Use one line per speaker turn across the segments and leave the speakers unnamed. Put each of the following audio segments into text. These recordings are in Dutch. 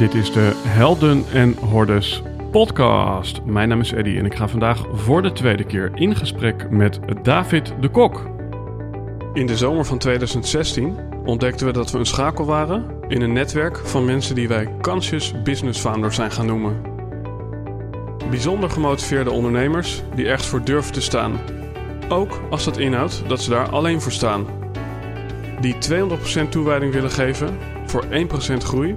Dit is de Helden en Hordes podcast. Mijn naam is Eddy en ik ga vandaag voor de tweede keer in gesprek met David de Kok. In de zomer van 2016 ontdekten we dat we een schakel waren in een netwerk van mensen die wij Conscious Business Founders zijn gaan noemen. Bijzonder gemotiveerde ondernemers die ergens voor durven te staan. Ook als dat inhoudt dat ze daar alleen voor staan. Die 200% toewijding willen geven voor 1% groei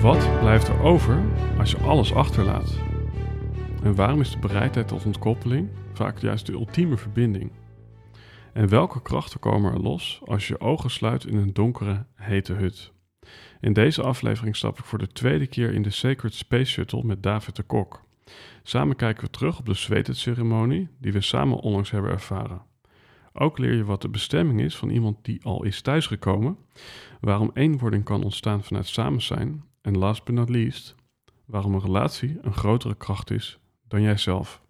Wat blijft er over als je alles achterlaat? En waarom is de bereidheid tot ontkoppeling vaak juist de ultieme verbinding? En welke krachten komen er los als je ogen sluit in een donkere, hete hut? In deze aflevering stap ik voor de tweede keer in de Sacred Space Shuttle met David de Kok. Samen kijken we terug op de zweetceremonie die we samen onlangs hebben ervaren. Ook leer je wat de bestemming is van iemand die al is thuisgekomen, waarom eenwording kan ontstaan vanuit samen zijn en last but not least, waarom een relatie een grotere kracht is dan jijzelf.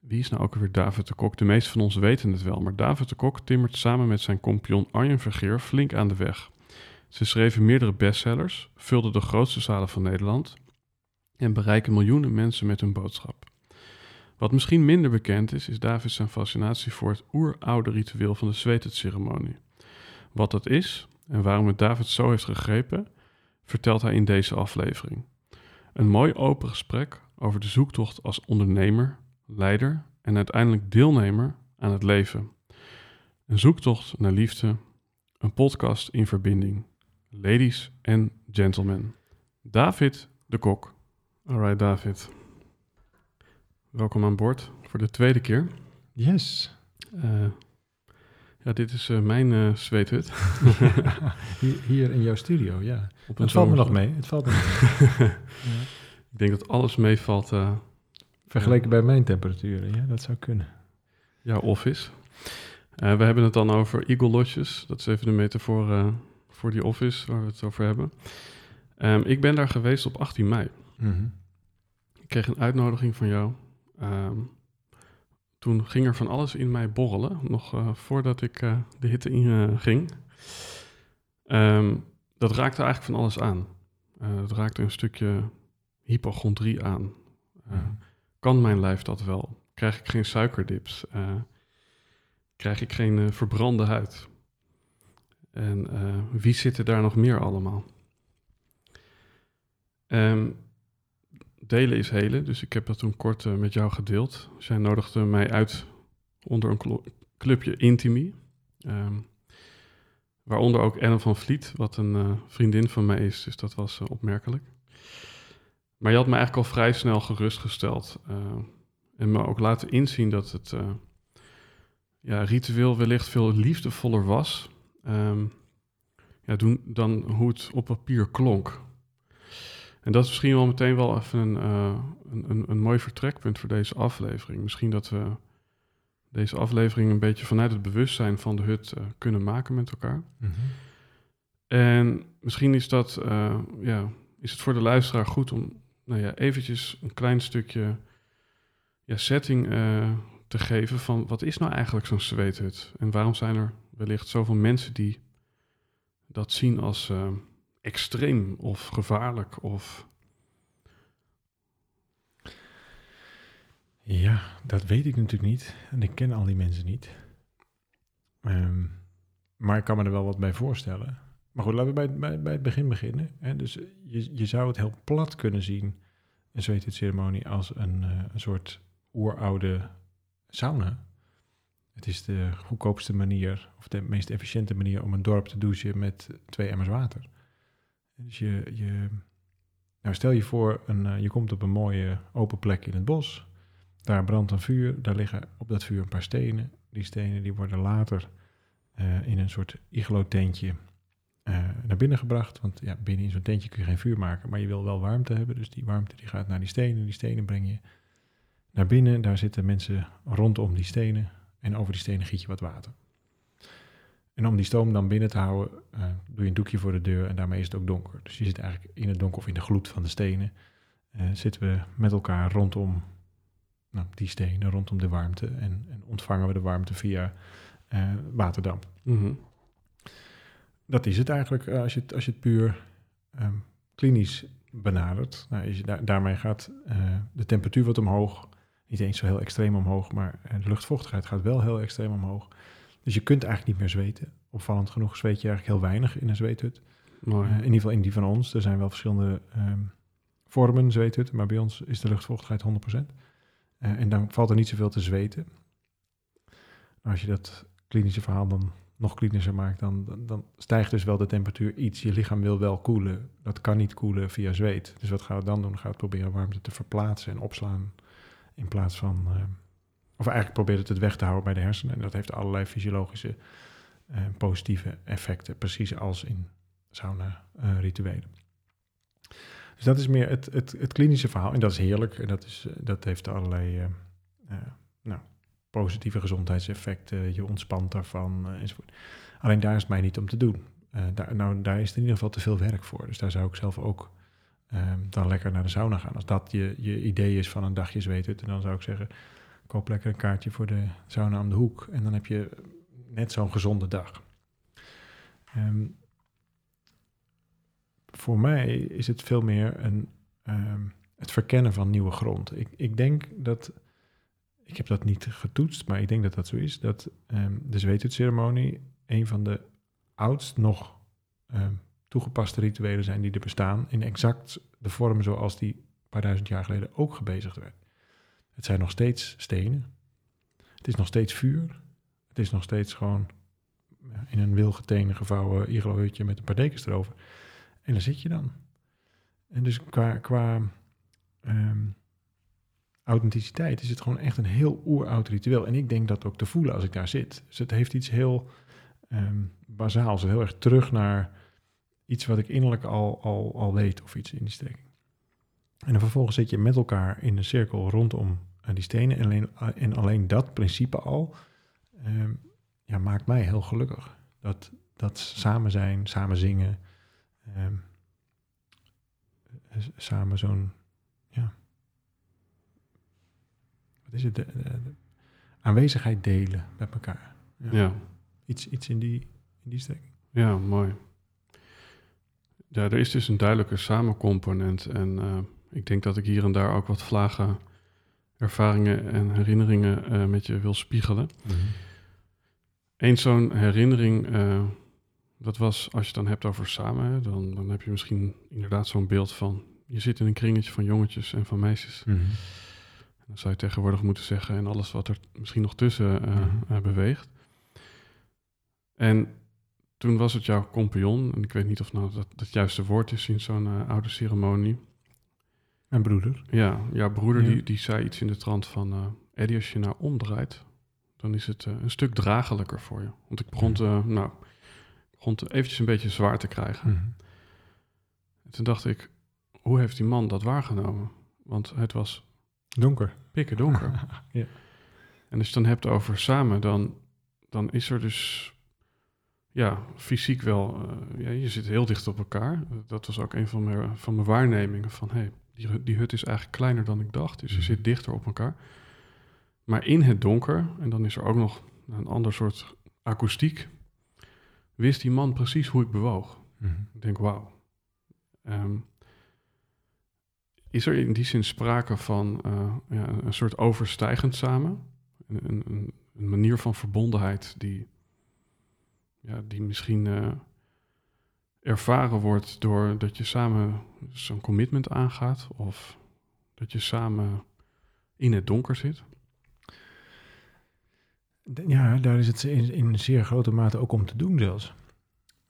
Wie is nou ook weer David de Kok? De meeste van ons weten het wel, maar David de Kok timmert samen met zijn compagnon Arjen Vergeer flink aan de weg. Ze schreven meerdere bestsellers, vulden de grootste zalen van Nederland en bereiken miljoenen mensen met hun boodschap. Wat misschien minder bekend is, is David zijn fascinatie voor het oeroude ritueel van de zweetceremonie. Wat dat is en waarom het David zo heeft gegrepen, vertelt hij in deze aflevering. Een mooi open gesprek over de zoektocht als ondernemer, leider en uiteindelijk deelnemer aan het leven. Een zoektocht naar liefde, een podcast in verbinding. Ladies and gentlemen, David de Kok. Alright, David. Welkom aan boord voor de tweede keer.
Yes.
Uh, ja, dit is uh, mijn uh, zweethut.
hier, hier, in jouw studio, ja. Op het valt me nog mee. Het valt me mee.
ja. Ik denk dat alles meevalt.
Vergeleken bij mijn temperaturen, ja, dat zou kunnen.
Jouw office. we hebben het dan over Eagle Lodges. Dat is even de metafoor voor die office waar we het over hebben. Um, ik ben daar geweest op 18 mei. Mm -hmm. Ik kreeg een uitnodiging van jou. Um, toen ging er van alles in mij borrelen, nog uh, voordat ik uh, de hitte in uh, ging. Um, dat raakte eigenlijk van alles aan. dat raakte een stukje hypochondrie aan. Mm. Kan mijn lijf dat wel? Krijg ik geen suikerdips? krijg ik geen verbrande huid? En wie zit er daar nog meer allemaal? Um, delen is helen, dus ik heb dat toen kort uh, met jou gedeeld. Zij nodigde mij uit onder een clubje Intimi. Um, waaronder ook Ellen van Vliet, wat een uh, vriendin van mij is, dus dat was uh, opmerkelijk. Maar je had me eigenlijk al vrij snel gerustgesteld. en me ook laten inzien dat het ja, ritueel wellicht veel liefdevoller was um, ja, doen, dan hoe het op papier klonk. En dat is misschien wel meteen wel even een, uh, een, een, een, mooi vertrekpunt voor deze aflevering. Misschien dat we deze aflevering een beetje vanuit het bewustzijn van de hut uh, kunnen maken met elkaar. -hmm. En misschien is dat, uh, ja, is het voor de luisteraar goed om nou ja, eventjes een klein stukje ja, setting te geven van wat is nou eigenlijk zo'n zweethut? En waarom zijn er wellicht zoveel mensen die dat zien als extreem of gevaarlijk of...
Ja, dat weet ik natuurlijk niet. En ik ken al die mensen niet. Um, maar ik kan me er wel wat bij voorstellen. Maar goed, laten we bij, bij, het begin beginnen. Hè? Dus je, je zou het heel plat kunnen zien, een ceremonie als een, uh, een soort oeroude sauna. Het is de goedkoopste manier, of de meest efficiënte manier om een dorp te douchen met twee emmers water. Dus je, je nou stel je voor, een, uh, je komt op een mooie open plek in het bos. Daar brandt een vuur, daar liggen op dat vuur een paar stenen. Die stenen die worden later uh, in een soort iglo-tentje eh, naar binnen gebracht. Want ja, binnen in zo'n tentje kun je geen vuur maken, maar je wil wel warmte hebben. Dus die warmte die gaat naar die stenen. Die stenen breng je naar binnen. Daar zitten mensen rondom die stenen. En over die stenen giet je wat water. En om die stoom dan binnen te houden, eh, doe je een doekje voor de deur en daarmee is het ook donker. Dus je zit eigenlijk in het donker of in de gloed van de stenen. eh, zitten we met elkaar rondom nou, die stenen, rondom de warmte. En, en ontvangen we de warmte via eh, waterdamp.
Mhm.
Dat is het eigenlijk als je het, als je het puur ehm, klinisch benadert. Nou, je daarmee gaat de temperatuur wat omhoog. Niet eens zo heel extreem omhoog, maar de luchtvochtigheid gaat wel heel extreem omhoog. Dus je kunt eigenlijk niet meer zweten. Opvallend genoeg zweet je eigenlijk heel weinig in een zweethut.
Mooi.
Eh, in ieder geval in die van ons. Er zijn wel verschillende ehm, vormen zweethutten, maar bij ons is de luchtvochtigheid 100%. Eh, en dan valt er niet zoveel te zweten. Nou, als je dat klinische verhaal dan nog klinischer maakt, dan, dan, dan stijgt dus wel de temperatuur iets. Je lichaam wil wel koelen. Dat kan niet koelen via zweet. Dus wat gaat het dan doen? Dan gaat het proberen warmte te verplaatsen en opslaan in plaats van... eh, of eigenlijk probeert het het weg te houden bij de hersenen. En dat heeft allerlei fysiologische eh, positieve effecten, precies als in sauna-rituelen. dus dat is meer het, het, het klinische verhaal. En dat is heerlijk. En dat, is, eh, dat heeft allerlei eh, eh, nou, positieve gezondheidseffecten. Je ontspant daarvan eh, enzovoort. Alleen daar is het mij niet om te doen. Eh, daar, nou, daar is in ieder geval te veel werk voor. Dus daar zou ik zelf ook dan lekker naar de sauna gaan. Als dat je, je idee is van een dagje zweethut, dan zou ik zeggen... koop lekker een kaartje voor de sauna om de hoek. En dan heb je net zo'n gezonde dag. Ehm, voor mij is het veel meer een, ehm, het verkennen van nieuwe grond. Ik, ik denk dat, ik heb dat niet getoetst, maar ik denk dat dat zo is, dat ehm, de zweethutceremonie een van de oudst nog toegepaste rituelen zijn die er bestaan, in exact de vorm zoals die een paar duizend jaar geleden ook gebezigd werd. Het zijn nog steeds stenen, het is nog steeds vuur, het is nog steeds gewoon in een wilgetenen gevouwen iglo-hutje met een paar dekens erover. En daar zit je dan. En dus qua, ehm, authenticiteit is het gewoon echt een heel oeroud ritueel. En ik denk dat ook te voelen als ik daar zit. Dus het heeft iets heel ehm bazaals, heel erg terug naar iets wat ik innerlijk al, al, al weet of iets in die strekking. En dan vervolgens zit je met elkaar in een cirkel rondom eh, die stenen. En alleen, en alleen dat principe al ehm, ja, maakt mij heel gelukkig. Dat, dat samen zijn, samen zingen, ehm, eh, samen zo'n, ja, wat is het, de, de- de aanwezigheid delen met elkaar.
Ja.
Iets, iets in die, in die strekking.
Ja, mooi. Ja, er is dus een duidelijke samencomponent. En eh, ik denk dat ik hier en daar ook wat vlagen ervaringen en herinneringen eh, met je wil spiegelen. Eén zo'n herinnering, eh, dat was als je het dan hebt over samen, hè, dan, dan heb je misschien inderdaad zo'n beeld van, je zit in een kringetje van jongetjes en van meisjes.
Mhm.
Dan zou je tegenwoordig moeten zeggen en alles wat er misschien nog tussen eh,
Mhm.
beweegt. En toen was het jouw compagnon, en ik weet niet of nou dat het juiste woord is in zo'n oude ceremonie.
Mijn broeder.
Ja, jouw broeder
Ja.
Die, die zei iets in de trant van, eh Eddie, als je nou omdraait, dan is het eh, een stuk draaglijker voor je. Want ik begon, te, nou, begon te eventjes een beetje zwaar te krijgen.
Mhm.
En toen dacht ik, hoe heeft die man dat waargenomen? Want het was
Donker.
pikken donker.
Ja.
En als je het dan hebt over samen, dan, dan is er dus ja, fysiek wel, eh, ja, je zit heel dicht op elkaar. Dat was ook een van mijn, van mijn waarnemingen van, hey, die, die hut is eigenlijk kleiner dan ik dacht, dus je
Mhm.
zit dichter op elkaar. Maar in het donker, en dan is er ook nog een ander soort akoestiek, wist die man precies hoe ik bewoog.
Mhm.
Ik denk, wauw. Ehm, is er in die zin sprake van eh, ja, een soort overstijgend samen? Een, een, een- een manier van verbondenheid die, ja, die misschien eh, ervaren wordt doordat je samen zo'n commitment aangaat of dat je samen in het donker zit?
Ja, daar is het in, in zeer grote mate ook om te doen zelfs.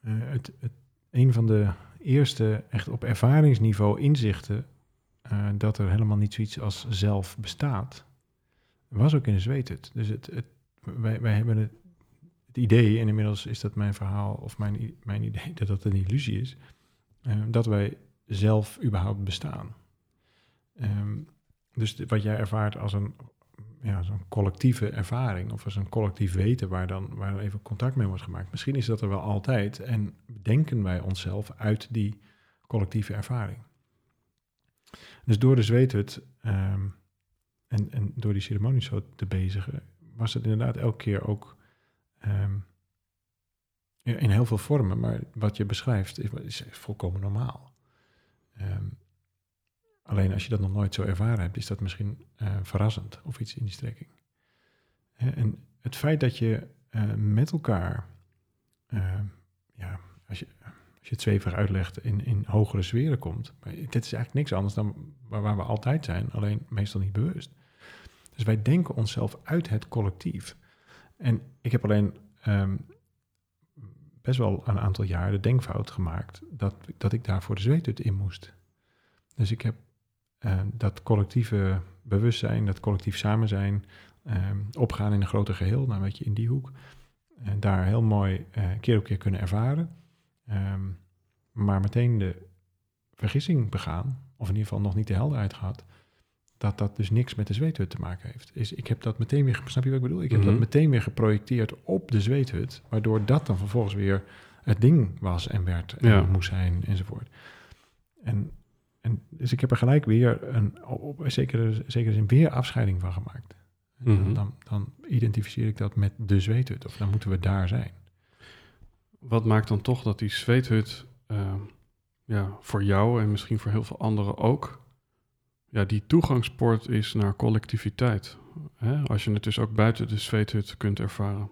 Eh, het, het, een van de eerste echt op ervaringsniveau inzichten eh, dat er helemaal niet zoiets als zelf bestaat, was ook in de zweethut. Dus het, het, wij, wij hebben het, het idee, en inmiddels is dat mijn verhaal of mijn, mijn idee dat dat een illusie is, eh, dat wij zelf überhaupt bestaan. Ehm, dus wat jij ervaart als een, ja, zo'n collectieve ervaring of als een collectief weten waar dan, waar even contact mee wordt gemaakt, misschien is dat er wel altijd en denken wij onszelf uit die collectieve ervaring. Dus door de zweethut ehm, en, en door die ceremonie zo te bezigen, was het inderdaad elke keer ook ehm, in heel veel vormen, maar wat je beschrijft is, is volkomen normaal. Ehm, alleen als je dat nog nooit zo ervaren hebt, is dat misschien eh, verrassend of iets in die strekking. En het feit dat je eh, met elkaar, eh, ja, als je, je het zwevig uitlegt, in, in hogere sferen komt. Maar dit is eigenlijk niks anders dan waar, waar we altijd zijn, alleen meestal niet bewust. Dus wij denken onszelf uit het collectief. En ik heb alleen ehm, best wel een aantal jaar de denkfout gemaakt dat, dat ik daarvoor de zweethut in moest. Dus ik heb eh, dat collectieve bewustzijn, dat collectief samen zijn, ehm, opgaan in een groter geheel, nou weet je, in die hoek. En daar heel mooi eh, keer op keer kunnen ervaren. Ehm, maar meteen de vergissing begaan, of in ieder geval nog niet de helderheid gehad, dat dat dus niks met de zweethut te maken heeft. Is, ik heb dat meteen weer, snap je wat ik bedoel? Ik heb
Mhm.
dat meteen weer geprojecteerd op de zweethut, waardoor dat dan vervolgens weer het ding was en werd en
Ja.
moest zijn enzovoort. En, en dus ik heb er gelijk weer een, op een zekere, zekere zin weer afscheiding van gemaakt. En
Mhm.
dan, dan identificeer ik dat met de zweethut, of dan moeten we daar zijn.
Wat maakt dan toch dat die zweethut ehm, ja, voor jou en misschien voor heel veel anderen ook, ja, die toegangspoort is naar collectiviteit? Hè? Als je het dus ook buiten de zweethut kunt ervaren.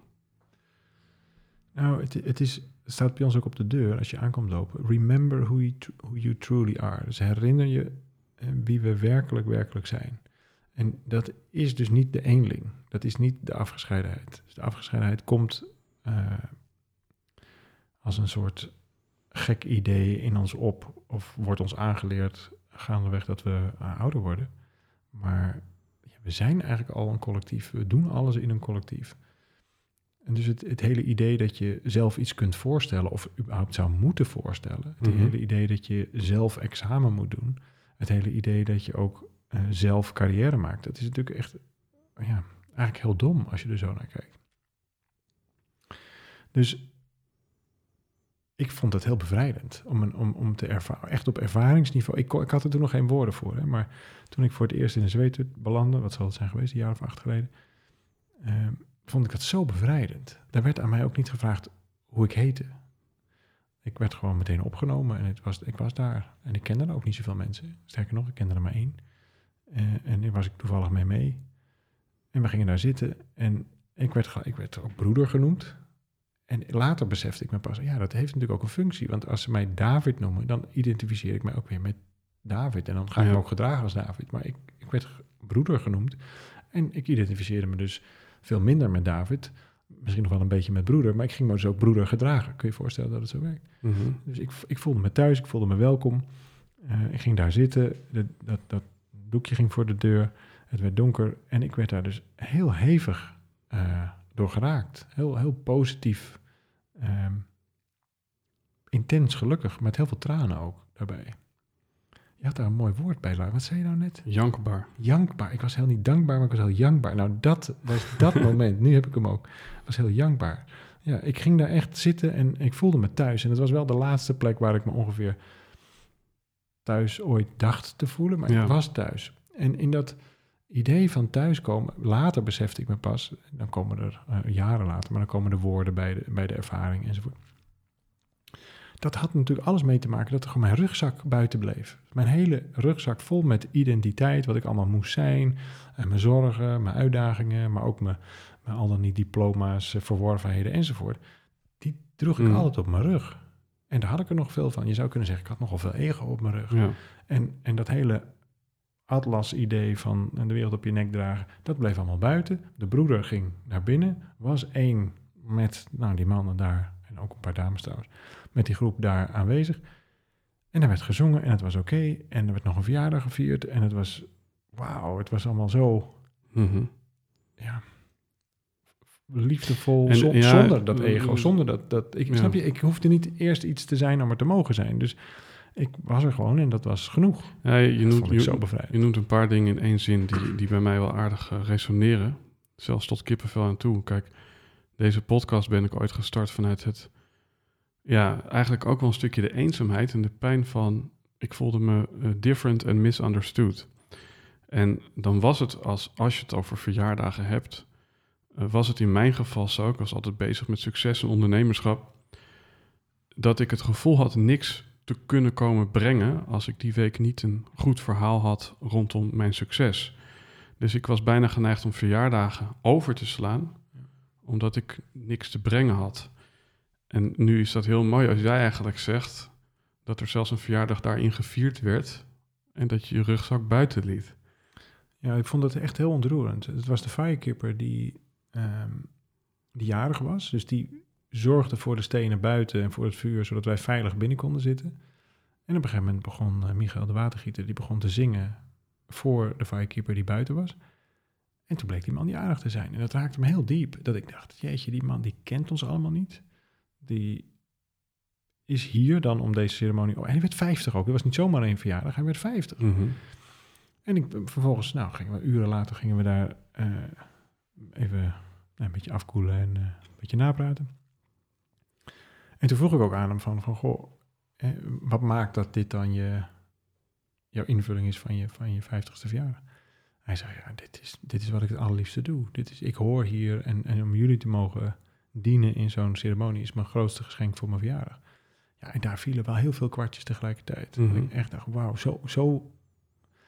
Nou, het, het, is, staat bij ons ook op de deur als je aankomt lopen. Remember who you, who you truly are. Dus herinner je wie we werkelijk, werkelijk zijn. En dat is dus niet de eenling. Dat is niet de afgescheidenheid. Dus de afgescheidenheid komt eh, als een soort gek idee in ons op. Of wordt ons aangeleerd gaandeweg dat we eh, ouder worden. Maar ja, we zijn eigenlijk al een collectief. We doen alles in een collectief. En dus het, het hele idee dat je zelf iets kunt voorstellen, of überhaupt zou moeten voorstellen. Het
Mhm.
hele idee dat je zelf examen moet doen. Het hele idee dat je ook eh, zelf carrière maakt. Dat is natuurlijk echt, ja, eigenlijk heel dom als je er zo naar kijkt. Dus ik vond het heel bevrijdend om, een, om, om te ervaren, echt op ervaringsniveau. Ik, ik had er toen nog geen woorden voor, hè, maar toen ik voor het eerst in zweethut belandde, wat zal het zijn geweest, een jaar of acht geleden, ehm, vond ik dat zo bevrijdend. Daar werd aan mij ook niet gevraagd hoe ik heette. Ik werd gewoon meteen opgenomen en het was, ik was daar. En ik kende er ook niet zoveel mensen. Sterker nog, ik kende er maar één. Eh, en daar was ik toevallig mee mee. En we gingen daar zitten en ik werd, ik werd ook broeder genoemd. En later besefte ik me pas, ja, dat heeft natuurlijk ook een functie. Want als ze mij David noemen, dan identificeer ik mij ook weer met David. En dan ga ik
Ja.
me ook gedragen als David. Maar ik, ik werd broeder genoemd. En ik identificeerde me dus veel minder met David. Misschien nog wel een beetje met broeder. Maar ik ging me dus ook broeder gedragen. Kun je je voorstellen dat het zo werkt?
Mhm.
Dus ik, ik voelde me thuis, ik voelde me welkom. Eh, ik ging daar zitten, de, dat, dat doekje ging voor de deur, het werd donker en ik werd daar dus heel hevig eh, door geraakt. Heel, heel positief, ehm, intens gelukkig, met heel veel tranen ook daarbij. Je had daar een mooi woord bij, Lara. Wat zei je nou net?
Jankbaar.
Jankbaar. Ik was heel niet dankbaar, maar ik was heel jankbaar. Nou, dat was dat moment. Nu heb ik hem ook. was heel jankbaar. Ja, ik ging daar echt zitten en ik voelde me thuis. En het was wel de laatste plek waar ik me ongeveer thuis ooit dacht te voelen. Maar
Ja.
ik was thuis. En in dat idee van thuiskomen, later besefte ik me pas, dan komen er eh, jaren later, maar dan komen de woorden bij de, bij de ervaring enzovoort. Dat had natuurlijk alles mee te maken dat er gewoon mijn rugzak buiten bleef. Mijn hele rugzak vol met identiteit, wat ik allemaal moest zijn. En mijn zorgen, mijn uitdagingen, maar ook mijn, mijn al dan niet diploma's, eh, verworvenheden enzovoort. Die droeg ik
Mm.
altijd op mijn rug. En daar had ik er nog veel van. Je zou kunnen zeggen, ik had nogal veel ego op mijn rug.
Ja.
En, en dat hele atlas-idee van de wereld op je nek dragen, dat bleef allemaal buiten. De broeder ging naar binnen, was één met nou, die mannen daar, en ook een paar dames trouwens, met die groep daar aanwezig. En er werd gezongen en het was oké. En er werd nog een verjaardag gevierd en het was, wauw, het was allemaal zo,
Mhm.
ja, liefdevol,
En,
zon-
ja,
zonder dat ego,
eh,
zonder dat... dat ik,
ja.
Snap je, ik hoefde niet eerst iets te zijn om er te mogen zijn. Dus ik was er gewoon en dat was genoeg.
Ja, je, je noemt, je, noemt een paar dingen in één zin die, die bij mij wel aardig eh, resoneren. Zelfs tot kippenvel aan toe. Kijk, deze podcast ben ik ooit gestart vanuit het... Ja, eigenlijk ook wel een stukje de eenzaamheid en de pijn van... Ik voelde me eh, different and misunderstood. En dan was het, als, als je het over verjaardagen hebt... eh, was het in mijn geval zo, ik was altijd bezig met succes en ondernemerschap... dat ik het gevoel had niks te kunnen komen brengen als ik die week niet een goed verhaal had rondom mijn succes. Dus ik was bijna geneigd om verjaardagen over te slaan, omdat ik niks te brengen had. En nu is dat heel mooi als jij eigenlijk zegt dat er zelfs een verjaardag daarin gevierd werd en dat je je rugzak buiten liet.
Ja, ik vond het echt heel ontroerend. Het was de firekipper die, ehm, die jarig was. Dus die zorgde voor de stenen buiten en voor het vuur, zodat wij veilig binnen konden zitten. En op een gegeven moment begon eh, Michael de Watergieter, die begon te zingen voor de firekeeper die buiten was. En toen bleek die man jarig te zijn. En dat raakte me heel diep. Dat ik dacht, jeetje, die man die kent ons allemaal niet. Die is hier dan om deze ceremonie... Oh, en hij werd 50 ook. Dat was niet zomaar een verjaardag, hij werd 50. En ik, vervolgens, nou, gingen we, uren later gingen we daar eh, even nou, een beetje afkoelen en eh, een beetje napraten. En toen vroeg ik ook aan hem van, van goh, wat maakt dat dit dan je, jouw invulling is van je, van je 50ste verjaardag? Hij zei, ja, dit is, dit is wat ik het allerliefste doe. Dit is, ik hoor hier en, en om jullie te mogen dienen in zo'n ceremonie is mijn grootste geschenk voor mijn verjaardag. Ja, en daar vielen wel heel veel kwartjes tegelijkertijd.
Mhm.
Ik echt dacht, wauw, zo, zo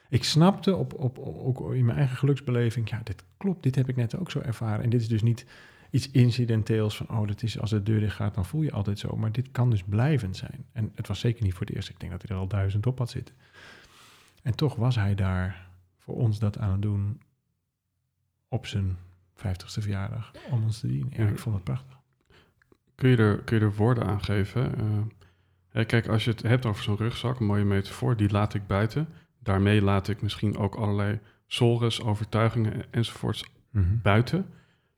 ik snapte op, op, ook in mijn eigen geluksbeleving, ja, dit klopt, dit heb ik net ook zo ervaren. En dit is dus niet iets incidenteels van, oh, dat is als de deur dicht gaat, dan voel je altijd zo. Maar dit kan dus blijvend zijn. En het was zeker niet voor het eerst. Ik denk dat hij er al duizend op had zitten. En toch was hij daar voor ons dat aan het doen op zijn vijftigste verjaardag om ons te dienen. Ja, ik vond het prachtig.
Kun je er, kun je er woorden aan geven? Eh, kijk, als je het hebt over zo'n rugzak, een mooie metafoor, die laat ik buiten. Daarmee laat ik misschien ook allerlei sores, overtuigingen en- enzovoorts buiten.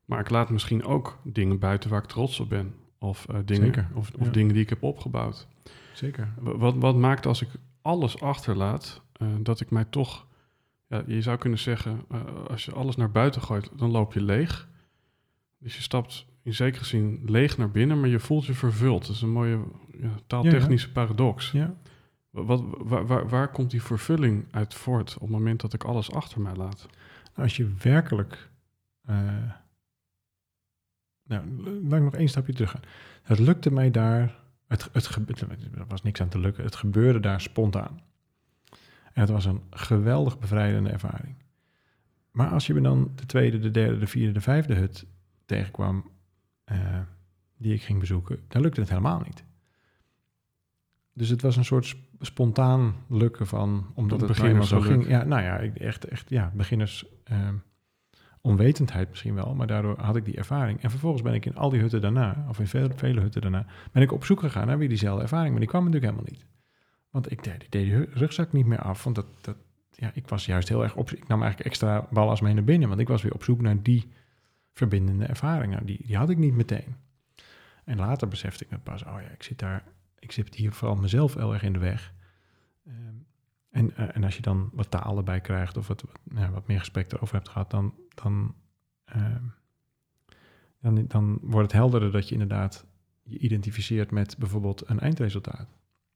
Maar ik laat misschien ook dingen buiten waar ik trots op ben. Of, eh, dingen,
Zeker,
of, of
ja.
dingen die ik heb opgebouwd.
Zeker.
Wa- Wat, wat maakt als ik alles achterlaat, eh, dat ik mij toch... Ja, je zou kunnen zeggen, eh, als je alles naar buiten gooit, dan loop je leeg. Dus je stapt in zekere zin leeg naar binnen, maar je voelt je vervuld. Dat is een mooie ja, taaltechnische paradox.
Ja.
Wa- Wat, waar, waar, waar komt die vervulling uit voort op het moment dat ik alles achter mij laat?
Als je werkelijk. Nou, laat ik nog één stapje terug gaan. Het lukte mij daar. Het, het, er was niks aan te lukken. Het gebeurde daar spontaan. En het was een geweldig bevrijdende ervaring. Maar als je me dan de tweede, de derde, de vierde, de vijfde hut tegenkwam. eh, die ik ging bezoeken, dan lukte het helemaal niet. Dus het was een soort sp- spontaan lukken van, omdat het nou eenmaal zo ging. Ja, nou ja, ik- echt, echt, ja, beginners ehm, onwetendheid misschien wel, maar daardoor had ik die ervaring. En vervolgens ben ik in al die hutten daarna, of in vele, vele hutten daarna, ben ik op zoek gegaan naar weer diezelfde ervaring, maar die kwam natuurlijk helemaal niet. Want ik deed, deed hu- rugzak niet meer af, want dat, dat, ja, ik was juist heel erg op, ik nam eigenlijk extra ballast mee naar binnen, want ik was weer op zoek naar die verbindende ervaring. Nou, die, die had ik niet meteen. En later besefte ik me pas, oh ja, ik zit daar, ik zit hier vooral mezelf heel erg in de weg. Ehm, en, eh, en als je dan wat taal erbij krijgt of wat, wat, nou, wat meer gesprek erover hebt gehad, dan, dan, ehm, dan, dan wordt het helderder dat je inderdaad je identificeert met bijvoorbeeld een eindresultaat.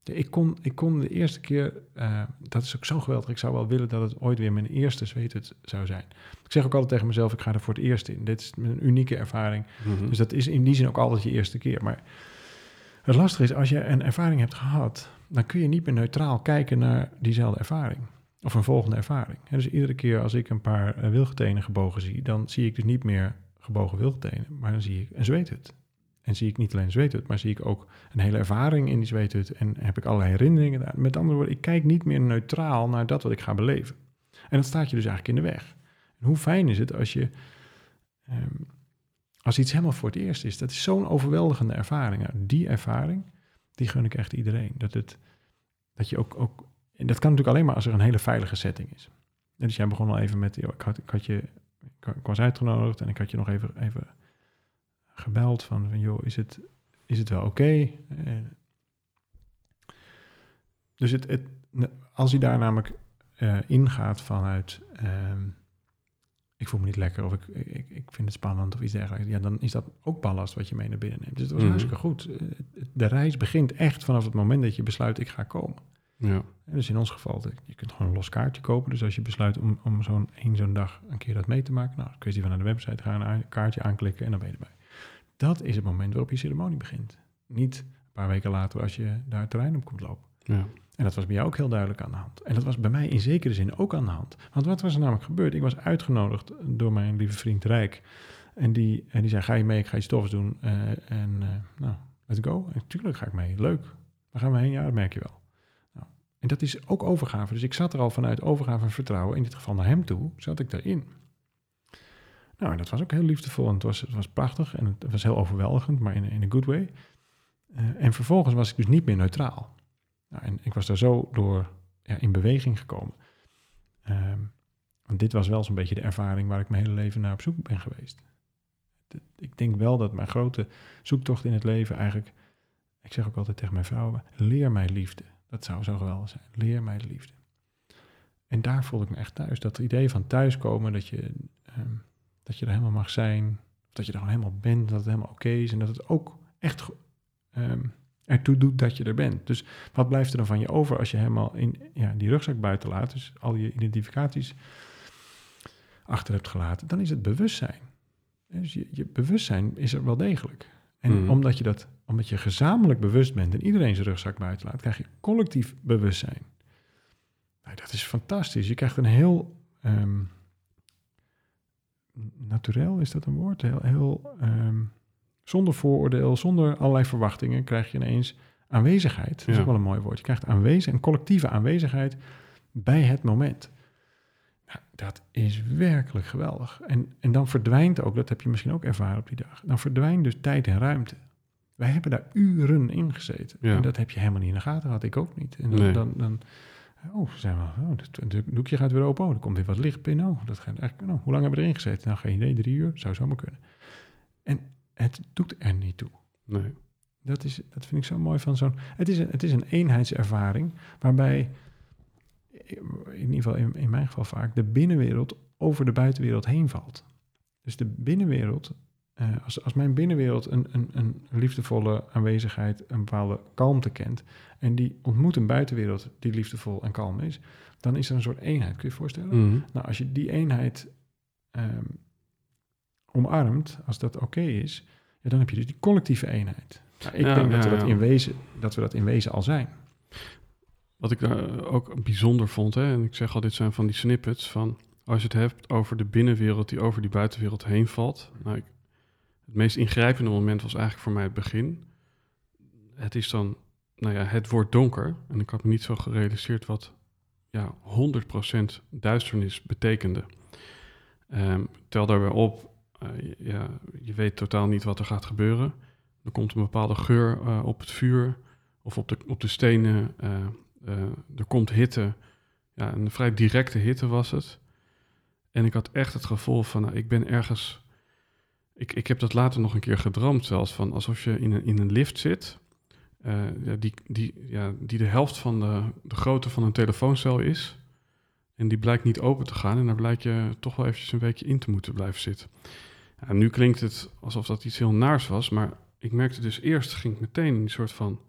Ja, Ik kon, ik kon de eerste keer, eh, dat is ook zo geweldig, ik zou wel willen dat het ooit weer mijn eerste zweethut zou zijn. Ik zeg ook altijd tegen mezelf, ik ga er voor het eerst in. Dit is een unieke ervaring.
Mhm.
Dus dat is in die zin ook altijd je eerste keer. Maar het lastige is, als je een ervaring hebt gehad, dan kun je niet meer neutraal kijken naar diezelfde ervaring. Of een volgende ervaring. Dus iedere keer als ik een paar eh, wilgetenen gebogen zie, dan zie ik dus niet meer gebogen wilgetenen, maar dan zie ik een zweethut. En zie ik niet alleen een zweethut, maar zie ik ook een hele ervaring in die zweethut en heb ik allerlei herinneringen daar. Met andere woorden, ik kijk niet meer neutraal naar dat wat ik ga beleven. En dat staat je dus eigenlijk in de weg. En hoe fijn is het als je ehm, als iets helemaal voor het eerst is, dat is zo'n overweldigende ervaring. Die ervaring, die gun ik echt iedereen. Dat, het, dat je ook, ook, en dat kan natuurlijk alleen maar als er een hele veilige setting is. En dus jij begon al even met, ik, had, ik, had je, ik, was uitgenodigd en ik had je nog even, even gebeld van, van joh, is het, is het wel oké? Eh, dus het, het, als hij daar namelijk uh, ingaat vanuit ehm, ik voel me niet lekker of ik, ik, ik vind het spannend of iets dergelijks, ja, dan is dat ook ballast wat je mee naar binnen neemt. Dus het was mm hartstikke goed. Eh, de reis begint echt vanaf het moment dat je besluit, ik ga komen.
Ja.
En dus in ons geval, je kunt gewoon een los kaartje kopen. Dus als je besluit om, om zo'n één zo'n dag een keer dat mee te maken, nou, kwestie van naar de website gaan, een kaartje aanklikken en dan ben je erbij. Dat is het moment waarop je ceremonie begint. Niet een paar weken later als je daar het terrein op komt lopen.
Ja.
En dat was bij jou ook heel duidelijk aan de hand. En dat was bij mij in zekere zin ook aan de hand. Want wat was er namelijk gebeurd? Ik was uitgenodigd door mijn lieve vriend Rijk. En die, en die zei, ga je mee? Ik ga iets tofs doen. Uh, en uh, nou, let's go. En tuurlijk ga ik mee. Leuk. Waar gaan we heen? Ja, dat merk je wel. Nou, en dat is ook overgave. Dus ik zat er al vanuit overgave en vertrouwen, in dit geval naar hem toe, zat ik daarin. Nou, en dat was ook heel liefdevol en het was, het was prachtig en het was heel overweldigend, maar in, in een good way. Uh, en vervolgens was ik dus niet meer neutraal. Nou, en ik was daar zo door ja, in beweging gekomen. Um, want dit was wel zo'n beetje de ervaring waar ik mijn hele leven naar op zoek ben geweest. Ik denk wel dat mijn grote zoektocht in het leven eigenlijk, ik zeg ook altijd tegen mijn vrouwen, leer mij liefde. Dat zou zo geweldig zijn. Leer mij de liefde. En daar voelde ik me echt thuis. Dat idee van thuiskomen, dat je, um, dat je er helemaal mag zijn, dat je er gewoon helemaal bent, dat het helemaal oké is en dat het ook echt um, ertoe doet dat je er bent. Dus wat blijft er dan van je over als je helemaal in ja, die rugzak buiten laat, dus al je identificaties achter hebt gelaten, dan is het bewustzijn. Dus je, je bewustzijn is er wel degelijk. En
Mhm.
omdat, je dat, omdat je gezamenlijk bewust bent en iedereen zijn rugzak buiten laat, krijg je collectief bewustzijn. Nou, dat is fantastisch. Je krijgt een heel ehm naturel, is dat een woord? Heel, heel ehm, zonder vooroordeel, zonder allerlei verwachtingen, krijg je ineens aanwezigheid. Dat is
Ja.
ook wel een mooi woord. Je krijgt aanwezig, een collectieve aanwezigheid bij het moment. Nou, dat is werkelijk geweldig. En, en dan verdwijnt ook, dat heb je misschien ook ervaren op die dag, dan verdwijnt dus tijd en ruimte. Wij hebben daar uren in gezeten.
Ja.
En dat heb je helemaal niet in de gaten gehad. Ik ook niet. En dan,
Nee.
dan, dan oh, zijn we, oh, het, doekje gaat weer open. Oh, er komt weer wat licht binnen. Oh, dat gaat echt, nou, hoe lang hebben we erin gezeten? Nou, geen idee, drie uur. Zou zomaar kunnen. En het doet er niet toe.
Nee.
Dat, is, dat vind ik zo mooi van zo'n... Het is een, het is een eenheidservaring waarbij, in ieder geval in, in mijn geval vaak, de binnenwereld over de buitenwereld heen valt. Dus de binnenwereld, eh, als, als mijn binnenwereld een, een, een liefdevolle aanwezigheid, een bepaalde kalmte kent, en die ontmoet een buitenwereld die liefdevol en kalm is, dan is er een soort eenheid. Kun je je voorstellen?
Mhm.
Nou, als je die eenheid ehm, omarmt, als dat oké is, ja, dan heb je dus die collectieve eenheid. Nou, ik
Ja,
denk dat, we dat, in wezen, dat we dat in wezen al zijn.
Wat ik daar ook bijzonder vond, hè, en ik zeg al, dit zijn van die snippets van als je het hebt over de binnenwereld die over die buitenwereld heen valt. Nou, ik, het meest ingrijpende moment was eigenlijk voor mij het begin. Het is dan, nou ja, het wordt donker. En ik had me niet zo gerealiseerd wat ja, 100% duisternis betekende. Ehm, tel daarbij op, eh, ja, je weet totaal niet wat er gaat gebeuren. Er komt een bepaalde geur eh, op het vuur of op de, op de stenen. eh, eh, er komt hitte. Ja, een vrij directe hitte was het. En ik had echt het gevoel van, nou, ik ben ergens... Ik, ik heb dat later nog een keer gedroomd zelfs, van alsof je in een, in een lift zit... eh, ja, die, die, ja, die de helft van de, de grootte van een telefooncel is. En die blijkt niet open te gaan. En daar blijkt je toch wel eventjes een weekje in te moeten blijven zitten. Nu klinkt het alsof dat iets heel naars was. Maar ik merkte dus eerst, ging ik meteen in een soort van...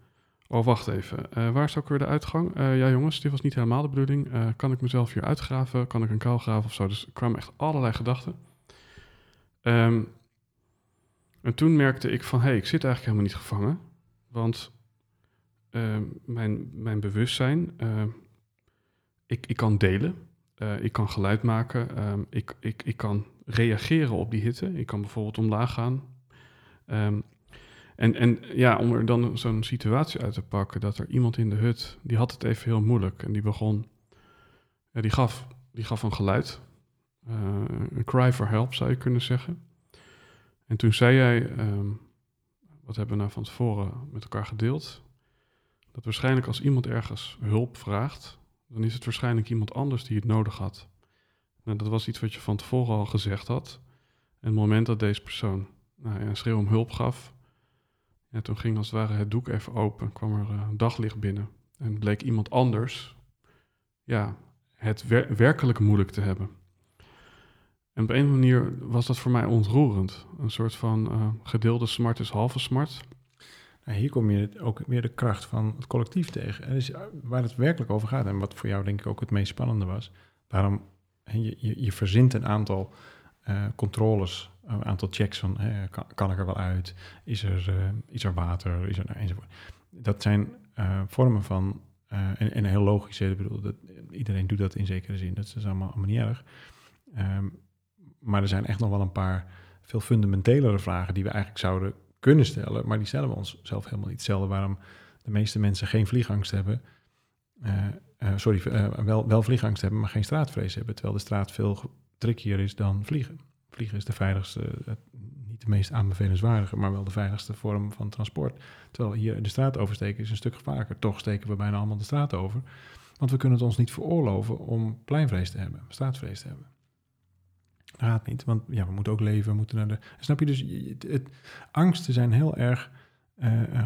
Oh, wacht even. Eh, waar is ook weer de uitgang? Eh, ja, jongens, dit was niet helemaal de bedoeling. Eh, kan ik mezelf hier uitgraven? Kan ik een kuil graven of zo? Dus er kwamen echt allerlei gedachten. Ehm, en toen merkte ik van, hé, hey, ik zit eigenlijk helemaal niet gevangen. Want ehm, mijn, mijn bewustzijn, ehm, ik, ik kan delen. Ik kan geluid maken. ik, ik, ik kan reageren op die hitte. Ik kan bijvoorbeeld omlaag gaan. Ehm, en, en ja, om er dan zo'n situatie uit te pakken, dat er iemand in de hut, die had het even heel moeilijk. En die begon, die, gaf, die gaf een geluid. Eh, een cry for help zou je kunnen zeggen. En toen zei jij, ehm, wat hebben we nou van tevoren met elkaar gedeeld? Dat waarschijnlijk als iemand ergens hulp vraagt, dan is het waarschijnlijk iemand anders die het nodig had. Nou, dat was iets wat je van tevoren al gezegd had. En het moment dat deze persoon nou ja, een schreeuw om hulp gaf. Ja, toen ging als het ware het doek even open, kwam er uh, daglicht binnen. En bleek iemand anders ja, het wer werkelijk moeilijk te hebben. En op een manier was dat voor mij ontroerend. Een soort van uh, gedeelde smart is halve smart.
Nou, hier kom je ook weer de kracht van het collectief tegen. En dus waar het werkelijk over gaat en wat voor jou denk ik ook het meest spannende was. Waarom je, je, je verzint een aantal uh, controles, een aantal checks van kan, ik er wel uit? Is er, uh, er water? Is er, nou, enzovoort. Dat zijn uh, vormen van, en, heel logisch, ik bedoel, dat, iedereen doet dat in zekere zin, dat is allemaal, allemaal niet erg. Um, maar er zijn echt nog wel een paar veel fundamentelere vragen die we eigenlijk zouden kunnen stellen, maar die stellen we ons zelf helemaal niet. Hetzelfde waarom de meeste mensen geen vliegangst hebben. Uh, sorry, uh, wel, wel vliegangst hebben, maar geen straatvrees hebben. Terwijl de straat veel trickier is dan vliegen. Vliegen is de veiligste, niet de meest aanbevelenswaardige, maar wel de veiligste vorm van transport. Terwijl hier de straat oversteken is een stuk gevaarlijker. Toch steken we bijna allemaal de straat over. Want we kunnen het ons niet veroorloven om pleinvrees te hebben, straatvrees te hebben. Gaat niet, want ja, we moeten ook leven, we moeten naar de... Snap je, dus het, angsten zijn heel erg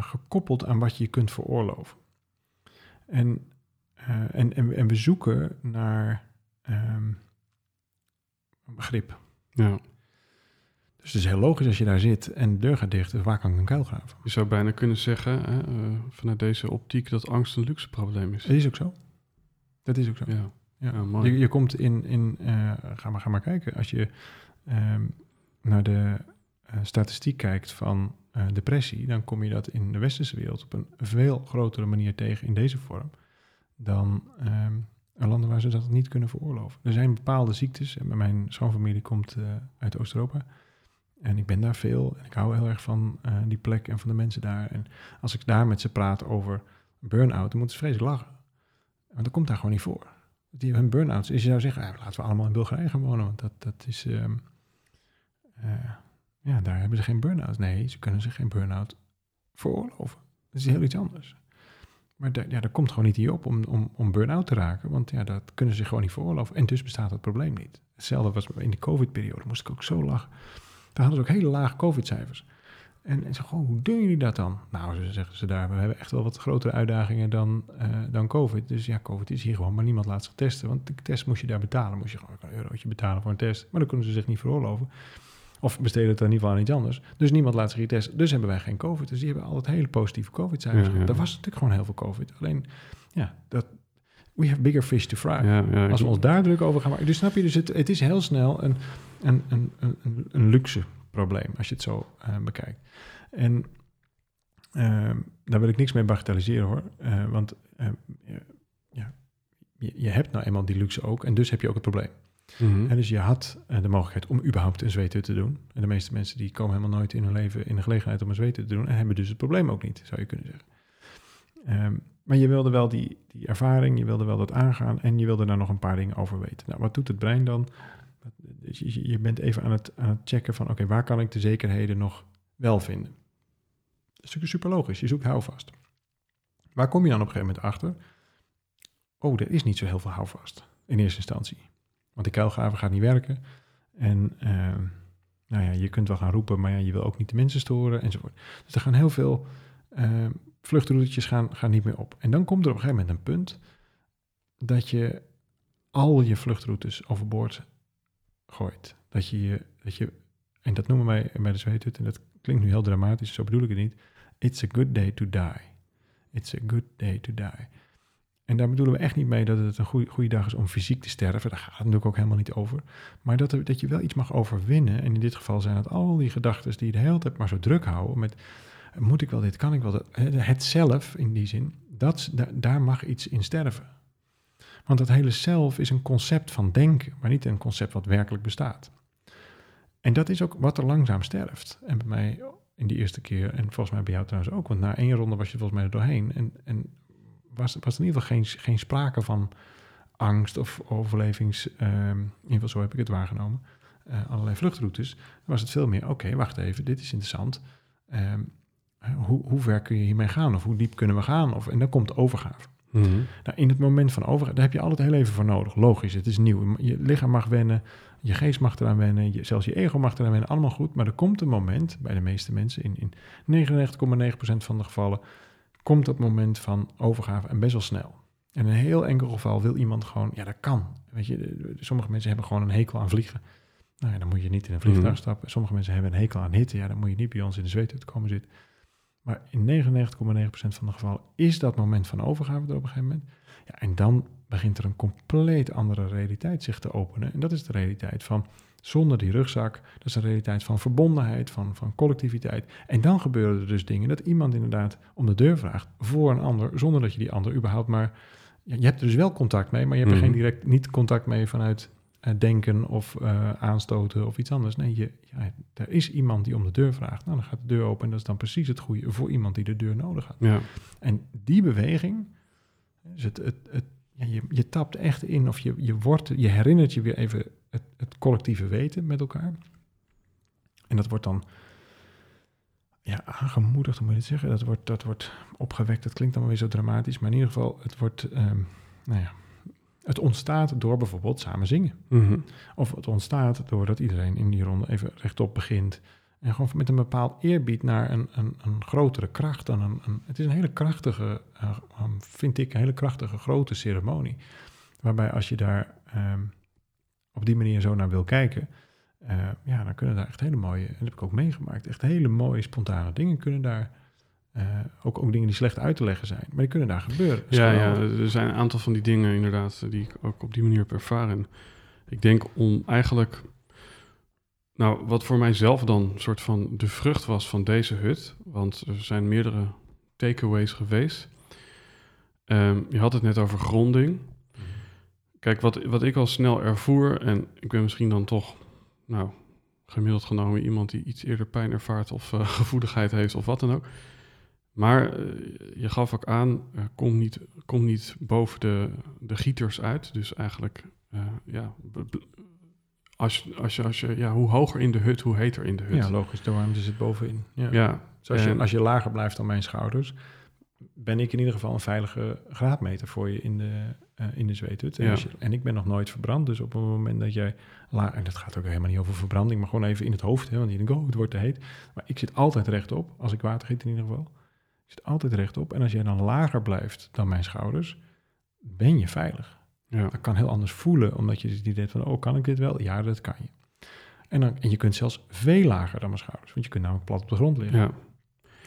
gekoppeld aan wat je kunt veroorloven. En, uh, en, en, en, we zoeken naar um, begrip.
Ja.
Dus het is heel logisch als je daar zit en de deur gaat dicht, dus waar kan ik een kuil graven?
Je zou bijna kunnen zeggen, hè, vanuit deze optiek, dat angst een luxe probleem is.
Dat is ook zo. Dat is ook zo.
Ja.
Ja, ja je, je, komt in, in uh, ga, maar, ga maar kijken, als je um, naar de statistiek kijkt van depressie, dan kom je dat in de westerse wereld op een veel grotere manier tegen in deze vorm dan um, landen waar ze dat niet kunnen veroorloven. Er zijn bepaalde ziektes, en mijn schoonfamilie komt uit Oost-Europa en ik ben daar veel en ik hou heel erg van die plek en van de mensen daar. En als ik daar met ze praat over burn-out, dan moeten ze vreselijk lachen. Want dat komt daar gewoon niet voor die hun burn-outs. Is je zou zeggen, laten we allemaal in Bulgarije gaan wonen, want dat, dat is, um, uh, ja, daar hebben ze geen burn-out. Nee, ze kunnen zich geen burn-out veroorloven. Dat is heel iets anders. Maar ja, dat komt gewoon niet hier op om, om, om burn-out te raken, want ja, dat kunnen ze zich gewoon niet veroorloven. En dus bestaat het probleem niet. Hetzelfde was in de COVID-periode, moest ik ook zo lachen. Daar hadden ze ook hele lage COVID-cijfers. En, en ze gewoon, hoe doen jullie dat dan? Nou, ze zeggen ze daar, we hebben echt wel wat grotere uitdagingen dan, uh, dan COVID. Dus ja, COVID is hier gewoon, maar niemand laat zich testen. Want de test moest je daar betalen. Moest je gewoon een eurotje betalen voor een test. Maar dan kunnen ze zich niet veroorloven. Of besteden het dan in ieder geval aan iets anders. Dus niemand laat zich testen. Dus hebben wij geen COVID. Dus die hebben altijd hele positieve COVID-cijfers. Ja, ja. Er was natuurlijk gewoon heel veel COVID. Alleen, ja, dat, we have bigger fish to fry.
Ja,
Als we ons daar druk over gaan maken. Dus snap je, dus het, het is heel snel een, een, een, een, een luxe probleem, als je het zo uh, bekijkt. En uh, daar wil ik niks mee bagatelliseren hoor, uh, want ja, je, je, hebt nou eenmaal die luxe ook en dus heb je ook het probleem. -hmm. En dus je had de mogelijkheid om überhaupt een zweethut te doen. En de meeste mensen die komen helemaal nooit in hun leven in de gelegenheid om een zweethut te doen en hebben dus het probleem ook niet, zou je kunnen zeggen. Um, maar je wilde wel die, die ervaring, je wilde wel dat aangaan en je wilde daar nog een paar dingen over weten. Nou, wat doet het brein dan? Dus je, bent even aan het, aan het checken van, oké, waar kan ik de zekerheden nog wel vinden? Dat is natuurlijk super logisch, je zoekt houvast. Waar kom je dan op een gegeven moment achter? Oh, er is niet zo heel veel houvast in eerste instantie. Want die kuilgraven gaat niet werken. En uh, nou ja, je kunt wel gaan roepen, maar ja, je wil ook niet de mensen storen enzovoort. Dus er gaan heel veel uh, vluchtroutetjes gaan, gaan niet meer op. En dan komt er op een gegeven moment een punt dat je al je vluchtroutes overboord gooit. Dat je, dat je en dat noemen wij bij de zweethut, en dat klinkt nu heel dramatisch, zo bedoel ik het niet. It's a good day to die. It's a good day to die. En daar bedoelen we echt niet mee dat het een goede, goede dag is om fysiek te sterven. Daar gaat het natuurlijk ook helemaal niet over. Maar dat, dat je wel iets mag overwinnen. En in dit geval zijn het al die gedachten die je de hele tijd maar zo druk houden. Met moet ik wel dit, kan ik wel dat. Het zelf in die zin, dat, daar mag iets in sterven. Want dat hele zelf is een concept van denken, maar niet een concept wat werkelijk bestaat. En dat is ook wat er langzaam sterft. En bij mij in die eerste keer, en volgens mij bij jou trouwens ook, want na één ronde was je volgens mij er doorheen. En, en was, was er in ieder geval geen, geen sprake van angst of overlevings. Uh, in ieder geval zo heb ik het waargenomen. Uh, allerlei vluchtroutes. Was het veel meer, oké, okay, wacht even, dit is interessant. Uh, hoe, hoe ver kun je hiermee gaan? Of hoe diep kunnen we gaan? Of, en dan komt de overgave.
Mhm.
Nou, in het moment van overgaan, daar heb je altijd heel even voor nodig. Logisch, het is nieuw. Je lichaam mag wennen, je geest mag eraan wennen, je, zelfs je ego mag eraan wennen, allemaal goed. Maar er komt een moment, bij de meeste mensen, in, in 99,9% van de gevallen, komt dat moment van overgave en best wel snel. En in een heel enkel geval wil iemand gewoon, ja dat kan. Weet je, sommige mensen hebben gewoon een hekel aan vliegen. Nou ja, dan moet je niet in een vliegtuig
Mhm.
stappen. Sommige mensen hebben een hekel aan hitte. Ja, dan moet je niet bij ons in de zweethut komen zitten. Maar in 99,9% van de gevallen is dat moment van overgave er op een gegeven moment. Ja, en dan begint er een compleet andere realiteit zich te openen. En dat is de realiteit van zonder die rugzak. Dat is de realiteit van verbondenheid, van, van collectiviteit. En dan gebeuren er dus dingen dat iemand inderdaad om de deur vraagt voor een ander, zonder dat je die ander überhaupt maar... Je hebt er dus wel contact mee, maar je hebt er
Mhm.
geen direct niet contact mee vanuit eh, denken of eh, aanstoten of iets anders. Nee, je, ja, er is iemand die om de deur vraagt. Nou, dan gaat de deur open en dat is dan precies het goede voor iemand die de deur nodig had.
Ja.
En die beweging, dus het, het, het, ja, je, je tapt echt in of je, je, wordt, je herinnert je weer even het, het collectieve weten met elkaar. En dat wordt dan ja, aangemoedigd, moet je het zeggen? Dat wordt, dat wordt opgewekt, dat klinkt dan weer zo dramatisch, maar in ieder geval, het wordt, ehm, nou ja, het ontstaat door bijvoorbeeld samen zingen.
Mhm.
Of het ontstaat doordat iedereen in die ronde even rechtop begint. En gewoon met een bepaald eerbied naar een, een, een grotere kracht dan een, een. Het is een hele krachtige, eh, um, vind ik, een hele krachtige grote ceremonie. Waarbij als je daar ehm, op die manier zo naar wil kijken. eh, ja, dan kunnen daar echt hele mooie, en dat heb ik ook meegemaakt, echt hele mooie spontane dingen kunnen daar. eh, ook, ook dingen die slecht uit te leggen zijn, maar die kunnen daar gebeuren. Is
Ja, ja, er zijn een aantal van die dingen inderdaad die ik ook op die manier heb ervaren. Ik denk om eigenlijk, nou, wat voor mijzelf dan een soort van de vrucht was van deze hut, want er zijn meerdere takeaways geweest. Ehm, je had het net over gronding. Kijk, wat, wat ik al snel ervoer, en ik ben misschien dan toch, nou, gemiddeld genomen iemand die iets eerder pijn ervaart of eh, gevoeligheid heeft of wat dan ook. Maar eh, je gaf ook aan, kom, niet, kom niet boven de, de gieters uit. Dus eigenlijk, eh, ja, als, als je, als je, ja, hoe hoger in de hut, hoe heter in de hut.
ja, logisch, de warmte zit bovenin. Ja.
ja,
Dus als je, als je lager blijft dan mijn schouders, ben ik in ieder geval een veilige graadmeter voor je in de, eh, in de zweethut. En,
Ja.
als je- en ik ben nog nooit verbrand, dus op het moment dat jij... La, en dat gaat ook helemaal niet over verbranding, maar gewoon even in het hoofd. Hè, want je denkt, oh, het wordt te heet. Maar ik zit altijd rechtop, als ik water giet in ieder geval. Ik zit altijd rechtop. En als jij dan lager blijft dan mijn schouders, ben je veilig.
ja.
Dat kan heel anders voelen, omdat je het idee hebt van, oh, kan ik dit wel? Ja, dat kan je. En, dan, en je kunt zelfs veel lager dan mijn schouders, want je kunt namelijk plat op de grond liggen.
ja.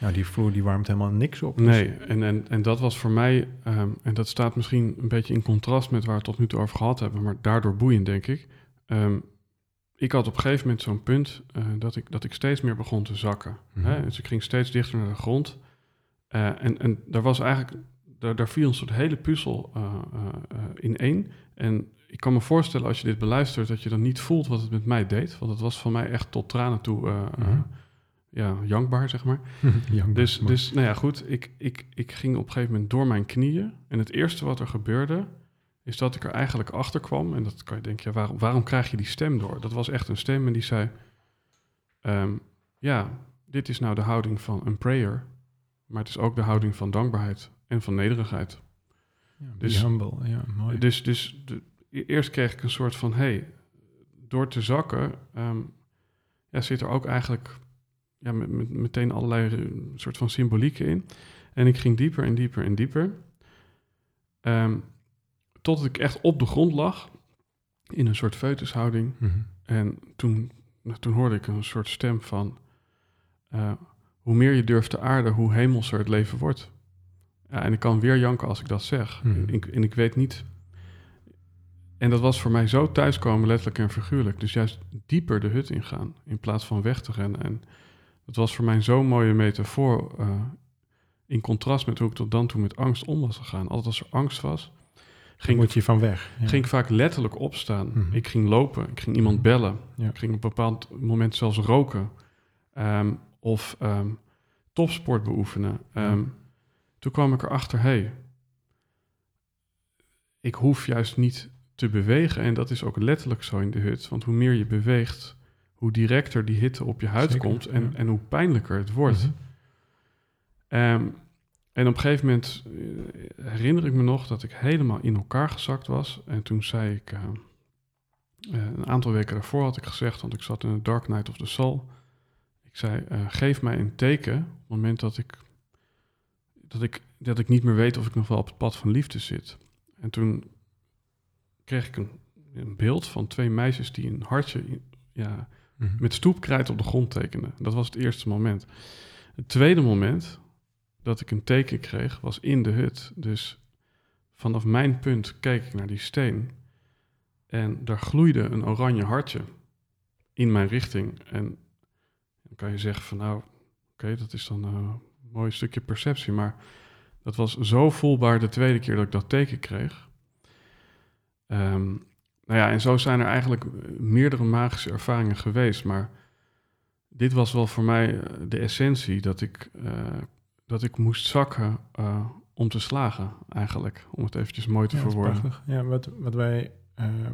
Nou, die vloer die warmt helemaal niks op. Dus-
Nee, en, en, en dat was voor mij, ehm, en dat staat misschien een beetje in contrast met waar we het tot nu toe over gehad hebben, maar daardoor boeiend, denk ik. Ehm, ik had op een gegeven moment zo'n punt eh, dat, ik, dat ik steeds meer begon te zakken.
Mhm.
Hè? Dus ik ging steeds dichter naar de grond. Eh, en, en daar was eigenlijk, daar, daar viel een soort hele puzzel eh, in één. En ik kan me voorstellen als je dit beluistert, dat je dan niet voelt wat het met mij deed. Want het was van mij echt tot tranen toe,
Mhm.
Ja, jankbaar, zeg maar. Dus, dus nou ja, goed, ik, ik, ik ging op een gegeven moment door mijn knieën. En het eerste wat er gebeurde, is dat ik er eigenlijk achter kwam. En dat kan je denken, ja, waarom, waarom krijg je die stem door? Dat was echt een stem en die zei... ehm, ja, dit is nou de houding van een prayer. Maar het is ook de houding van dankbaarheid en van nederigheid.
Ja,
dus-
humble, ja, mooi.
Dus, dus de, eerst kreeg ik een soort van, hey, door te zakken, ehm, ja, zit er ook eigenlijk ja, met, met- meteen allerlei eh, soort van symbolieken in. En ik ging dieper en dieper en dieper. Ehm, totdat ik echt op de grond lag, in een soort foetushouding.
Mhm.
En toen, nou, toen hoorde ik een soort stem van... eh, hoe meer je durft te aarden, hoe hemelser het leven wordt. Ja, en ik kan weer janken als ik dat zeg.
Mhm.
En, ik, en ik weet niet... En dat was voor mij zo thuiskomen, letterlijk en figuurlijk. Dus juist dieper de hut ingaan, in plaats van weg te rennen. En dat was voor mij zo'n mooie metafoor... eh, in contrast met hoe ik tot dan toe met angst om was gegaan. Altijd als er angst was,
Ging moet je van weg. Ja.
ging ik vaak letterlijk opstaan.
Mhm.
Ik ging lopen, ik ging iemand bellen.
Ja.
Ik ging op een bepaald moment zelfs roken. Ehm, of ehm, topsport beoefenen. Ehm,
Ja.
Toen kwam ik erachter, hé, hey, ik hoef juist niet te bewegen. En dat is ook letterlijk zo in de hut. Want hoe meer je beweegt, hoe directer die hitte op je huid
Zeker,
komt en,
ja.
en hoe pijnlijker het wordt.
Mhm.
Ehm, En op een gegeven moment eh, herinner ik me nog dat ik helemaal in elkaar gezakt was. En toen zei ik, eh, eh, een aantal weken daarvoor had ik gezegd, want ik zat in de Dark Night of the Soul. Ik zei, geef mij een teken op het moment dat ik, dat, ik, dat ik niet meer weet of ik nog wel op het pad van liefde zit. En toen kreeg ik een, een beeld van twee meisjes die een hartje in-
Mhm.
met stoepkrijt op de grond tekenden. Dat was het eerste moment. Het tweede moment dat ik een teken kreeg was in de hut. Dus vanaf mijn punt keek ik naar die steen. En daar gloeide een oranje hartje in mijn richting. En dan kan je zeggen van nou, oké, dat is dan een mooi stukje perceptie. Maar dat was zo voelbaar de tweede keer dat ik dat teken kreeg. Ehm, nou ja, en zo zijn er eigenlijk eh, meerdere magische ervaringen geweest. Maar dit was wel voor mij eh, de essentie dat ik, eh, dat ik moest zakken om te slagen, eigenlijk. Om het eventjes mooi te
Ja,
verwoorden.
Ja, wat, wat wij,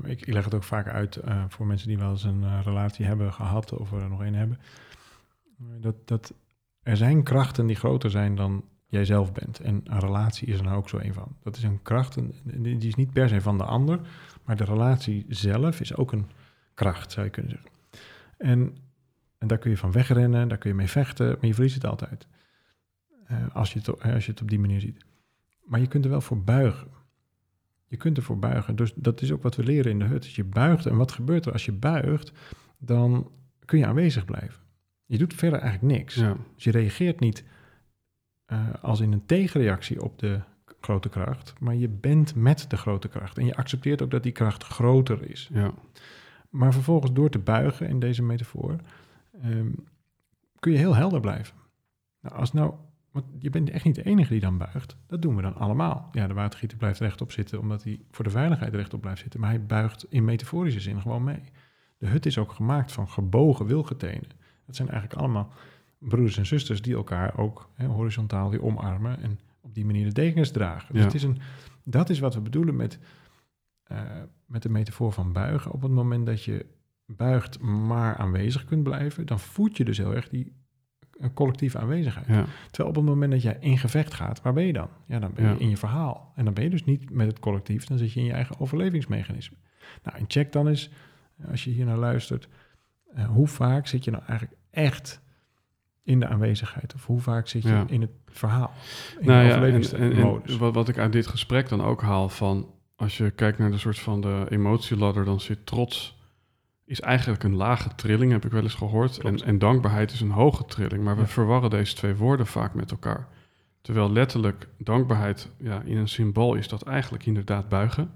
ik, ik leg het ook vaak uit voor mensen die wel eens een relatie hebben gehad of er nog een hebben. Dat, dat er zijn krachten die groter zijn dan jij zelf bent. En een relatie is er nou ook zo een van. Dat is een kracht, en die is niet per se van de ander, maar de relatie zelf is ook een kracht, zou je kunnen zeggen. En, en daar kun je van wegrennen, daar kun je mee vechten, maar je verliest het altijd. Eh, als, je het, als je het op die manier ziet. Maar je kunt er wel voor buigen. Je kunt ervoor buigen. Dus dat is ook wat we leren in de hut. Dus je buigt. En wat gebeurt er als je buigt? Dan kun je aanwezig blijven. Je doet verder eigenlijk niks.
Ja,
Dus je reageert niet eh, als in een tegenreactie op de grote kracht. Maar je bent met de grote kracht. En je accepteert ook dat die kracht groter is.
ja,
Maar vervolgens door te buigen in deze metafoor, ehm, kun je heel helder blijven. Nou, als nou, want je bent echt niet de enige die dan buigt. Dat doen we dan allemaal. Ja, de watergieter blijft rechtop zitten omdat hij voor de veiligheid rechtop blijft zitten. Maar hij buigt in metaforische zin gewoon mee. De hut is ook gemaakt van gebogen wilgetenen. Dat zijn eigenlijk allemaal broeders en zusters die elkaar ook hè, horizontaal weer omarmen en op die manier de dekens dragen. Dus
Ja.
het is een, dat is wat we bedoelen met, eh, met de metafoor van buigen. Op het moment dat je buigt maar aanwezig kunt blijven, dan voed je dus heel erg die eh, collectieve aanwezigheid.
ja,
Terwijl op het moment dat jij in gevecht gaat, waar ben je dan? Ja, dan ben je
Ja.
in je verhaal. En dan ben je dus niet met het collectief, dan zit je in je eigen overlevingsmechanisme. Nou, en check dan eens, eh, als je hier naar luistert, hoe vaak zit je nou eigenlijk echt in de aanwezigheid? Of hoe vaak zit je
Ja.
in het verhaal? In
nou
de
ja, en, en,
overlevingsmodus?
en wat, wat ik uit dit gesprek dan ook haal van... als je kijkt naar de soort van de emotieladder... dan zit trots is eigenlijk een lage trilling, heb ik wel eens gehoord. En, en dankbaarheid is een hoge trilling. Maar we
Ja.
verwarren deze twee woorden vaak met elkaar. Terwijl letterlijk dankbaarheid ja, in een symbool is dat eigenlijk inderdaad buigen.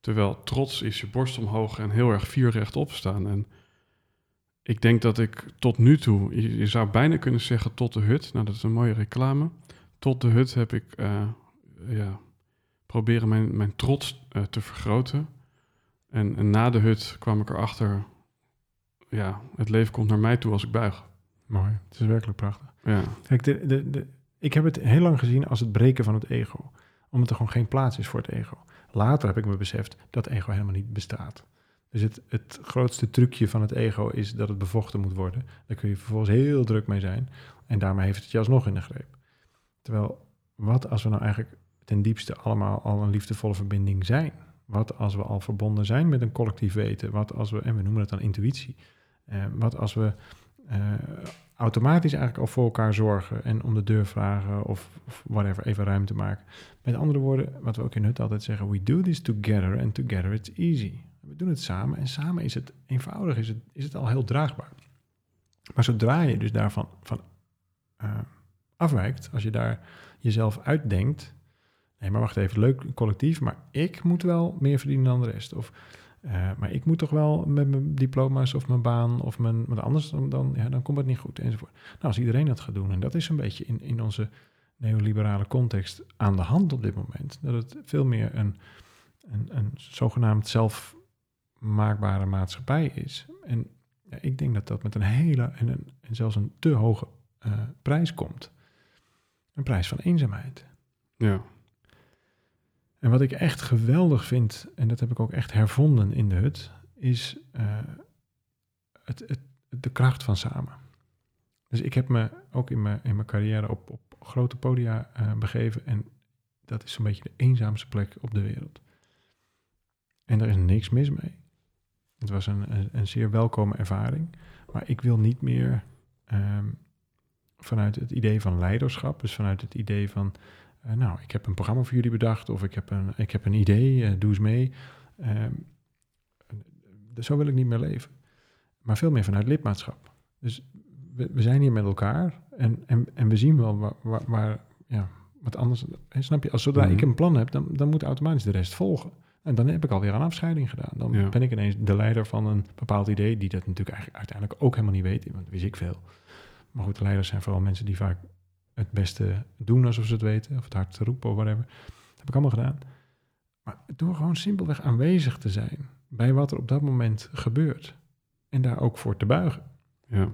Terwijl trots is je borst omhoog en heel erg vier rechtop staan. En ik denk dat ik tot nu toe, je, zou bijna kunnen zeggen tot de hut. Nou, dat is een mooie reclame. Tot de hut heb ik eh, ja, proberen mijn, mijn trots eh, te vergroten. En, en na de hut kwam ik erachter, ja, het leven komt naar mij toe als ik buig.
Mooi, het is werkelijk prachtig.
Ja,
Kijk, de, de, de, ik heb het heel lang gezien als het breken van het ego. Omdat er gewoon geen plaats is voor het ego. Later heb ik me beseft dat ego helemaal niet bestaat. Dus het, het grootste trucje van het ego is dat het bevochten moet worden. Daar kun je vervolgens heel druk mee zijn. En daarmee heeft het je alsnog in de greep. Terwijl, wat als we nou eigenlijk ten diepste allemaal al een liefdevolle verbinding zijn? Wat als we al verbonden zijn met een collectief weten? Wat als we, en we noemen het dan intuïtie. Eh, wat als we eh, automatisch eigenlijk al voor elkaar zorgen en om de deur vragen of, whatever, even ruimte maken. Met andere woorden, wat we ook in Hut altijd zeggen, we do this together and together it's easy. We doen het samen en samen is het eenvoudig, is het, is het al heel draagbaar. Maar zodra je dus daarvan van, eh, afwijkt, als je daar jezelf uitdenkt, nee maar wacht even, leuk collectief, maar ik moet wel meer verdienen dan de rest. Of uh, maar ik moet toch wel met mijn diploma's of mijn baan of mijn, want anders dan, dan, ja, dan komt het niet goed enzovoort. Nou, als iedereen dat gaat doen, en dat is een beetje in, in onze neoliberale context aan de hand op dit moment, dat het veel meer een, een, een zogenaamd zelfmaakbare maatschappij is. En ja, ik denk dat dat met een hele en, een, en zelfs een te hoge uh, prijs komt. Een prijs van eenzaamheid.
ja.
En wat ik echt geweldig vind, en dat heb ik ook echt hervonden in de hut, is uh, het, het, de kracht van samen. Dus ik heb me ook in mijn, in mijn carrière op, op grote podia eh, begeven. En dat is zo'n beetje de eenzaamste plek op de wereld. En er is niks mis mee. Het was een, een, een zeer welkome ervaring. Maar ik wil niet meer ehm, vanuit het idee van leiderschap, dus vanuit het idee van, eh, nou, ik heb een programma voor jullie bedacht of ik heb een, ik heb een idee, eh, doe eens mee. Ehm, zo wil ik niet meer leven. Maar veel meer vanuit lidmaatschap. Dus we, we zijn hier met elkaar en, en, en we zien wel waar, waar, waar ja, wat anders. Snap je, als zodra
Mhm.
ik een plan heb, dan, dan moet automatisch de rest volgen. En dan heb ik alweer een afscheiding gedaan. Dan
Ja.
ben ik ineens de leider van een bepaald idee, die dat natuurlijk eigenlijk uiteindelijk ook helemaal niet weet, want dat wist ik veel. Maar goed, de leiders zijn vooral mensen die vaak het beste doen alsof ze het weten, of het hard roepen of whatever. Dat heb ik allemaal gedaan. Maar door gewoon simpelweg aanwezig te zijn bij wat er op dat moment gebeurt. En daar ook voor te buigen.
Ja.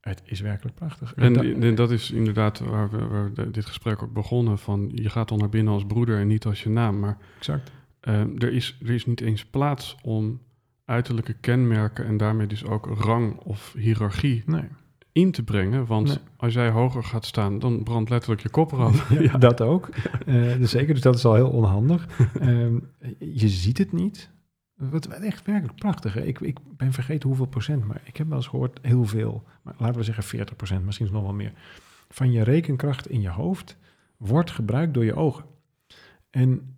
Het is werkelijk prachtig.
En,
dat-
en dat is inderdaad waar we, waar we dit gesprek ook begonnen. Van je gaat dan naar binnen als broeder en niet als je naam. Maar
exact.
Eh, er, is, er is niet eens plaats om uiterlijke kenmerken en daarmee dus ook rang of hiërarchie
Nee.
in te brengen. Want
Nee.
als jij hoger gaat staan, dan brandt letterlijk je kop eraf.
Ja, Dat ook. Eh, dus zeker, dus dat is al heel onhandig. Ehm, je ziet het niet. Wat echt werkelijk prachtig. Hè? Ik, ik ben vergeten hoeveel procent, maar ik heb wel eens gehoord heel veel. Maar laten we zeggen 40 procent, misschien nog wel meer. Van je rekenkracht in je hoofd wordt gebruikt door je ogen. En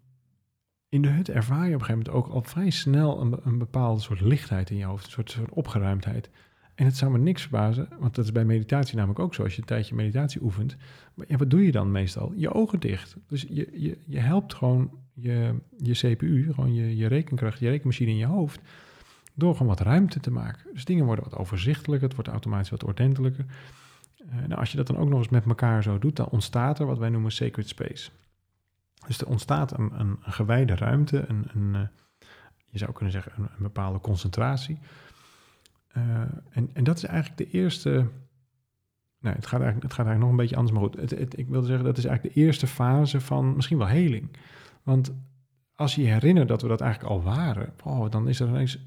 in de hut ervaar je op een gegeven moment ook al vrij snel een, een bepaalde soort lichtheid in je hoofd, een soort, soort opgeruimdheid. En het zou me niks verbazen, want dat is bij meditatie namelijk ook zo. Als je een tijdje meditatie oefent, maar wat doe je dan meestal? Je ogen dicht. Dus je, je, je helpt gewoon je, je CPU, gewoon je, je rekenkracht, je rekenmachine in je hoofd, door gewoon wat ruimte te maken. Dus dingen worden wat overzichtelijker, het wordt automatisch wat ordentelijker. Eh, nou, als je dat dan ook nog eens met elkaar zo doet, dan ontstaat er wat wij noemen sacred space. Dus er ontstaat een, een, een gewijde ruimte, een, een, eh, je zou kunnen zeggen een, bepaalde concentratie. Eh, en, en dat is eigenlijk de eerste Nee, het gaat, eigenlijk, het gaat eigenlijk nog een beetje anders. Maar goed, het, ik wilde zeggen, dat is eigenlijk de eerste fase van misschien wel heling. Want als je je herinnert dat we dat eigenlijk al waren, oh, dan is er ineens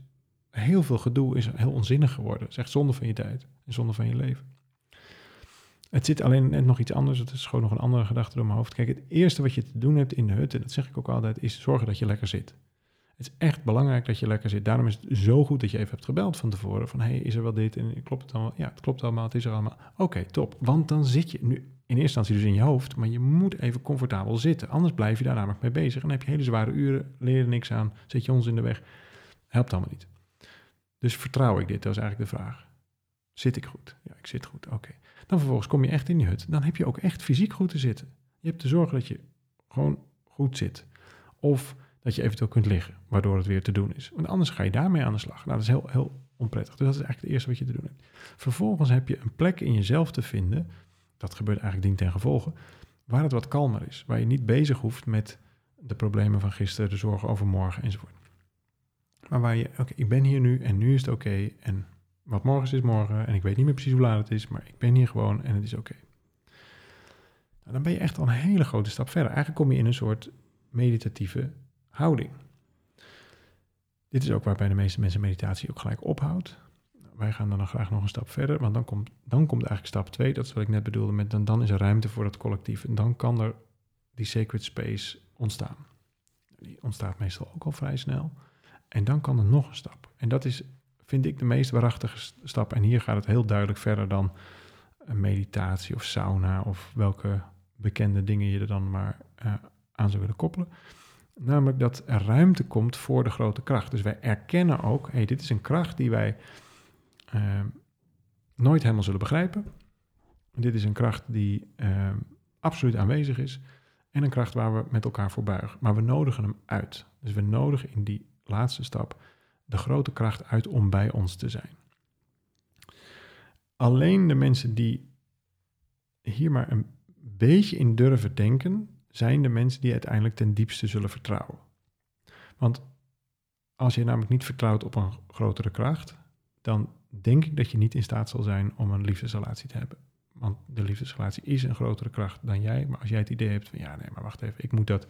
heel veel gedoe, is heel onzinnig geworden. Het is echt zonde van je tijd en zonde van je leven. Het zit alleen net nog iets anders. Het is gewoon nog een andere gedachte door mijn hoofd. Kijk, het eerste wat je te doen hebt in de hut, en dat zeg ik ook altijd, is zorgen dat je lekker zit. Het is echt belangrijk dat je lekker zit. Daarom is het zo goed dat je even hebt gebeld van tevoren. Van, hey, is er wel dit? En klopt het allemaal? Ja, het klopt allemaal. Het is er allemaal. Oké, top. Want dan zit je nu in eerste instantie dus in je hoofd. Maar je moet even comfortabel zitten. Anders blijf je daar namelijk mee bezig. En dan heb je hele zware uren, leer niks aan. Zet je ons in de weg. Helpt allemaal niet. Dus vertrouw ik dit? Dat is eigenlijk de vraag. Zit ik goed? Ja, ik zit goed. Oké. Dan vervolgens kom je echt in die hut. Dan heb je ook echt fysiek goed te zitten. Je hebt te zorgen dat je gewoon goed zit. Of dat je eventueel kunt liggen, waardoor het weer te doen is. Want anders ga je daarmee aan de slag. Nou, dat is heel, heel onprettig. Dus dat is eigenlijk het eerste wat je te doen hebt. Vervolgens heb je een plek in jezelf te vinden, dat gebeurt eigenlijk dien ten gevolge, waar het wat kalmer is. Waar je niet bezig hoeft met de problemen van gisteren, de zorgen over morgen enzovoort. Maar waar je, oké, ik ben hier nu en nu is het oké. en wat morgen is, morgen. En ik weet niet meer precies hoe laat het is, maar ik ben hier gewoon en het is oké. Nou, dan ben je echt al een hele grote stap verder. Eigenlijk kom je in een soort meditatieve houding. Dit is ook waar bij de meeste mensen meditatie ook gelijk ophoudt. Wij gaan dan graag nog een stap verder, want dan komt, dan komt eigenlijk stap 2. Dat is wat ik net bedoelde met dan, dan is er ruimte voor dat collectief. En dan kan er die sacred space ontstaan. Die ontstaat meestal ook al vrij snel. En dan kan er nog een stap. En dat is, vind ik, de meest waarachtige st- stap. En hier gaat het heel duidelijk verder dan een meditatie of sauna of welke bekende dingen je er dan maar eh, aan zou willen koppelen. Namelijk dat er ruimte komt voor de grote kracht. Dus wij erkennen ook, hey, dit is een kracht die wij eh, nooit helemaal zullen begrijpen. Dit is een kracht die eh, absoluut aanwezig is. En een kracht waar we met elkaar voor buigen. Maar we nodigen hem uit. Dus we nodigen in die laatste stap de grote kracht uit om bij ons te zijn. Alleen de mensen die hier maar een beetje in durven denken, zijn de mensen die uiteindelijk ten diepste zullen vertrouwen. Want als je namelijk niet vertrouwt op een grotere kracht, dan denk ik dat je niet in staat zal zijn om een liefdesrelatie te hebben. Want de liefdesrelatie is een grotere kracht dan jij. Maar als jij het idee hebt van ja, nee, maar wacht even, ik moet dat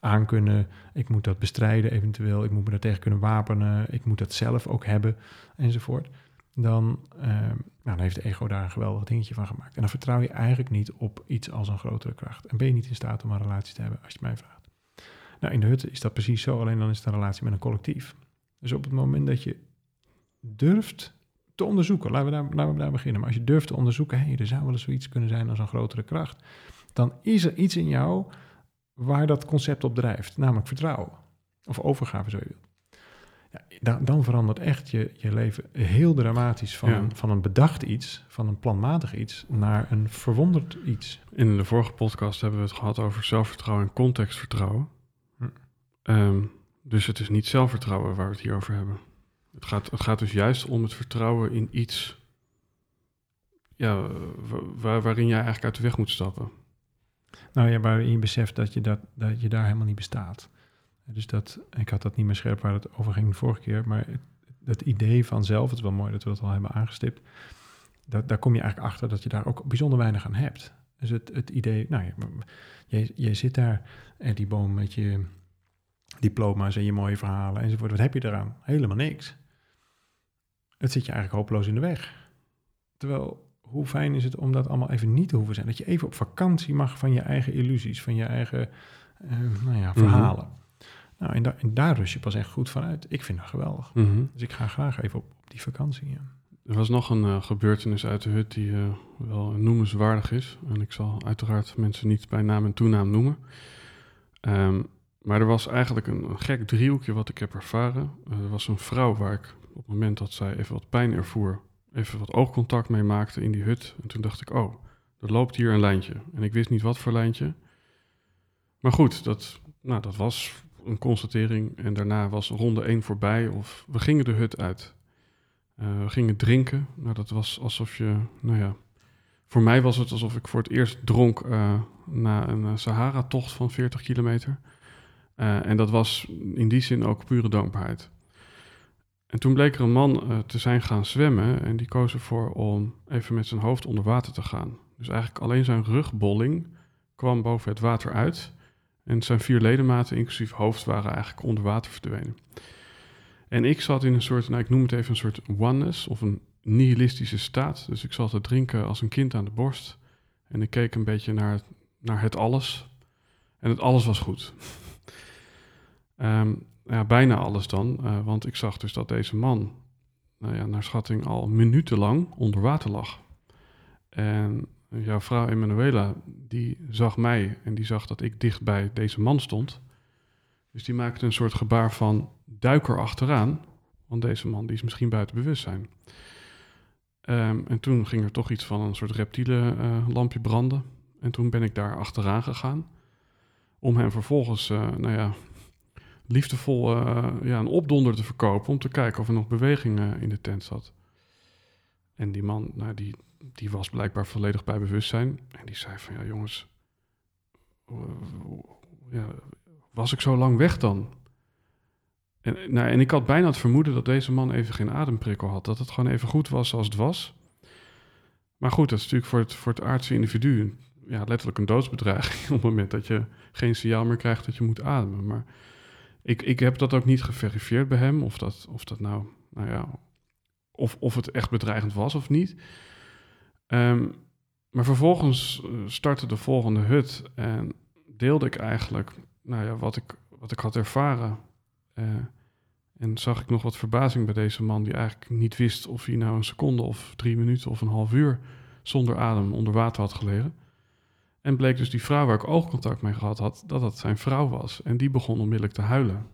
aankunnen, ik moet dat bestrijden eventueel, ik moet me daar tegen kunnen wapenen, ik moet dat zelf ook hebben enzovoort. dan, eh, nou, dan heeft de ego daar een geweldig dingetje van gemaakt. En dan vertrouw je eigenlijk niet op iets als een grotere kracht. En ben je niet in staat om een relatie te hebben, als je mij vraagt. Nou, in de hut is dat precies zo, alleen dan is het een relatie met een collectief. Dus op het moment dat je durft te onderzoeken, laten we daar, laten we beginnen. Maar als je durft te onderzoeken, hé, hey, er zou wel eens zoiets kunnen zijn als een grotere kracht. Dan is er iets in jou waar dat concept op drijft, namelijk vertrouwen. Of overgave, zo je wilt. Ja, dan, dan, verandert echt je, je leven heel dramatisch van, ja. van een bedacht iets, van een planmatig iets, naar een verwonderd iets.
In de vorige podcast hebben we het gehad over zelfvertrouwen en contextvertrouwen. Hm. Um, dus het is niet zelfvertrouwen waar we het hier over hebben. Het gaat, het gaat dus juist om het vertrouwen in iets ja, waar, waarin jij eigenlijk uit de weg moet stappen.
Nou ja, waarin je beseft dat je, dat, dat je daar helemaal niet bestaat. Dus dat, ik had dat niet meer scherp waar het over ging de vorige keer, maar het, het idee van zelf, het is wel mooi dat we dat al hebben aangestipt, dat, daar kom je eigenlijk achter dat je daar ook bijzonder weinig aan hebt. Dus het, het idee, nou ja, je, zit daar en die boom met je diploma's en je mooie verhalen enzovoort, wat heb je eraan? Helemaal niks. Het zit je eigenlijk hopeloos in de weg. Terwijl, hoe fijn is het om dat allemaal even niet te hoeven zijn? Dat je even op vakantie mag van je eigen illusies, van je eigen uh, nou ja, verhalen. Mm -hmm. Nou, en, da en, daar rust je pas echt goed van uit. Ik vind dat geweldig. Mm -hmm. Dus ik ga graag even op, op die vakantie. Ja.
Er was nog een uh, gebeurtenis uit de hut die uh, wel noemenswaardig is. En ik zal uiteraard mensen niet bij naam en toenaam noemen. Um, maar er was eigenlijk een, een, gek driehoekje wat ik heb ervaren. er was een vrouw waar ik op het moment dat zij even wat pijn ervoer, even wat oogcontact mee maakte in die hut. En toen dacht ik, oh, er loopt hier een lijntje. En ik wist niet wat voor lijntje. Maar goed, dat, nou, dat was een constatering. En daarna was ronde 1 voorbij of we gingen de hut uit. Uh, we gingen drinken. Nou, dat was alsof je, nou ja, voor mij was het alsof ik voor het eerst dronk uh, na een Sahara-tocht van 40 kilometer. En dat was in die zin ook pure dankbaarheid. En toen bleek er een man uh, te zijn gaan zwemmen en die koos ervoor om even met zijn hoofd onder water te gaan. Dus eigenlijk alleen zijn rugbolling kwam boven het water uit en zijn vier ledematen, inclusief hoofd, waren eigenlijk onder water verdwenen. En ik zat in een soort, nou ik noem het even een soort oneness of een nihilistische staat. Dus ik zat te drinken als een kind aan de borst en ik keek een beetje naar, naar het alles en het alles was goed. Um, ja, bijna alles dan, uh, want ik zag dus dat deze man, nou ja, naar schatting al minutenlang onder water lag. En jouw vrouw Emanuela, die zag mij en die zag dat ik dicht bij deze man stond. Dus die maakte een soort gebaar van duiker achteraan, want deze man die is misschien buiten bewustzijn. Um, en toen ging er toch iets van een soort reptiele uh, lampje branden. En toen ben ik daar achteraan gegaan. Om hem vervolgens, uh, nou ja, liefdevol uh, ja, een opdonder te verkopen om te kijken of er nog beweging uh, in de tent zat. En die man, nou, die, die was blijkbaar volledig bij bewustzijn. En die zei van, ja jongens, ja, was ik zo lang weg dan? En, nou, en ik had bijna het vermoeden dat deze man even geen ademprikkel had. Dat het gewoon even goed was zoals het was. Maar goed, dat is natuurlijk voor het, voor het aardse individu ja, letterlijk een doodsbedreiging... op het moment dat je geen signaal meer krijgt dat je moet ademen. Maar ik, ik heb dat ook niet geverifieerd bij hem, of dat, of dat nou, nou ja, of, of het echt bedreigend was of niet. Um, maar vervolgens startte de volgende hut en deelde ik eigenlijk nou ja, wat, ik, wat ik had ervaren. Uh, en zag ik nog wat verbazing bij deze man, die eigenlijk niet wist of hij nou een seconde of drie minuten of een half uur zonder adem onder water had gelegen. En bleek dus die vrouw waar ik oogcontact mee gehad had, dat dat zijn vrouw was. En die begon onmiddellijk te huilen.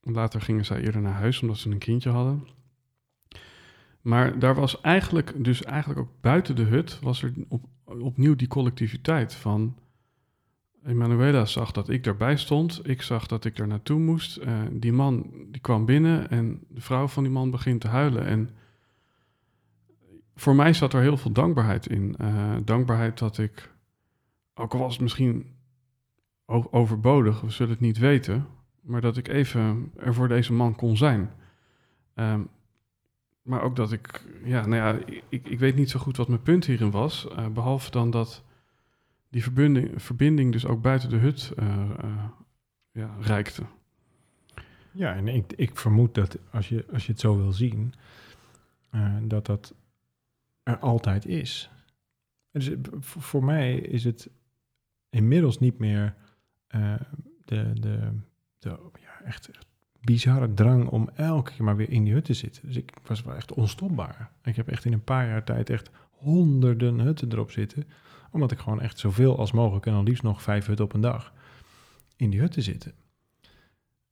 Later gingen zij eerder naar huis omdat ze een kindje hadden. Maar daar was eigenlijk, dus eigenlijk ook buiten de hut, was er op, opnieuw die collectiviteit van. Emanuela zag dat ik daarbij stond. Ik zag dat ik er naartoe moest. Uh, die man die kwam binnen en de vrouw van die man begint te huilen. En voor mij zat er heel veel dankbaarheid in. Uh, dankbaarheid dat ik ook al was het misschien overbodig, we zullen het niet weten, maar dat ik even er voor deze man kon zijn. Um, maar ook dat ik, ja, nou ja, ik, ik weet niet zo goed wat mijn punt hierin was, uh, behalve dan dat die verbinding, verbinding dus ook buiten de hut uh, ja, reikte.
Ja, en ik, ik vermoed dat als je, als je het zo wil zien, eh, dat dat er altijd is. Dus eh, voor mij is het inmiddels niet meer eh, de, de, de ja, echt, bizarre drang om elke keer maar weer in die hut te zitten. Dus ik was wel echt onstopbaar. Ik heb echt in een paar jaar tijd echt honderden hutten erop zitten. Omdat ik gewoon echt zoveel als mogelijk en dan liefst nog vijf hutten op een dag in die hut te zitten.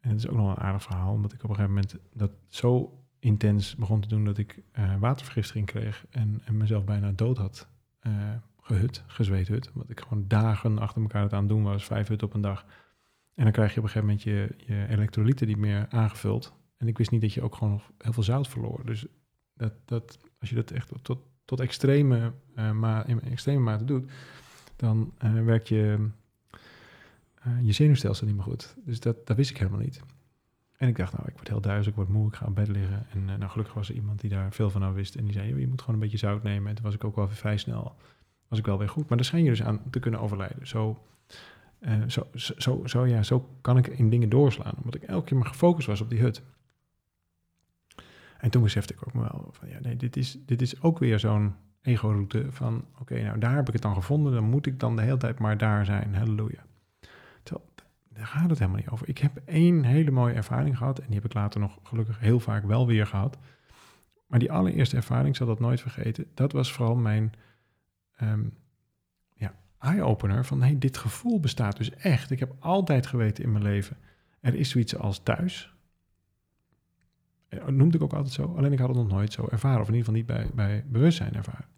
En het is ook nog een aardig verhaal, omdat ik op een gegeven moment dat zo intens begon te doen dat ik eh, watervergiftiging kreeg en, en mezelf bijna dood had eh, gehut, gezweet hut. Omdat ik gewoon dagen achter elkaar het aan doen was, vijf hutten op een dag. En dan krijg je op een gegeven moment je, je elektrolyten niet meer aangevuld. En ik wist niet dat je ook gewoon nog heel veel zout verloor. Dus dat, dat, als je dat echt tot, tot extreme, ma in extreme mate doet, dan eh, werkt je, eh, je zenuwstelsel niet meer goed. Dus dat, dat wist ik helemaal niet. En ik dacht, nou, ik word heel duizelig, ik word moe, ik ga op bed liggen. En nou, gelukkig was er iemand die daar veel van aan wist. En die zei, "Joh, je moet gewoon een beetje zout nemen. En toen was ik ook wel vrij snel, was ik wel weer goed. Maar daar schijn je dus aan te kunnen overlijden. Zo, eh, zo, zo, zo, zo, ja, zo kan ik in dingen doorslaan. Omdat ik elke keer maar gefocust was op die hut. En toen besefte ik ook wel van, ja, nee, dit is, dit is ook weer zo'n ego-route van, oké, nou, daar heb ik het dan gevonden. Dan moet ik dan de hele tijd maar daar zijn. Halleluja. Terwijl, daar gaat het helemaal niet over. Ik heb één hele mooie ervaring gehad. En die heb ik later nog gelukkig heel vaak wel weer gehad. Maar die allereerste ervaring, ik zal dat nooit vergeten. Dat was vooral mijn ehm, ja, eye-opener van, hey, dit gevoel bestaat dus echt. Ik heb altijd geweten in mijn leven, er is zoiets als thuis. Eh, Noemde ik ook altijd zo. Alleen ik had het nog nooit zo ervaren. Of in ieder geval niet bij, bij bewustzijn ervaren.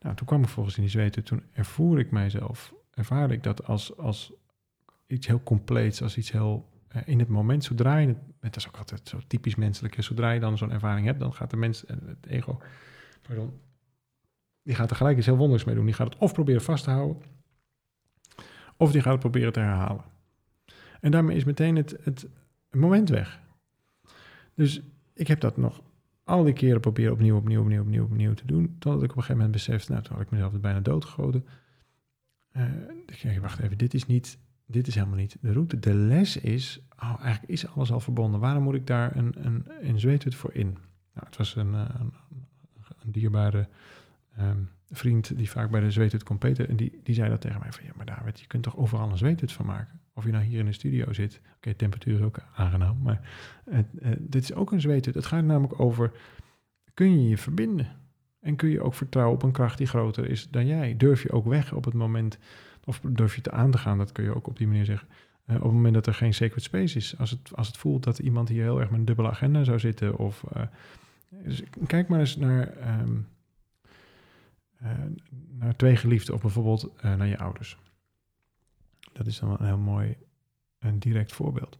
Nou, toen kwam ik volgens in die zweten. Toen ervoer ik mijzelf. Ervaarde ik dat als, als iets heel compleets. Als iets heel eh, in het moment. Zodra je het... Dat is ook altijd zo typisch menselijk. Zodra je dan zo'n ervaring hebt. Dan gaat de mens... eh, Het ego... Pardon. Die gaat er gelijk iets heel wonders mee doen. Die gaat het of proberen vast te houden. Of die gaat het proberen te herhalen. En daarmee is meteen het, het moment weg. Dus ik heb dat nog al die keren proberen opnieuw, opnieuw, opnieuw, opnieuw, opnieuw te doen. Totdat ik op een gegeven moment besefte, nou, toen had ik mezelf bijna doodgegoten. Eh ik wacht even, dit is niet, dit is helemaal niet de route. De les is, oh, eigenlijk is alles al verbonden. Waarom moet ik daar een, een, voor in? Nou, het was een, eh, een, een dierbare ehm, vriend die vaak bij de zweethut komt. En die, die zei dat tegen mij van, ja, maar David, je kunt toch overal een zweethut van maken? Of je nou hier in de studio zit. Oké, temperatuur is ook aangenaam, maar het, eh, dit is ook een zweethut. Het gaat namelijk over, kun je je verbinden? En kun je ook vertrouwen op een kracht die groter is dan jij? Durf je ook weg op het moment, of durf je te aan te gaan, dat kun je ook op die manier zeggen. eh, op het moment dat er geen sacred space is. Als het, als het voelt dat iemand hier heel erg met een dubbele agenda zou zitten. Of, eh, dus kijk maar eens naar, ehm, eh, naar twee geliefden of bijvoorbeeld eh, naar je ouders. Dat is dan een heel mooi een direct voorbeeld.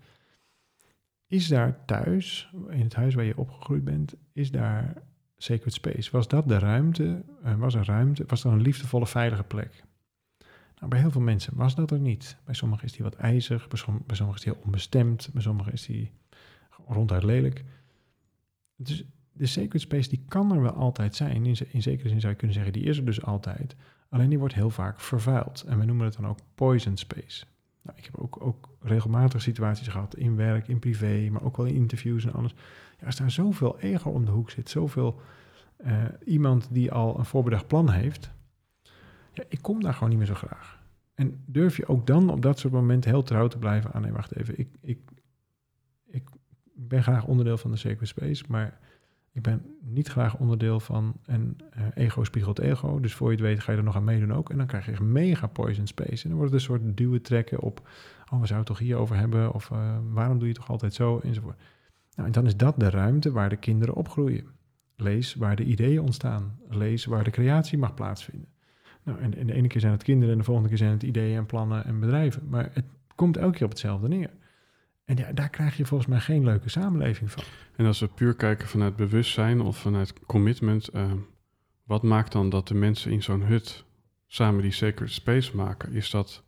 Is daar thuis, in het huis waar je opgegroeid bent, is daar sacred space? Was dat de ruimte? Eh, was er ruimte? Was dat een liefdevolle, veilige plek? Nou, bij heel veel mensen was dat er niet. Bij sommigen is die wat ijzig, bij sommigen is die heel onbestemd, bij sommigen is die ronduit lelijk. Dus de sacred space die kan er wel altijd zijn. In, ze- in zekere zin zou je kunnen zeggen, die is er dus altijd. Alleen die wordt heel vaak vervuild. En we noemen het dan ook poison space. Nou, ik heb ook, ook regelmatig situaties gehad in werk, in privé, maar ook wel in interviews en alles. Ja, als daar zoveel ego om de hoek zit, zoveel eh, iemand die al een voorbedacht plan heeft, ja, ik kom daar gewoon niet meer zo graag. En durf je ook dan op dat soort momenten heel trouw te blijven aan, nee, wacht even, ik, ik, ik ben graag onderdeel van de sacred space, maar ik ben niet graag onderdeel van een eh, ego spiegelt ego. Dus voor je het weet ga je er nog aan meedoen ook. En dan krijg je echt mega poison space. En dan wordt het een soort duwen trekken op... oh, we zouden het toch hierover hebben? Of eh, waarom doe je toch altijd zo? Enzovoort. Nou, en dan is dat de ruimte waar de kinderen opgroeien. Lees waar de ideeën ontstaan. Lees waar de creatie mag plaatsvinden. Nou, en, de ene keer zijn het kinderen... en de volgende keer zijn het ideeën en plannen en bedrijven. Maar het komt elke keer op hetzelfde neer. En ja, daar krijg je volgens mij geen leuke samenleving van.
En als we puur kijken vanuit bewustzijn of vanuit commitment, eh, wat maakt dan dat de mensen in zo'n hut samen die sacred space maken? Is dat.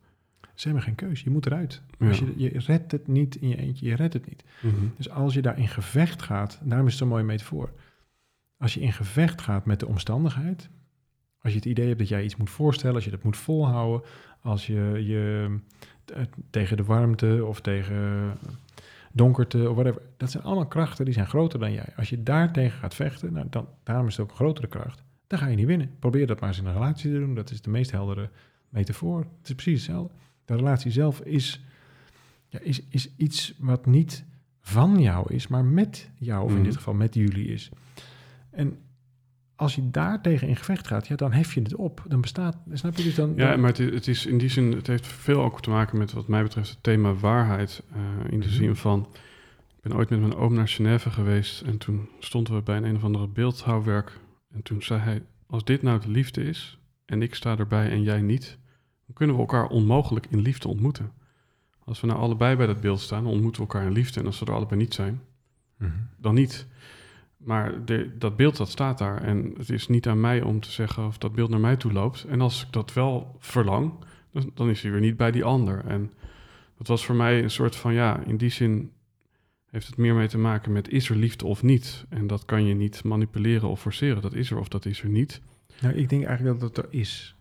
Ze hebben geen keus. Je moet eruit.
Ja.
Als je, je redt het niet in je eentje. Je redt het niet.
Mhm.
Dus als je daar in gevecht gaat, daarom is het zo'n mooie metafoor. Als je in gevecht gaat met de omstandigheid, als je het idee hebt dat jij iets moet voorstellen, als je dat moet volhouden, als je je tegen de warmte of tegen donkerte of whatever. Dat zijn allemaal krachten die zijn groter dan jij. Als je daar tegen gaat vechten, nou, dan, daarom is het ook een grotere kracht. Dan ga je niet winnen. Probeer dat maar eens in een relatie te doen. Dat is de meest heldere metafoor. Het is precies hetzelfde. De relatie zelf is, ja, is, is iets wat niet van jou is, maar met jou, of in
Mhm.
dit geval met jullie is. En als je daar tegen in gevecht gaat, ja, dan hef je het op. Dan bestaat, snap je dus dan...
Ja,
dan-
maar het is, het is in die zin, het heeft veel ook te maken met wat mij betreft het thema waarheid. eh, in de
Mhm.
zin van, ik ben ooit met mijn oom naar Genève geweest en toen stonden we bij een, een of andere beeldhouwwerk. En toen zei hij, als dit nou de liefde is en ik sta erbij en jij niet, dan kunnen we elkaar onmogelijk in liefde ontmoeten. Als we nou allebei bij dat beeld staan, dan ontmoeten we elkaar in liefde. En als we er allebei niet zijn,
Mhm.
dan niet. Maar de, dat beeld dat staat daar. En het is niet aan mij om te zeggen of dat beeld naar mij toe loopt. En als ik dat wel verlang, dan, dan is hij weer niet bij die ander. En dat was voor mij een soort van, ja, in die zin heeft het meer mee te maken met is er liefde of niet. En dat kan je niet manipuleren of forceren. Dat is er of dat is er niet.
Nou, ik denk eigenlijk dat het er is.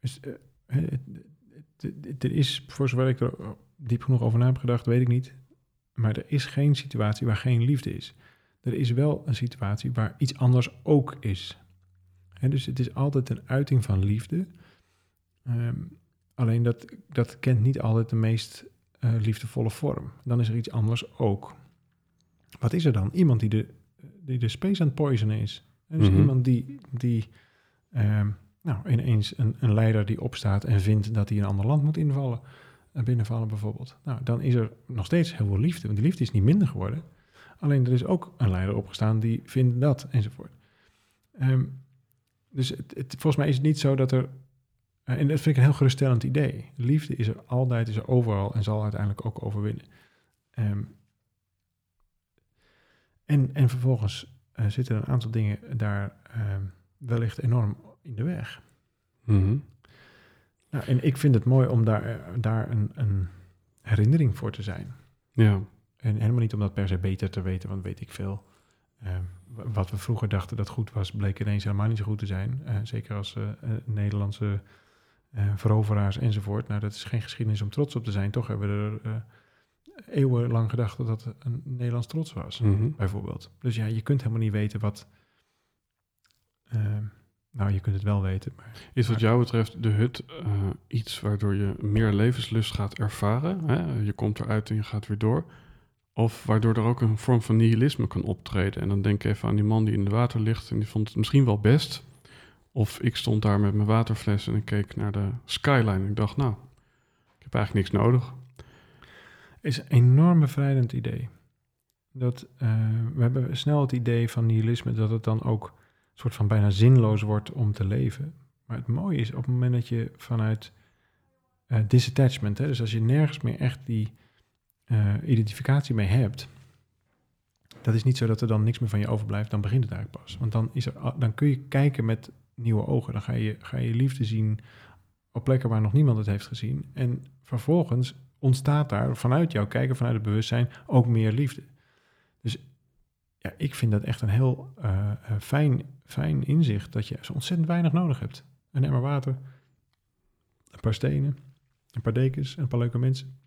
Dus, eh, er is, voor zover ik er diep genoeg over na heb gedacht, weet ik niet. Maar er is geen situatie waar geen liefde is. Er is wel een situatie waar iets anders ook is. Dus het is altijd een uiting van liefde. Ehm, alleen dat, dat kent niet altijd de meest eh, liefdevolle vorm. Dan is er iets anders ook. Wat is er dan? Iemand die de, die de space aan het poisonen is. Dus
Mhm.
iemand die, die ehm, nou, ineens een, een leider die opstaat en vindt dat hij een ander land moet invallen, eh, binnenvallen bijvoorbeeld. Nou, dan is er nog steeds heel veel liefde, want die liefde is niet minder geworden. Alleen er is ook een leider opgestaan die vindt dat, enzovoort. Ehm, dus het, het, volgens mij is het niet zo dat er... eh, en dat vind ik een heel geruststellend idee. Liefde is er altijd, is er overal en zal uiteindelijk ook overwinnen. Ehm, en, en vervolgens eh, zitten er een aantal dingen daar ehm, wellicht enorm in de weg.
Mhm.
Nou, en ik vind het mooi om daar, eh, daar een, een herinnering voor te zijn.
Ja,
En helemaal niet om dat per se beter te weten, want weet ik veel. Eh, w- wat we vroeger dachten dat goed was, bleek ineens helemaal niet zo goed te zijn. Eh, zeker als eh, eh, Nederlandse veroveraars enzovoort. Nou, dat is geen geschiedenis om trots op te zijn. Toch hebben we er eeuwenlang gedacht dat dat een Nederlands trots was,
Mhm.
bijvoorbeeld. Dus ja, je kunt helemaal niet weten wat... eh, nou, je kunt het wel weten, maar
Is wat jou betreft de hut iets waardoor je meer levenslust gaat ervaren? Hè? Je komt eruit en je gaat weer door. Of waardoor er ook een vorm van nihilisme kan optreden. En dan denk ik even aan die man die in het water ligt en die vond het misschien wel best. Of ik stond daar met mijn waterfles en ik keek naar de skyline en ik dacht, nou, ik heb eigenlijk niks nodig.
is een enorm bevrijdend idee. Dat, eh, we hebben snel het idee van nihilisme dat het dan ook een soort van bijna zinloos wordt om te leven. Maar het mooie is op het moment dat je vanuit eh, disattachment, hè, dus als je nergens meer echt die eh, identificatie mee hebt, dat is niet zo dat er dan niks meer van je overblijft, dan begint het eigenlijk pas. Want dan, is er, dan kun je kijken met nieuwe ogen, dan ga je, ga je liefde zien op plekken waar nog niemand het heeft gezien. En vervolgens ontstaat daar vanuit jouw kijken, vanuit het bewustzijn, ook meer liefde. Dus ja, ik vind dat echt een heel eh, eh, fijn, fijn inzicht dat je zo ontzettend weinig nodig hebt. Een emmer water, een paar stenen, een paar dekens, een paar leuke mensen.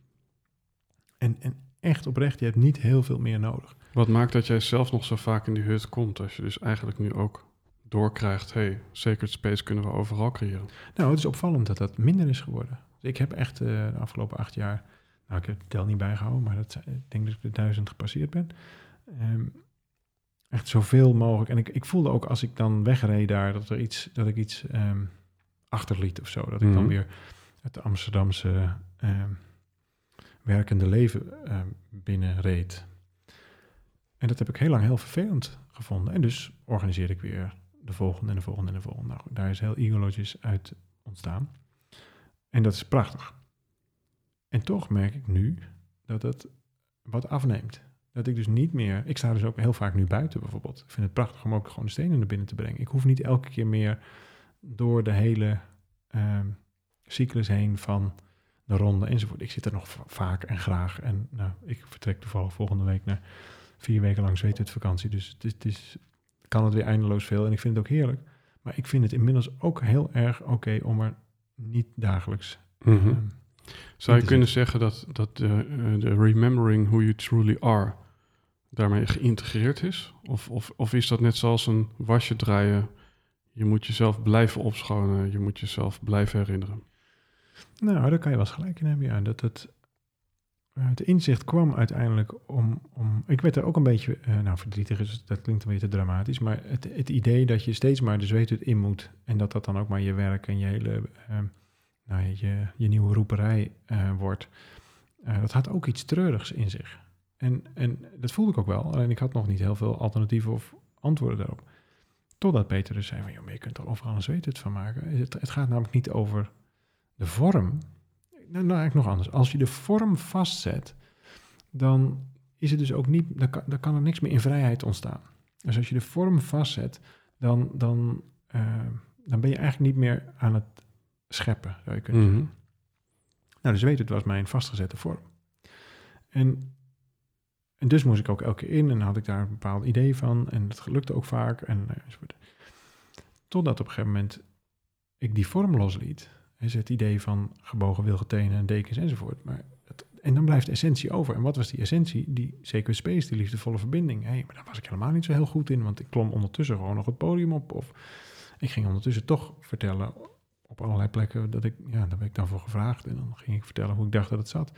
En, en echt oprecht, je hebt niet heel veel meer nodig.
Wat maakt dat jij zelf nog zo vaak in die hut komt, als je dus eigenlijk nu ook doorkrijgt, hey, sacred space kunnen we overal creëren.
Nou, het is opvallend dat dat minder is geworden. Ik heb echt eh, de afgelopen acht jaar, nou ik heb de tel niet bijgehouden, maar dat, ik denk dat ik de duizend gepasseerd ben. Ehm, echt zoveel mogelijk. En ik, ik voelde ook als ik dan wegreed daar, dat, er iets, dat ik iets ehm, achterliet of zo. Dat ik dan
Mhm.
weer het Amsterdamse ehm, werkende leven ehm, binnenreed. En dat heb ik heel lang heel vervelend gevonden. En dus organiseerde ik weer de volgende en de volgende en de volgende. Nou, daar is heel Eagle's uit ontstaan. En dat is prachtig. En toch merk ik nu dat het wat afneemt. Dat ik dus niet meer... Ik sta dus ook heel vaak nu buiten bijvoorbeeld. Ik vind het prachtig om ook gewoon de stenen naar binnen te brengen. Ik hoef niet elke keer meer door de hele ehm, cyclus heen van de ronde enzovoort. Ik zit er nog va- vaak en graag. En nou, ik vertrek toevallig volgende week naar vier weken lang zweetuitvakantie. Dus het is, het is, kan het weer eindeloos veel. En ik vind het ook heerlijk. Maar ik vind het inmiddels ook heel erg oké om er niet dagelijks
Mhm.
ehm,
Zou je kunnen zeggen dat, dat de, eh, de remembering who you truly are daarmee geïntegreerd is? Of, of, of is dat net zoals een wasje draaien? Je moet jezelf blijven opschonen, je moet jezelf blijven herinneren.
Nou, daar kan je wel eens gelijk in hebben, ja. Dat het, eh, het inzicht kwam uiteindelijk om, om... Ik werd er ook een beetje, eh, nou verdrietig is, dat klinkt een beetje te dramatisch, maar het, het idee dat je steeds maar de zweet het in moet en dat dat dan ook maar je werk en je hele, eh, nou, je, je nieuwe roeperij wordt, dat had ook iets treurigs in zich. En, en dat voelde ik ook wel, alleen ik had nog niet heel veel alternatieven of antwoorden daarop. Totdat Peter dus zei van, joh, maar je kunt er overal een zweet het van maken. Het, het gaat namelijk niet over de vorm. Nou, nou eigenlijk nog anders. Als je de vorm vastzet, dan is het dus ook niet, dan kan, dan kan er niks meer in vrijheid ontstaan. Dus als je de vorm vastzet, dan, dan, eh, dan ben je eigenlijk niet meer aan het scheppen, zou je kunnen
Mhm.
zeggen. Nou, dus weet het was mijn vastgezette vorm. En, en dus moest ik ook elke keer in en had ik daar een bepaald idee van. En dat gelukte ook vaak. En, eh. Totdat op een gegeven moment ik die vorm losliet. Dus het idee van gebogen wilgetenen en dekens enzovoort. Maar het, en dan blijft de essentie over. En wat was die essentie? Die sacred space, die liefdevolle verbinding. Hé, maar daar was ik helemaal niet zo heel goed in. Want ik klom ondertussen gewoon nog het podium op. Of ik ging ondertussen toch vertellen op allerlei plekken dat ik, ja, daar werd ik dan voor gevraagd. En dan ging ik vertellen hoe ik dacht dat het zat.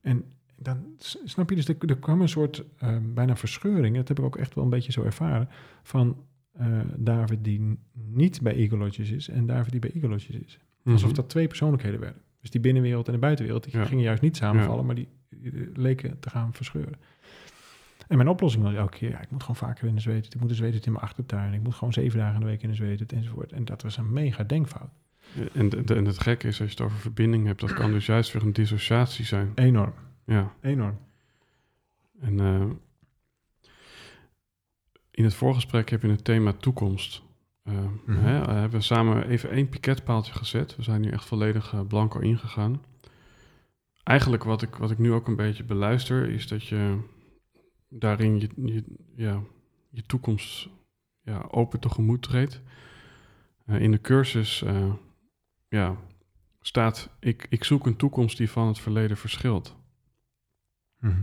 En dan snap je, dus er, er kwam een soort eh, bijna verscheuring. Dat heb ik ook echt wel een beetje zo ervaren. Van eh, David die niet bij Eagle Lodges is en David die bij Lodges is. Alsof
Mhm.
dat twee persoonlijkheden werden. Dus die binnenwereld en de buitenwereld, die
Ja.
gingen juist niet samenvallen,
Ja.
maar die, die leken te gaan verscheuren. En mijn oplossing was elke keer, ja, ik moet gewoon vaker in de zweet. Ik moet de zweet in mijn achtertuin. Ik moet gewoon zeven dagen in de week in de zweet enzovoort. En dat was een mega denkfout.
En, de- en het gekke is, als je het over verbinding hebt, dat kan dus juist weer een dissociatie zijn.
Enorm,
Ja.
enorm.
En eh, in het voorgesprek heb je het thema toekomst.
Mhm.
hè, we hebben samen even één piketpaaltje gezet. We zijn nu echt volledig eh, blanco ingegaan. Eigenlijk wat ik, wat ik nu ook een beetje beluister, is dat je daarin je, je, ja, je toekomst ja, open tegemoet treedt. Eh, in de cursus eh, ja, staat, ik, ik zoek een toekomst die van het verleden verschilt.
Mhm.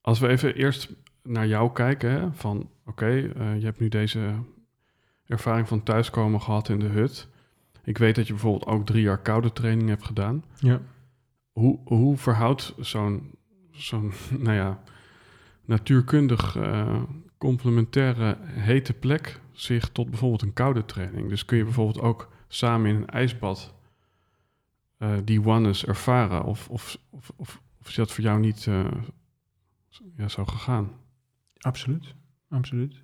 Als we even eerst naar jou kijken, hè, van oké, eh, je hebt nu deze ervaring van thuiskomen gehad in de hut. Ik weet dat je bijvoorbeeld ook drie jaar koude training hebt gedaan.
Ja.
Hoe, hoe verhoudt zo'n, zo'n nou ja, natuurkundig eh, complementaire hete plek zich tot bijvoorbeeld een koude training? Dus kun je bijvoorbeeld ook samen in een ijsbad eh, die oneness ervaren? Of, of, of, of, is dat voor jou niet eh, ja, zo gegaan?
Absoluut, absoluut.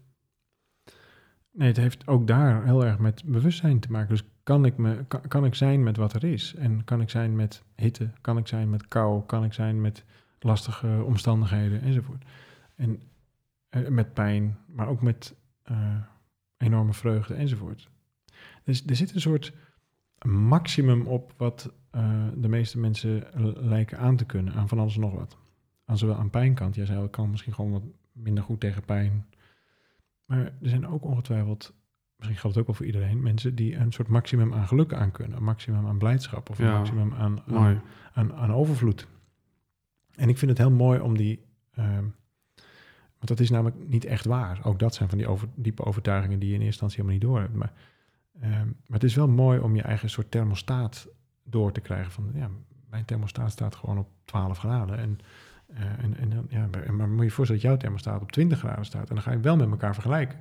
Nee, het heeft ook daar heel erg met bewustzijn te maken. Dus kan ik, me, kan, ik zijn met wat er is? En kan ik zijn met hitte? Kan ik zijn met kou? Kan ik zijn met lastige omstandigheden enzovoort? En eh, met pijn, maar ook met eh, enorme vreugde enzovoort. Dus er zit een soort maximum op wat eh, de meeste mensen lijken aan te kunnen, aan van alles nog wat. Aan zowel aan pijnkant, jij zei ik kan misschien gewoon wat minder goed tegen pijn. Maar er zijn ook ongetwijfeld, misschien geldt het ook wel voor iedereen, mensen die een soort maximum aan geluk aan kunnen. Een maximum aan blijdschap of een
Ja,
maximum aan, aan, aan overvloed. En ik vind het heel mooi om die. ehm, want dat is namelijk niet echt waar. Ook dat zijn van die over, diepe overtuigingen die je in eerste instantie helemaal niet door hebt. Maar, ehm, maar het is wel mooi om je eigen soort thermostaat door te krijgen. Van ja, mijn thermostaat staat gewoon op 12 graden. En, eh, en, en dan, ja, maar moet je je voorstellen dat jouw thermostaat op 20 graden staat. En dan ga je wel met elkaar vergelijken.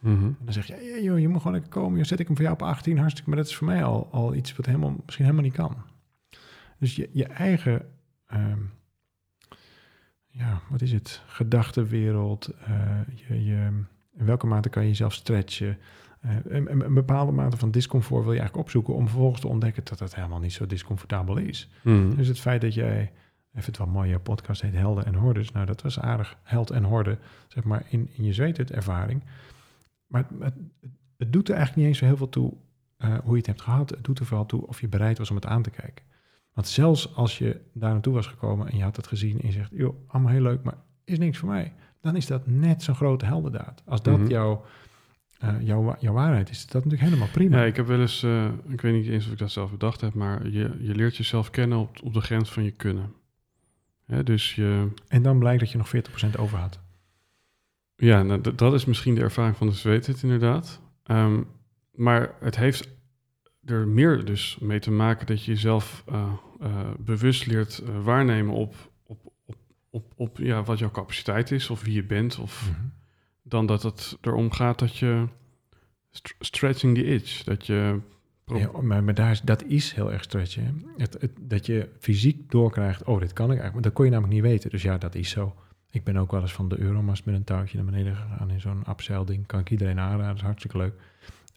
Mhm.
En dan zeg je, ja, joh, je moet gewoon lekker komen. Joh, zet ik hem voor jou op 18, hartstikke. Maar dat is voor mij al, al iets wat helemaal, misschien helemaal niet kan. Dus je, je eigen, ehm, ja, wat is het? Gedachtenwereld. eh, je, je, in welke mate kan je jezelf stretchen? Eh, een, bepaalde mate van discomfort wil je eigenlijk opzoeken om vervolgens te ontdekken dat het helemaal niet zo discomfortabel is.
Mhm.
Dus het feit dat jij, even het wel mooi, podcast heet Helden en Hordes. Nou, dat was aardig, held en horde, zeg maar, in, in je zweet ervaring. Maar het, het, het doet er eigenlijk niet eens zo heel veel toe eh, hoe je het hebt gehad. Het doet er vooral toe of je bereid was om het aan te kijken. Want zelfs als je daar naartoe was gekomen en je had het gezien en je zegt, joh, allemaal heel leuk, maar is niks voor mij. Dan is dat net zo'n grote heldendaad. Als dat
Mhm.
jouw eh, jouw, jouw waarheid is, dat natuurlijk helemaal prima.
Ja, ik heb wel eens, eh, ik weet niet eens of ik dat zelf bedacht heb, maar je, je leert jezelf kennen op, op de grens van je kunnen. Hè, dus je,
En dan blijkt dat je nog 40% over had.
ja, nou, dat is misschien de ervaring van de zweetheid inderdaad. Ehm, maar het heeft er meer dus mee te maken dat je jezelf eh, eh, bewust leert eh, waarnemen op, op, op, op, op ja, wat jouw capaciteit is of wie je bent. Of dan dat het erom gaat dat je st- stretching the itch, dat je...
Ja, maar, maar daar is, dat is heel erg stretchen. hè. Het, het, dat je fysiek doorkrijgt, oh, dit kan ik eigenlijk. Maar dat kon je namelijk niet weten. Dus ja, dat is zo. Ik ben ook wel eens van de Euromast met een touwtje naar beneden gegaan in zo'n upsell-ding. Kan ik iedereen aanraden, dat is hartstikke leuk.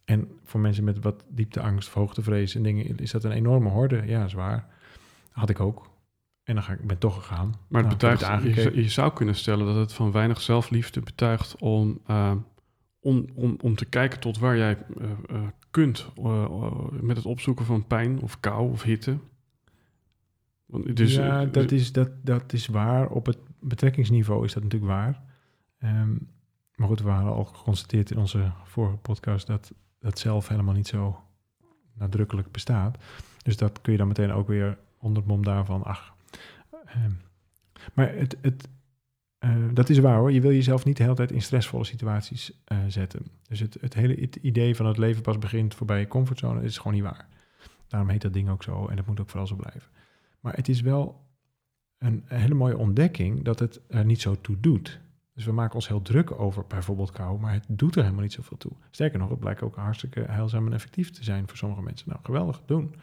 En voor mensen met wat diepteangst of hoogtevrees en dingen, is dat een enorme horde. Ja, zwaar. Had ik ook. En dan ga ik, ben toch gegaan.
Maar het
Nou,
betuigt, je, zou- je zou kunnen stellen dat het van weinig zelfliefde betuigt om, eh, om, om, om te kijken tot waar jij eh, eh, kunt eh, met het opzoeken van pijn of kou of hitte. Want, dus,
ja, dat is, dat, dat is waar. Op het betrekkingsniveau is dat natuurlijk waar. Ehm, maar goed, we hadden al geconstateerd in onze vorige podcast dat dat zelf helemaal niet zo nadrukkelijk bestaat. Dus dat kun je dan meteen ook weer onder het mom daarvan, ach. ehm, maar het, het, eh, dat is waar hoor. Je wil jezelf niet de hele tijd in stressvolle situaties eh, zetten. Dus het, het hele idee van het leven pas begint voorbij je comfortzone is gewoon niet waar. Daarom heet dat ding ook zo en dat moet ook vooral zo blijven. Maar het is wel een, een hele mooie ontdekking dat het er niet zo toe doet. Dus we maken ons heel druk over bijvoorbeeld kou, maar het doet er helemaal niet zoveel toe. Sterker nog, het blijkt ook hartstikke heilzaam en effectief te zijn voor sommige mensen. Nou, geweldig, doen.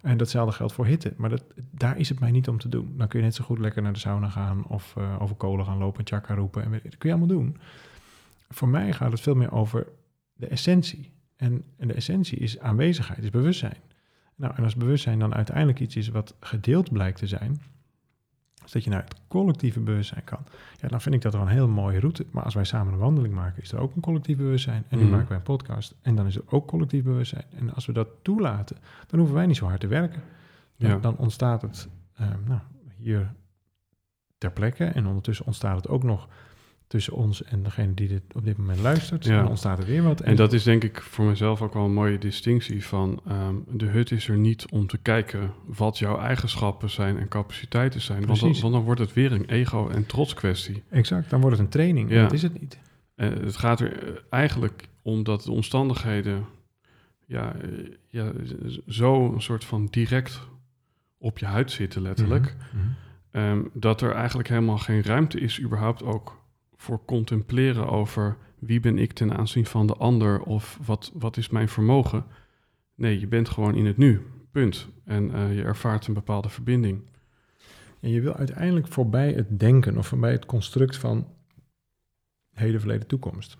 En datzelfde geldt voor hitte. Maar dat, daar is het mij niet om te doen. Dan kun je net zo goed lekker naar de sauna gaan of eh, over kolen gaan lopen en tjaka roepen. En dat kun je allemaal doen. Voor mij gaat het veel meer over de essentie. En, en de essentie is aanwezigheid, is bewustzijn. Nou, en als bewustzijn dan uiteindelijk iets is wat gedeeld blijkt te zijn, dat je naar het collectieve bewustzijn kan, ja, dan vind ik dat wel een heel mooie route. Maar als wij samen een wandeling maken, is er ook een collectief bewustzijn. En nu
Mhm.
maken wij een podcast en dan is er ook collectief bewustzijn. En als we dat toelaten, dan hoeven wij niet zo hard te werken. Dan,
Ja.
dan ontstaat het eh, nou, hier ter plekke en ondertussen ontstaat het ook nog tussen ons en degene die dit op dit moment luistert.
Ja.
En dan ontstaat er weer wat.
En dat is denk ik voor mezelf ook wel een mooie distinctie van ehm, de hut is er niet om te kijken wat jouw eigenschappen zijn en capaciteiten zijn. Want dan,
Precies.
want dan wordt het weer een ego- en trots kwestie.
Exact, dan wordt het een training.
Ja.
Dat is het niet.
Eh, het gaat er eh, eigenlijk om dat de omstandigheden ja, eh, ja, zo een soort van direct op je huid zitten, letterlijk.
Mhm. Mhm.
Ehm, dat er eigenlijk helemaal geen ruimte is, überhaupt ook voor contempleren over wie ben ik ten aanzien van de ander of wat, wat is mijn vermogen. Nee, je bent gewoon in het nu, punt. En eh, je ervaart een bepaalde verbinding.
En je wil uiteindelijk voorbij het denken of voorbij het construct van heden, verleden, toekomst.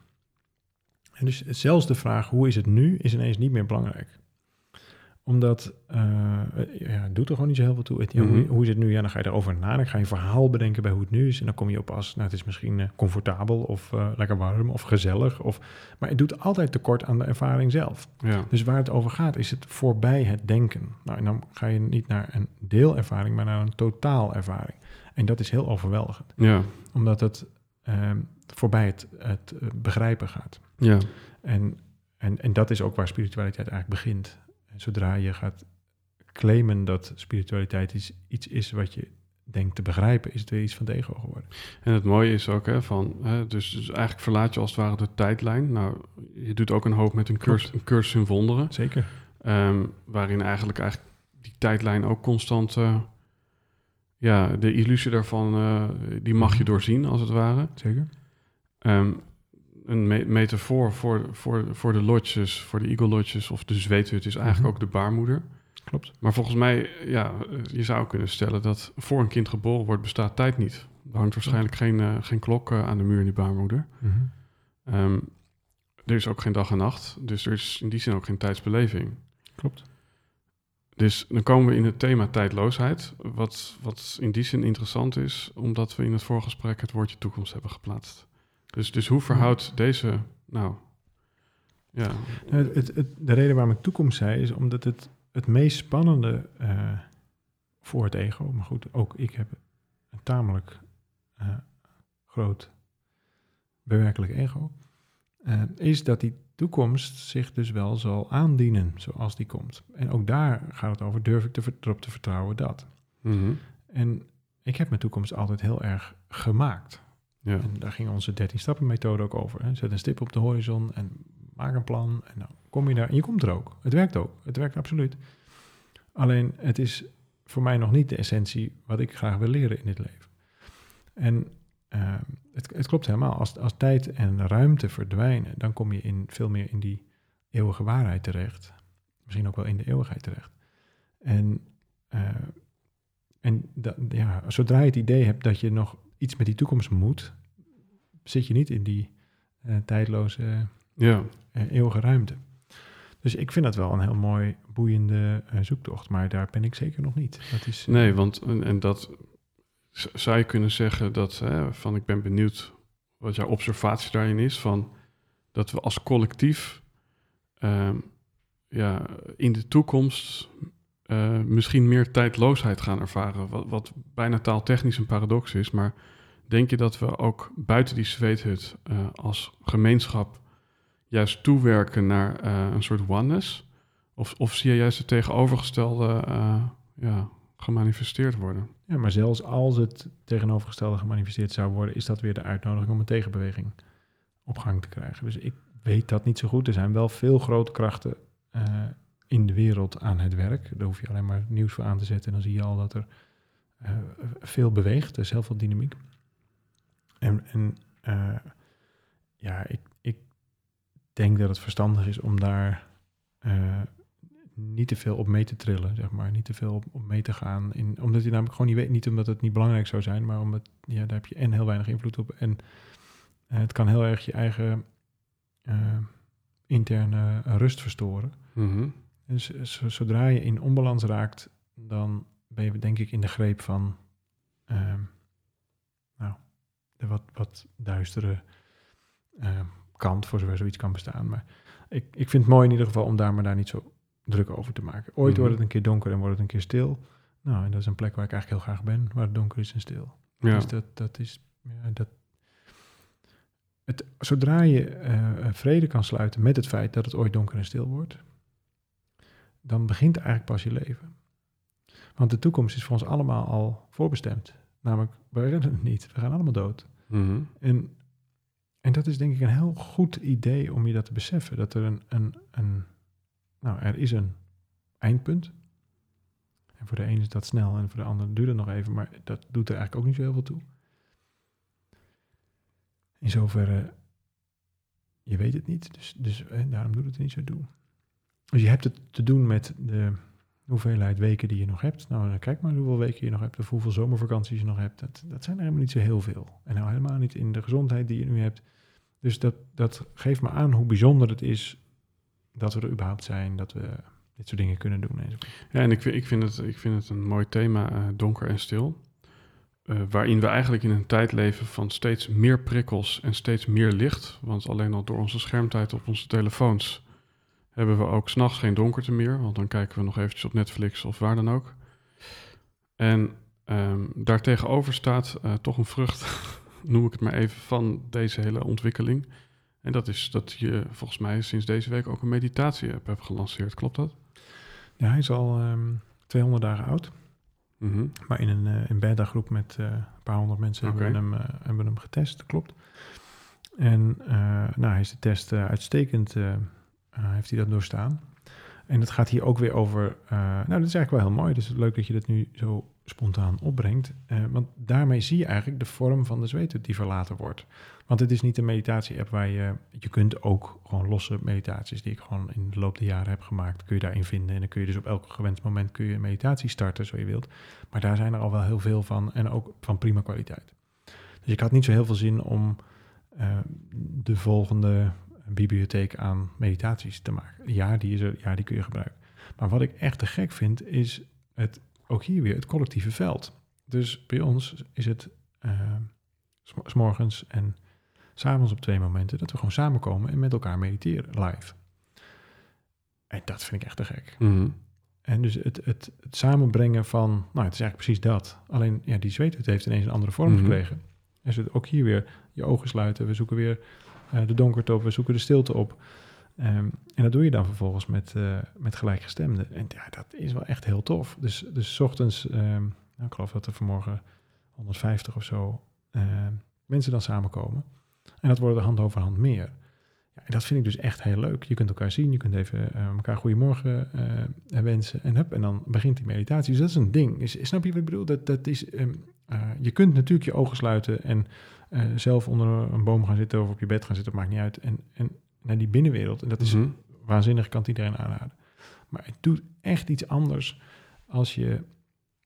En dus zelfs de vraag hoe is het nu is ineens niet meer belangrijk. Omdat eh, ja, het doet er gewoon niet zo heel veel toe. Het, ja, hoe,
Mhm.
hoe is het nu? Ja, dan ga je erover nadenken. Ga je een verhaal bedenken bij hoe het nu is. En dan kom je op als, nou het is misschien eh, comfortabel of eh, lekker warm of gezellig. Of, maar het doet altijd tekort aan de ervaring zelf.
Ja,
Dus waar het over gaat, is het voorbij het denken. Nou, en dan ga je niet naar een deelervaring, maar naar een totaalervaring. En dat is heel overweldigend,
ja,
omdat het ehm, voorbij het, het begrijpen gaat.
ja.
En, en, en dat is ook waar spiritualiteit eigenlijk begint. Zodra je gaat claimen dat spiritualiteit iets, iets is wat je denkt te begrijpen, is het weer iets van het ego geworden.
En het mooie is ook, hè, van, hè, dus, dus eigenlijk verlaat je als het ware de tijdlijn. Nou, je doet ook een hoop met een cursus, een cursus in wonderen.
Zeker.
Ehm, waarin eigenlijk, eigenlijk die tijdlijn ook constant... eh, ja, de illusie daarvan, eh, die mag je
Mhm.
doorzien, als het ware.
Zeker.
Ehm, een me- metafoor voor, voor, voor de lodges, voor de eagle lodges of de zweethut is eigenlijk
Mhm.
ook de baarmoeder.
Klopt.
Maar volgens mij, ja, eh, je zou kunnen stellen dat voor een kind geboren wordt, bestaat tijd niet. Er hangt waarschijnlijk geen, eh, geen klok eh, aan de muur in die baarmoeder.
Mhm.
Ehm, er is ook geen dag en nacht, dus er is in die zin ook geen tijdsbeleving.
Klopt.
Dus dan komen we in het thema tijdloosheid, wat, wat in die zin interessant is, omdat we in het voorgesprek het woordje toekomst hebben geplaatst. Dus, dus hoe verhoudt deze, nou, ja,
Nou, Het, het, het- de reden waarom ik toekomst zei, is omdat het het meest spannende eh, voor het ego, maar goed, ook ik heb een tamelijk eh, groot bewerkelijk ego, eh, is dat die toekomst zich dus wel zal aandienen zoals die komt. En ook daar gaat het over, durf ik te, erop te vertrouwen dat.
Mhm.
En ik heb mijn toekomst altijd heel erg gemaakt.
Ja.
En daar ging onze 13 stappen methode ook over. Hè. Zet een stip op de horizon en maak een plan. En dan kom je daar en je komt er ook. Het werkt ook. Het werkt absoluut. Alleen het is voor mij nog niet de essentie wat ik graag wil leren in dit leven. En eh, het, het klopt helemaal. Als, als tijd en ruimte verdwijnen, dan kom je in, veel meer in die eeuwige waarheid terecht. Misschien ook wel in de eeuwigheid terecht. En, eh, en ja, zodra je het idee hebt dat je nog iets met die toekomst moet, zit je niet in die eh, tijdloze
ja.
eh, eeuwige ruimte. Dus ik vind dat wel een heel mooi, boeiende eh, zoektocht. Maar daar ben ik zeker nog niet. Dat is,
Nee, want en, en dat zou je kunnen zeggen dat hè, van ik ben benieuwd wat jouw observatie daarin is van dat we als collectief ehm, ja, in de toekomst eh, misschien meer tijdloosheid gaan ervaren. Wat, wat bijna taaltechnisch een paradox is, maar denk je dat we ook buiten die zweethut eh, als gemeenschap juist toewerken naar eh, een soort oneness? Of, of zie je juist het tegenovergestelde ja, gemanifesteerd worden?
Ja, maar zelfs als het tegenovergestelde gemanifesteerd zou worden, is dat weer de uitnodiging om een tegenbeweging op gang te krijgen. Dus ik weet dat niet zo goed. Er zijn wel veel grote krachten in de wereld aan het werk. Daar hoef je alleen maar nieuws voor aan te zetten en dan zie je al dat er eh, veel beweegt. Er is heel veel dynamiek. En, en eh, ja, ik, ik denk dat het verstandig is om daar eh, niet te veel op mee te trillen, zeg maar. Niet te veel op, mee te gaan. In, omdat je namelijk gewoon niet weet, niet omdat het niet belangrijk zou zijn, maar omdat, ja, daar heb je en heel weinig invloed op. En het kan heel erg je eigen interne rust verstoren.
Mhm.
Dus zo- zodra je in onbalans raakt, dan ben je denk ik in de greep van ehm, nou, de wat, wat duistere ehm, kant, voor zover zoiets kan bestaan. Maar ik, ik vind het mooi in ieder geval om daar maar daar niet zo druk over te maken. Ooit
Mhm.
wordt het een keer donker en wordt het een keer stil. Nou, en dat is een plek waar ik eigenlijk heel graag ben, waar het donker is en stil.
Ja.
Dus dat, dat is. Ja, dat, het, zodra je eh, vrede kan sluiten met het feit dat het ooit donker en stil wordt, dan begint eigenlijk pas je leven. Want de toekomst is voor ons allemaal al voorbestemd. Namelijk, we redden het niet. We gaan allemaal dood.
Mhm.
En, en dat is denk ik een heel goed idee om je dat te beseffen. Dat er een, een, een nou, er is een eindpunt. En voor de ene is dat snel en voor de ander duurt het nog even, maar dat doet er eigenlijk ook niet zo heel veel toe. In zoverre, je weet het niet, dus, dus eh, daarom doet het er niet zo toe. Dus je hebt het te doen met de hoeveelheid weken die je nog hebt. Nou, kijk maar hoeveel weken je nog hebt of hoeveel zomervakanties je nog hebt. Dat, dat zijn er helemaal niet zo heel veel. En nou helemaal niet in de gezondheid die je nu hebt. Dus dat, dat geeft me aan hoe bijzonder het is dat we er überhaupt zijn, dat we dit soort dingen kunnen doen.
Ja, en ik, ik, vind het, ik vind het een mooi thema, eh, donker en stil. Eh, waarin we eigenlijk in een tijd leven van steeds meer prikkels en steeds meer licht. Want alleen al door onze schermtijd op onze telefoons hebben we ook s'nachts geen donkerte meer. Want dan kijken we nog eventjes op Netflix of waar dan ook. En ehm daartegenover staat eh, toch een vrucht, noem ik het maar even, van deze hele ontwikkeling. En dat is dat je volgens mij sinds deze week ook een meditatie-app hebt gelanceerd. Klopt dat?
Ja, hij is al ehm 200 dagen oud.
Mhm.
Maar in een, eh, een beta-groep met eh, een paar honderd mensen hebben, we hem, hebben we hem getest, klopt. En nou, hij is de test uitstekend, heeft hij dat doorstaan. En het gaat hier ook weer over, eh, nou dat is eigenlijk wel heel mooi, dus leuk dat je dat nu zo spontaan opbrengt. Eh, want daarmee zie je eigenlijk de vorm van de zweethut die verlaten wordt. Want het is niet een meditatie-app waar je, je kunt ook gewoon losse meditaties die ik gewoon in de loop der jaren heb gemaakt, kun je daarin vinden. En dan kun je dus op elk gewenst moment kun je een meditatie starten, zo je wilt. Maar daar zijn er al wel heel veel van en ook van prima kwaliteit. Dus ik had niet zo heel veel zin om eh, de volgende bibliotheek aan meditaties te maken. Ja, die is er, ja, die kun je gebruiken. Maar wat ik echt te gek vind, is het, ook hier weer het collectieve veld. Dus bij ons is het eh, s- morgens en s'avonds op twee momenten dat we gewoon samenkomen en met elkaar mediteren live. En dat vind ik echt te gek.
Mhm.
En dus het, het, het samenbrengen van, nou, het is eigenlijk precies dat. Alleen, ja, die zweethut heeft ineens een andere vorm
Mhm.
gekregen. En ze ook hier weer je ogen sluiten. We zoeken weer de donkerte op, we zoeken de stilte op. Ehm, en dat doe je dan vervolgens met, uh, met gelijkgestemden. En ja, dat is wel echt heel tof. Dus, dus ochtends, um, nou, ik geloof dat er vanmorgen 150 of zo ehm, mensen dan samenkomen. En dat worden hand over hand meer. Ja, en dat vind ik dus echt heel leuk. Je kunt elkaar zien, je kunt even uh, elkaar goedemorgen wensen. En, hup, en dan begint die meditatie. Dus dat is een ding. Is, snap je wat ik bedoel? Dat, dat is, je kunt natuurlijk je ogen sluiten en zelf onder een boom gaan zitten of op je bed gaan zitten. Maakt niet uit. En, en naar die binnenwereld. En dat is mm waanzinnig, kan het iedereen aanraden. Maar het doet echt iets anders als je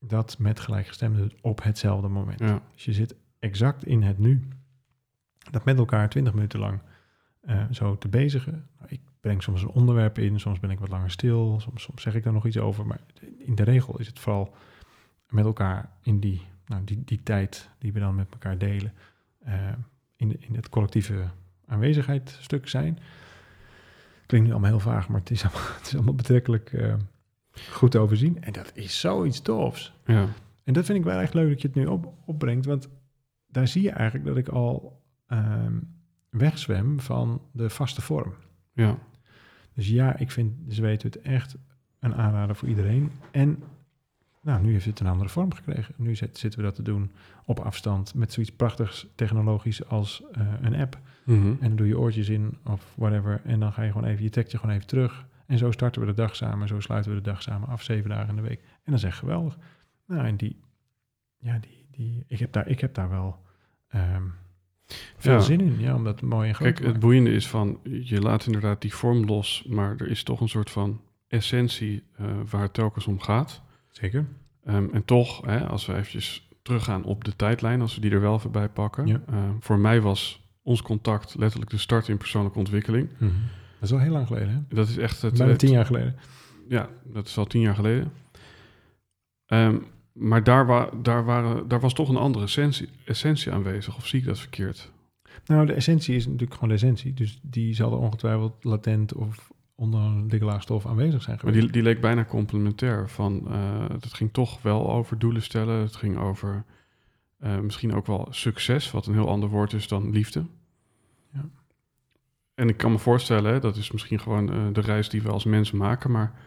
dat met gelijkgestemden doet op hetzelfde moment. Dus je zit exact in het nu. Dat met elkaar twintig minuten lang uh, zo te bezigen. Nou, ik breng soms een onderwerp in, soms ben ik wat langer stil, soms, soms zeg ik daar nog iets over. Maar in de regel is het vooral met elkaar in die, nou, die, die tijd die we dan met elkaar delen. Uh, in, in het collectieve aanwezigheid stuk zijn. Klinkt nu allemaal heel vaag, maar het is allemaal, het is allemaal betrekkelijk uh, goed te overzien. En dat is zoiets tofs.
Ja.
En dat vind ik wel echt leuk dat je het nu op, opbrengt, want daar zie je eigenlijk dat ik al um, wegzwem van de vaste vorm.
Ja.
Dus ja, ik vind weten het echt een aanrader voor iedereen. En nou, nu heeft het een andere vorm gekregen. Nu zitten we dat te doen op afstand met zoiets prachtigs technologisch als uh, een app.
Mhm.
En dan doe je oortjes in of whatever. En dan ga je gewoon even, je trekt je gewoon even terug. En zo starten we de dag samen. Zo sluiten we de dag samen af, zeven dagen in de week. En dat is echt geweldig. Nou, en die, ja, die, die, ik, heb daar, ik heb daar wel um, veel
Ja.
zin in. Ja, om dat mooi en groot
Kijk,
te
het boeiende is van, je laat inderdaad die vorm los, maar er is toch een soort van essentie eh, waar het telkens om gaat.
Zeker.
Ehm, en toch, hè, als we eventjes teruggaan op de tijdlijn, als we die er wel even bij pakken.
Ja.
ehm, voor mij was ons contact letterlijk de start in persoonlijke ontwikkeling.
Mhm. Dat is al heel lang geleden, hè?
Dat is echt het...
Bijna tien jaar geleden.
Ja, dat is al tien jaar geleden. Ehm, maar daar, wa daar, waren, daar was toch een andere essentie, essentie aanwezig, of zie ik dat verkeerd?
Nou, de essentie is natuurlijk gewoon de essentie. Dus die zal er ongetwijfeld latent of onder een dikke laag stof aanwezig zijn
Maar
geweest.
die, die leek bijna complementair. Van, eh, het ging toch wel over doelen stellen. Het ging over eh, misschien ook wel succes, wat een heel ander woord is dan liefde.
Ja.
En ik kan me voorstellen, hè, dat is misschien gewoon eh, de reis die we als mensen maken. Maar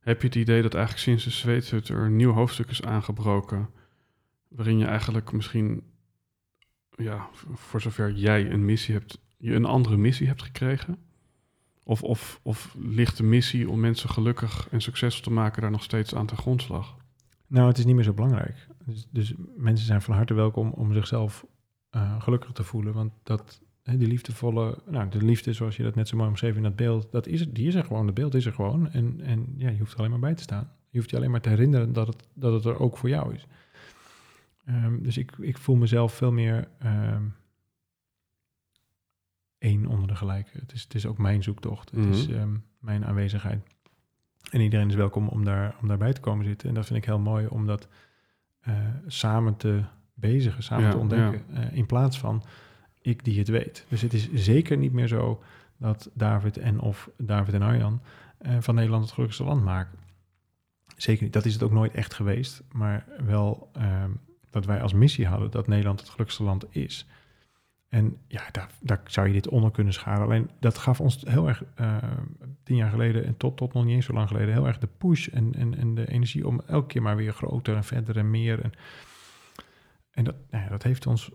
heb je het idee dat eigenlijk sinds de Zweedshut er een nieuw hoofdstuk is aangebroken... waarin je eigenlijk misschien, ja, voor zover jij een missie hebt... je een andere missie hebt gekregen? Of, of, of ligt de missie om mensen gelukkig en succesvol te maken daar nog steeds aan ten grondslag?
Nou, het is niet meer zo belangrijk. Dus, dus mensen zijn van harte welkom om zichzelf eh, gelukkig te voelen. Want dat, die liefdevolle, nou, de liefde zoals je dat net zo mooi omschreef in dat beeld, dat is, die is er gewoon. Het beeld is er gewoon. En, en ja, je hoeft er alleen maar bij te staan. Je hoeft je alleen maar te herinneren dat het, dat het er ook voor jou is. Ehm, dus ik, ik voel mezelf veel meer ehm één onder de gelijke. Het is, het is ook mijn zoektocht. Het is
Mhm.
ehm, mijn aanwezigheid. En iedereen is welkom om, daar, om daarbij te komen zitten. En dat vind ik heel mooi om dat eh, samen te bezigen, samen
Ja,
te ontdekken. eh, in plaats van ik die het weet. Dus het is zeker niet meer zo dat David en of David en Arjan eh, van Nederland het gelukkigste land maken. Zeker niet. Dat is het ook nooit echt geweest. Maar wel ehm, dat wij als missie hadden dat Nederland het gelukkigste land is. En ja, daar, daar zou je dit onder kunnen scharen. Alleen dat gaf ons heel erg eh, tien jaar geleden en tot, tot nog niet eens zo lang geleden heel erg de push en, en, en de energie om elke keer maar weer groter en verder en meer. En, en dat, nou ja, dat heeft ons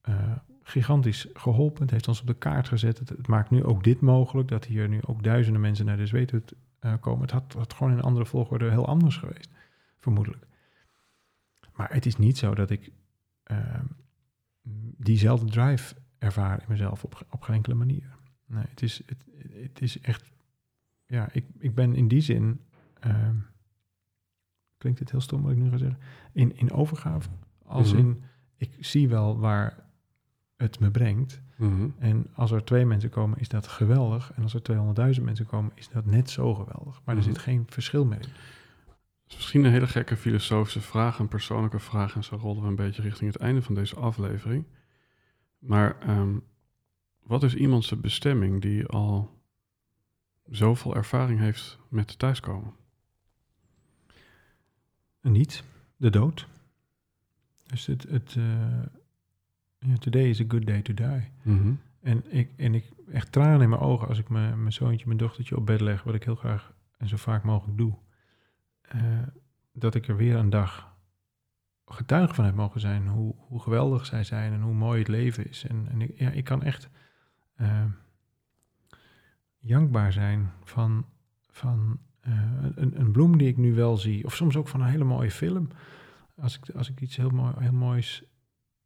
eh, gigantisch geholpen. Het heeft ons op de kaart gezet. Het, maakt nu ook dit mogelijk, dat hier nu ook duizenden mensen naar de Zweethut eh, komen. Het had, had gewoon in andere volgorde heel anders geweest, vermoedelijk. Maar het is niet zo dat ik eh, diezelfde drive ervaar in mezelf op, op geen enkele manier. Nee, het is, het, het is echt... Ja, ik, ik ben in die zin... ehm, klinkt het heel stom wat ik nu ga zeggen? In, in overgave. Als
Mhm.
in, ik zie wel waar het me brengt.
Mhm.
En als er twee mensen komen, is dat geweldig. En als er 200.000 mensen komen, is dat net zo geweldig. Maar
Mhm.
er zit geen verschil meer in.
Is misschien een hele gekke filosofische vraag, een persoonlijke vraag. En zo rollen we een beetje richting het einde van deze aflevering. Maar ehm, wat is iemands bestemming die al zoveel ervaring heeft met thuiskomen?
En niet de dood. Dus het, het, eh, today is a good day to die.
Mhm.
En ik, en ik echt tranen in mijn ogen als ik mijn, mijn zoontje, mijn dochtertje op bed leg, wat ik heel graag en zo vaak mogelijk doe. Eh, dat ik er weer een dag getuige van heb mogen zijn. Hoe, hoe geweldig zij zijn en hoe mooi het leven is. En, en ik, ja, ik kan echt uh, jankbaar zijn van, van uh, een, een bloem die ik nu wel zie. Of soms ook van een hele mooie film. Als ik, als ik iets heel, mooi, heel moois,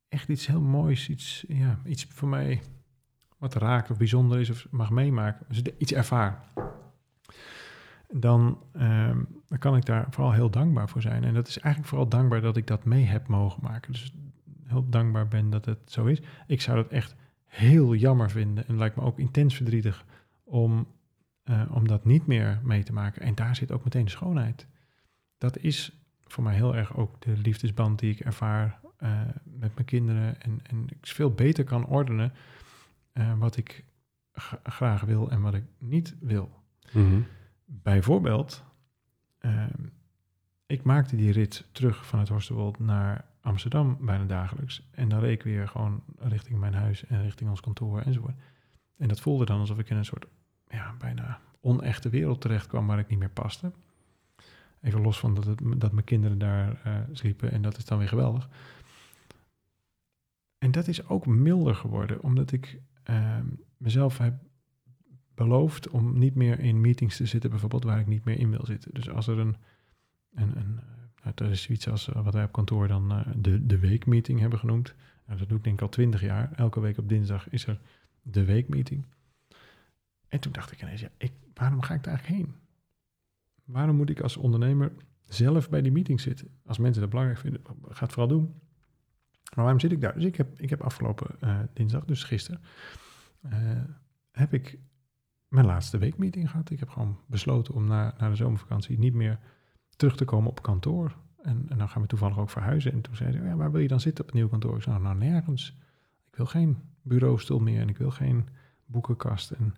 echt iets heel moois, iets, ja, iets voor mij wat raakt of bijzonder is of mag meemaken, iets ervaar. Dan, uh, dan kan ik daar vooral heel dankbaar voor zijn. En dat is eigenlijk vooral dankbaar dat ik dat mee heb mogen maken. Dus heel dankbaar ben dat het zo is. Ik zou dat echt heel jammer vinden en lijkt me ook intens verdrietig om, uh, om dat niet meer mee te maken. En daar zit ook meteen de schoonheid. Dat is voor mij heel erg ook de liefdesband die ik ervaar uh, met mijn kinderen. En, en ik veel beter kan ordenen uh, wat ik graag wil en wat ik niet wil. Mm. Bijvoorbeeld, uh, ik maakte die rit terug van het Horstenwold naar Amsterdam bijna dagelijks. En dan reed ik weer gewoon richting mijn huis en richting ons kantoor enzovoort. En dat voelde dan alsof ik in een soort ja, bijna onechte wereld terecht kwam waar ik niet meer paste. Even los van dat, het, dat mijn kinderen daar uh, sliepen en dat is dan weer geweldig. En dat is ook milder geworden, omdat ik uh, mezelf heb beloofd om niet meer in meetings te zitten, bijvoorbeeld waar ik niet meer in wil zitten. Dus als er een, een, een nou, dat is zoiets als wat wij op kantoor dan uh, de, de weekmeeting hebben genoemd. Nou, dat doe ik denk ik al twintig jaar. Elke week op dinsdag is er de weekmeeting. En toen dacht ik ineens, ja, ik, waarom ga ik daar eigenlijk heen? Waarom moet ik als ondernemer zelf bij die meeting zitten? Als mensen dat belangrijk vinden, ga het vooral doen. Maar waarom zit ik daar? Dus ik heb, ik heb afgelopen dinsdag, dus gisteren, heb ik mijn laatste weekmeeting gehad. Ik heb gewoon besloten om na, na de zomervakantie niet meer terug te komen op kantoor. En, en dan gaan we toevallig ook verhuizen. En toen zei ze, ja, waar wil je dan zitten op het nieuwe kantoor? Ik zei, nou, nergens. Ik wil geen bureaustoel meer en ik wil geen boekenkast en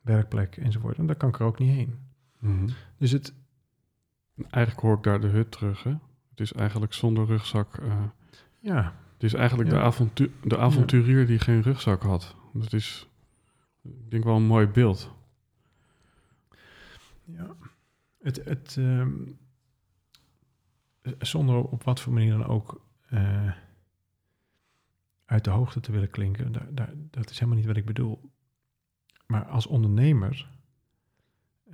werkplek enzovoort. En daar kan ik er ook niet heen. Mm -hmm. Dus het...
Eigenlijk hoor ik daar de hut terug, hè? Het is eigenlijk zonder rugzak... Uh,
ja.
Het is eigenlijk ja. de, avontu de avonturier ja. die geen rugzak had. Dat is, ik denk wel een mooi beeld.
Ja. Het, het, um, zonder op wat voor manier dan ook uh, uit de hoogte te willen klinken, daar, daar, dat is helemaal niet wat ik bedoel. Maar als ondernemer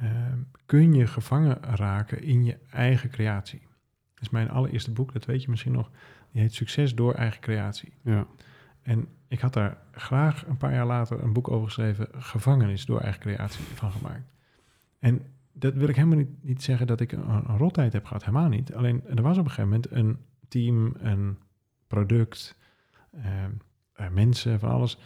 uh, kun je gevangen raken in je eigen creatie. Dat is mijn allereerste boek, dat weet je misschien nog. Die heet Succes door eigen creatie.
Ja.
En ik had daar graag een paar jaar later een boek over geschreven, Gevangenis door eigen creatie, van gemaakt. En dat wil ik helemaal niet, niet zeggen dat ik een, een rottijd heb gehad, helemaal niet. Alleen er was op een gegeven moment een team, een product, uh, mensen, van alles.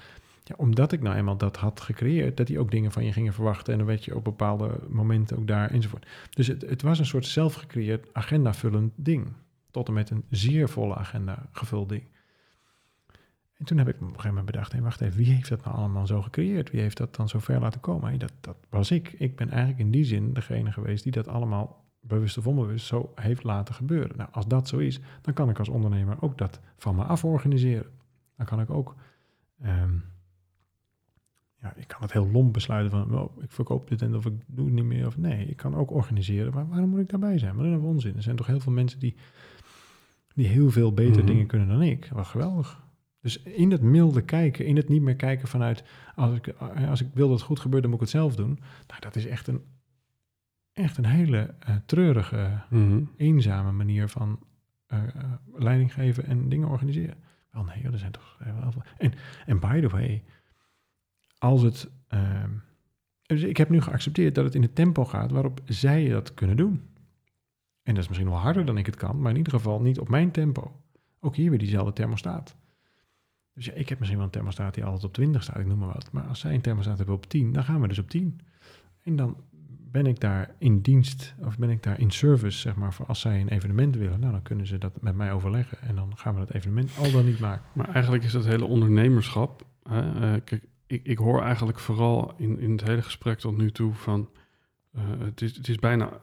Ja, omdat ik nou eenmaal dat had gecreëerd, dat die ook dingen van je gingen verwachten. En dan werd je op bepaalde momenten ook daar enzovoort. Dus het, het was een soort zelfgecreëerd agendavullend ding. Tot en met een zeer volle agenda gevuld ding. En toen heb ik op een gegeven moment bedacht, hey, wacht even, wie heeft dat nou allemaal zo gecreëerd? Wie heeft dat dan zo ver laten komen? Hey, dat, dat was ik. Ik ben eigenlijk in die zin degene geweest die dat allemaal bewust of onbewust zo heeft laten gebeuren. Nou, als dat zo is, dan kan ik als ondernemer ook dat van me af organiseren. Dan kan ik ook, um, ja, ik kan het heel lomp besluiten van, oh, ik verkoop dit en of ik doe het niet meer. Of nee, ik kan ook organiseren. Maar waarom moet ik daarbij zijn? Maar dat is onzin. Er zijn toch heel veel mensen die, die heel veel beter mm-hmm. dingen kunnen dan ik. Wat geweldig. Dus in het milde kijken, in het niet meer kijken vanuit als ik, als ik wil dat het goed gebeurt, dan moet ik het zelf doen. Nou, dat is echt een, echt een hele uh, treurige, mm-hmm. eenzame manier van uh, leiding geven en dingen organiseren. Wel nee, er zijn toch wel veel. En, en by the way, als het. ehm, dus ik heb nu geaccepteerd dat het in het tempo gaat waarop zij dat kunnen doen. En dat is misschien wel harder dan ik het kan, maar in ieder geval niet op mijn tempo. Ook hier weer diezelfde thermostaat. Dus ja, ik heb misschien wel een thermostaat die altijd op 20 staat, ik noem maar wat. Maar als zij een thermostaat hebben op 10, dan gaan we dus op 10. En dan ben ik daar in dienst, of ben ik daar in service, zeg maar, voor als zij een evenement willen. Nou, dan kunnen ze dat met mij overleggen en dan gaan we dat evenement al dan niet maken.
Maar eigenlijk is dat hele ondernemerschap. Hè, uh, kijk, ik, ik hoor eigenlijk vooral in, in het hele gesprek tot nu toe van, uh, het, is, het is bijna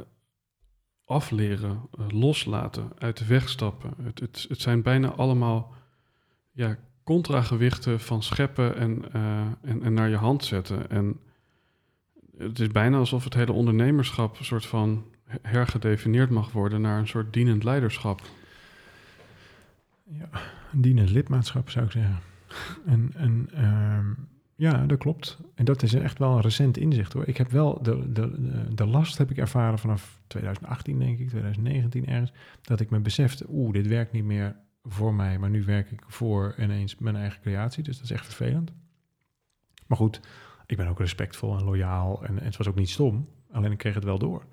afleren, uh, loslaten, uit de weg stappen. Het, het, het zijn bijna allemaal ja, contragewichten van scheppen en, eh, en, en naar je hand zetten. En het is bijna alsof het hele ondernemerschap een soort van hergedefinieerd mag worden naar een soort dienend leiderschap.
Ja, een dienend lidmaatschap zou ik zeggen. En, en ehm, ja, dat klopt. En dat is echt wel een recent inzicht hoor. Ik heb wel de, de, de last heb ik ervaren vanaf 2018 denk ik, 2019 ergens, dat ik me besefte, oeh, dit werkt niet meer voor mij, maar nu werk ik voor ineens mijn eigen creatie. Dus dat is echt vervelend. Maar goed, ik ben ook respectvol en loyaal en, en het was ook niet stom. Alleen ik kreeg het wel door.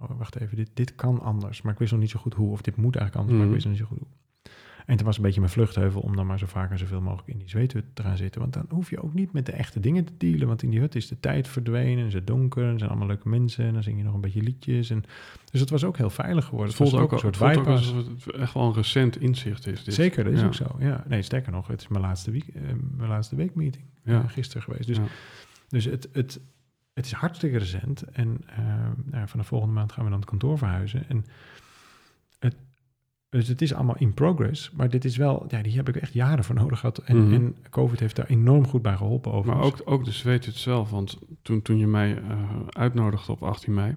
Oh, wacht even, dit, dit kan anders, maar ik wist nog niet zo goed hoe. Of dit moet eigenlijk anders, maar ik
Mhm.
wist nog niet zo goed hoe. En het was een beetje mijn vluchtheuvel om dan maar zo vaak en zoveel mogelijk in die zweethut te gaan zitten. Want dan hoef je ook niet met de echte dingen te dealen. Want in die hut is de tijd verdwenen en is het donker. En zijn allemaal leuke mensen. En dan zing je nog een beetje liedjes. En, dus het was ook heel veilig geworden.
Het voelt
was
ook,
een
het
soort
voelt ook alsof het echt wel een recent inzicht is. Dit.
Zeker, dat is
Ja.
ook zo. Ja, nee, sterker nog, het is mijn laatste, week, eh, mijn laatste weekmeeting.
Ja.
eh, gisteren geweest. Dus,
Ja.
dus het, het, het is hartstikke recent. En eh, nou vanaf volgende maand gaan we dan het kantoor verhuizen. En het, dus het is allemaal in progress. Maar dit is wel, ja, die heb ik echt jaren voor nodig gehad. En,
Mhm.
en COVID heeft daar enorm goed bij geholpen
Maar ook, ook de zweet het zelf. Want toen, toen je mij eh, uitnodigde op 18 mei,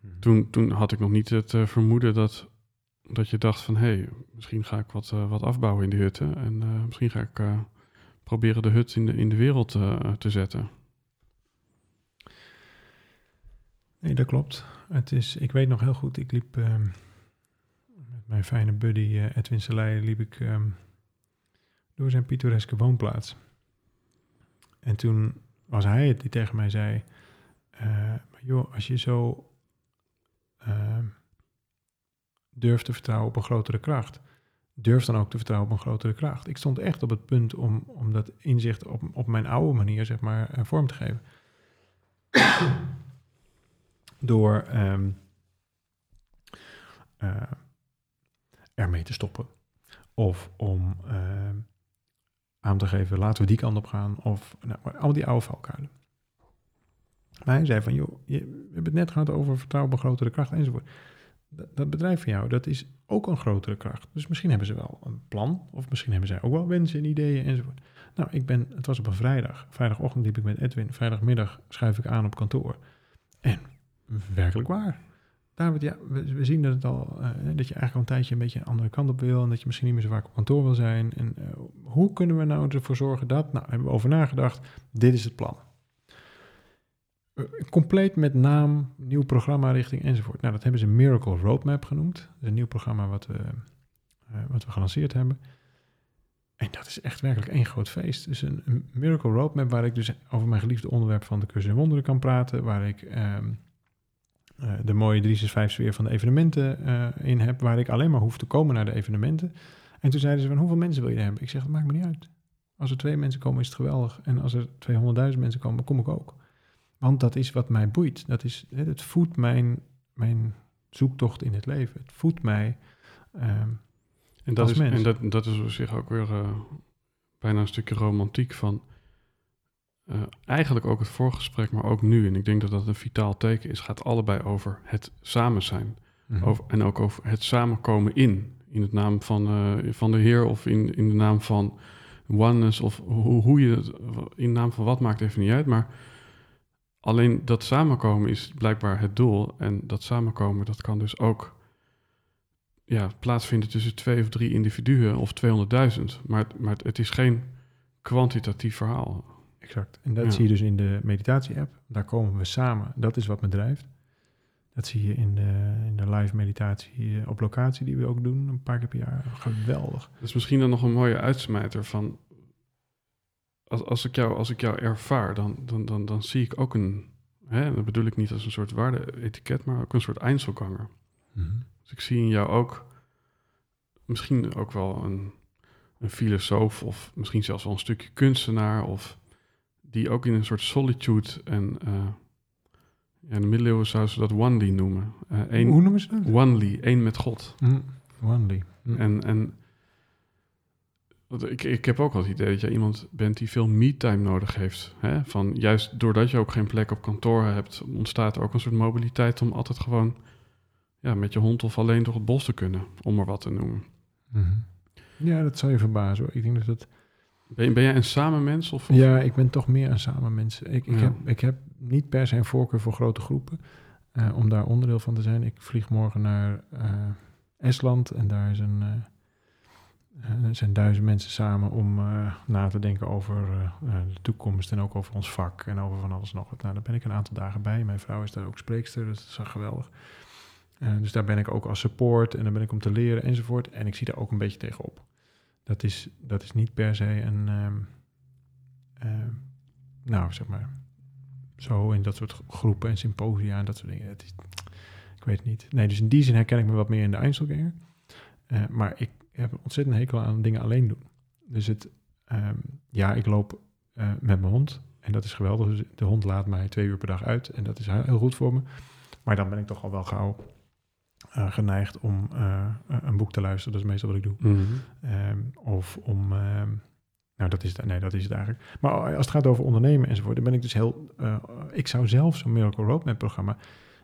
Mhm.
toen, toen had ik nog niet het eh, vermoeden dat, dat je dacht van... hé, hey, misschien ga ik wat, eh, wat afbouwen in de hutten. En misschien ga ik proberen de hut in de, in de wereld te zetten.
Nee, dat klopt. Het is, ik weet nog heel goed, ik liep ehm, mijn fijne buddy eh, Edwin Selei, liep ik ehm, door zijn pittoreske woonplaats. En toen was hij het die tegen mij zei, eh, joh, als je zo ehm, durft te vertrouwen op een grotere kracht, durf dan ook te vertrouwen op een grotere kracht. Ik stond echt op het punt om, om dat inzicht op, op mijn oude manier, zeg maar, eh, vorm te geven. Door ehm, eh, ermee te stoppen. Of om ehm, aan te geven, laten we die kant op gaan. Of nou, al die oude valkuilen. Maar hij zei van, joh, je, we hebben het net gehad over vertrouwen grotere kracht enzovoort. Dat, dat bedrijf van jou, dat is ook een grotere kracht. Dus misschien hebben ze wel een plan. Of misschien hebben zij ook wel wensen en ideeën enzovoort. Nou, ik ben, het was op een vrijdag. Vrijdagochtend liep ik met Edwin. Vrijdagmiddag schuif ik aan op kantoor. En werkelijk waar. David, ja, we, zien dat het al, eh, dat je eigenlijk al een tijdje een beetje een andere kant op wil. En dat je misschien niet meer zo vaak op kantoor wil zijn. En eh, hoe kunnen we nou ervoor zorgen dat? Nou, hebben we over nagedacht. Dit is het plan. Eh, compleet met naam, nieuw programma richting enzovoort. Nou, dat hebben ze Miracle Roadmap genoemd. Een nieuw programma wat we, wat we gelanceerd hebben. En dat is echt werkelijk één groot feest. Dus een, Miracle Roadmap waar ik dus over mijn geliefde onderwerp van de cursus in wonderen kan praten. Waar ik ehm, eh, de mooie 365 sfeer van de evenementen eh, in heb. Waar ik alleen maar hoef te komen naar de evenementen. En toen zeiden ze van hoeveel mensen wil je er hebben? Ik zeg, dat maakt me niet uit. Als er twee mensen komen is het geweldig. En als er 200.000 mensen komen, kom ik ook. Want dat is wat mij boeit. Dat is, het voedt mijn, mijn zoektocht in het leven. Het voedt mij. ehm,
En dat, is,
mens.
en dat, dat is op zich ook weer eh, bijna een stukje romantiek van... eh, eigenlijk ook het voorgesprek, maar ook nu. En ik denk dat dat een vitaal teken is. gaat allebei over het samen zijn.
mhm.
Over, en ook over het samenkomen in. In het naam van, eh, van de Heer of in, in de naam van oneness. Of hoe, hoe je het, in de naam van wat maakt even niet uit. Maar alleen dat samenkomen is blijkbaar het doel. En dat samenkomen, dat kan dus ook ja, plaatsvinden tussen twee of drie individuen of 200.000. Maar, maar het is geen kwantitatief verhaal.
Exact. En dat
Ja.
zie je dus in de meditatie-app. Daar komen we samen. Dat is wat me drijft. Dat zie je in de, in de live meditatie eh, op locatie die we ook doen, een paar keer per jaar. Geweldig.
Dat is misschien dan nog een mooie uitsmijter van... Als, als, ik, jou, als ik jou ervaar, dan, dan, dan, dan zie ik ook een... Hè, dat bedoel ik niet als een soort waarde-etiket, maar ook een soort Einzelganger. Dus ik zie in jou ook misschien ook wel een, een filosoof... of misschien zelfs wel een stukje kunstenaar... of die ook in een soort solitude en... eh, ja, in de middeleeuwen zouden ze dat onely noemen. Eh
Hoe noemen ze dat?
onely, één met God.
Mm. Onely. Mm.
En, en ik, ik heb ook wel het idee dat jij iemand bent die veel me-time nodig heeft. Hè? Van juist doordat je ook geen plek op kantoor hebt, ontstaat er ook een soort mobiliteit om altijd gewoon ja, met je hond of alleen door het bos te kunnen, om maar wat te noemen.
Mhm. Ja, dat zou je verbazen hoor. Ik denk dat het...
Ben, jij een samenmens? Of,
Ja, ik ben toch meer een samen mens. Ik, ik,
Ja.
heb, ik heb niet per se een voorkeur voor grote groepen. eh, om daar onderdeel van te zijn. Ik vlieg morgen naar eh, Estland en daar is een, eh, zijn duizend mensen samen om na te denken over de toekomst en ook over ons vak en over van alles nog wat. Nou, daar ben ik een aantal dagen bij. Mijn vrouw is daar ook spreekster, dus dat is wel geweldig. Dus daar ben ik ook als support en daar ben ik om te leren enzovoort. En ik zie daar ook een beetje tegenop. Dat is, dat is niet per se een, ehm, ehm, nou zeg maar, zo in dat soort groepen en symposia en dat soort dingen. Is, ik weet het niet. Nee, dus in die zin herken ik me wat meer in de Einzelganger. Eh, maar ik heb een ontzettend hekel aan dingen alleen doen. Dus het, ehm, ja, ik loop eh, met mijn hond en dat is geweldig. Dus de hond laat mij twee uur per dag uit en dat is heel goed voor me. Maar dan ben ik toch al wel gauw eh, geneigd om eh, een boek te luisteren. Dat is meestal wat ik doe.
Mhm.
Ehm, of om. ehm, nou, dat is, het, nee, dat is het eigenlijk. Maar als het gaat over ondernemen enzovoort, dan ben ik dus heel. eh, ik zou zelf zo'n Miracle Roadmap programma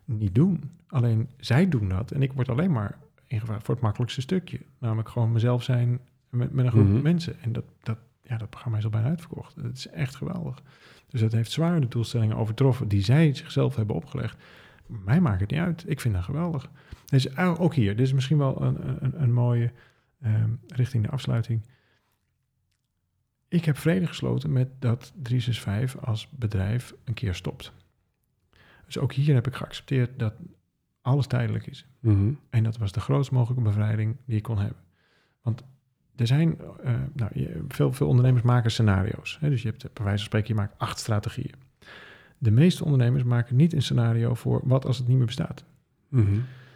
niet doen. Alleen zij doen dat en ik word alleen maar ingevraagd voor het makkelijkste stukje. Namelijk gewoon mezelf zijn met, met een groep
Mhm.
mensen. En dat, dat, ja, dat programma is al bijna uitverkocht. Dat is echt geweldig. Dus dat heeft zwaar de doelstellingen overtroffen die zij zichzelf hebben opgelegd. Mij maakt het niet uit. Ik vind dat geweldig. Dus eh, ook hier, dit is misschien wel een, een, een mooie ehm, richting de afsluiting. Ik heb vrede gesloten met dat 365 als bedrijf een keer stopt. Dus ook hier heb ik geaccepteerd dat alles tijdelijk is.
Mhm.
En dat was de grootst mogelijke bevrijding die ik kon hebben. Want er zijn, eh, nou, veel, veel ondernemers maken scenario's. Hè? Dus je hebt, bij wijze van spreken, je maakt acht strategieën. De meeste ondernemers maken niet een scenario voor wat als het niet meer bestaat.
Mhm.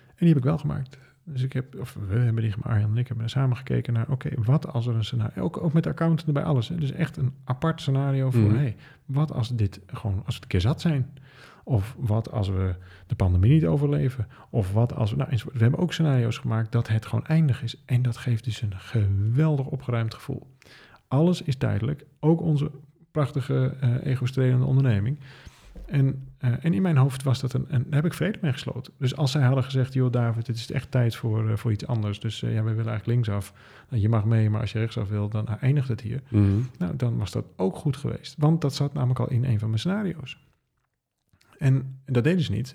En die heb ik wel gemaakt. Dus ik heb, of we hebben die gemaakt, Arjan en ik hebben samen gekeken naar, oké, wat als er een scenario, ook, ook met de accountant erbij alles. Hè? Dus echt een apart scenario voor,
Mhm.
hey, wat als dit gewoon, als we het een keer zat zijn? Of wat als we de pandemie niet overleven? Of wat als we, nou, we hebben ook scenario's gemaakt dat het gewoon eindig is. En dat geeft dus een geweldig opgeruimd gevoel. Alles is tijdelijk, ook onze prachtige eh ego-strelende onderneming. En, eh, en in mijn hoofd was dat een, en daar heb ik vrede mee gesloten. Dus als zij hadden gezegd, joh David, het is echt tijd voor, eh, voor iets anders. Dus eh, ja, we willen eigenlijk linksaf. Nou, je mag mee, maar als je rechtsaf wil, dan eindigt het hier.
Mhm.
Nou, dan was dat ook goed geweest. Want dat zat namelijk al in een van mijn scenario's. En dat deden ze niet.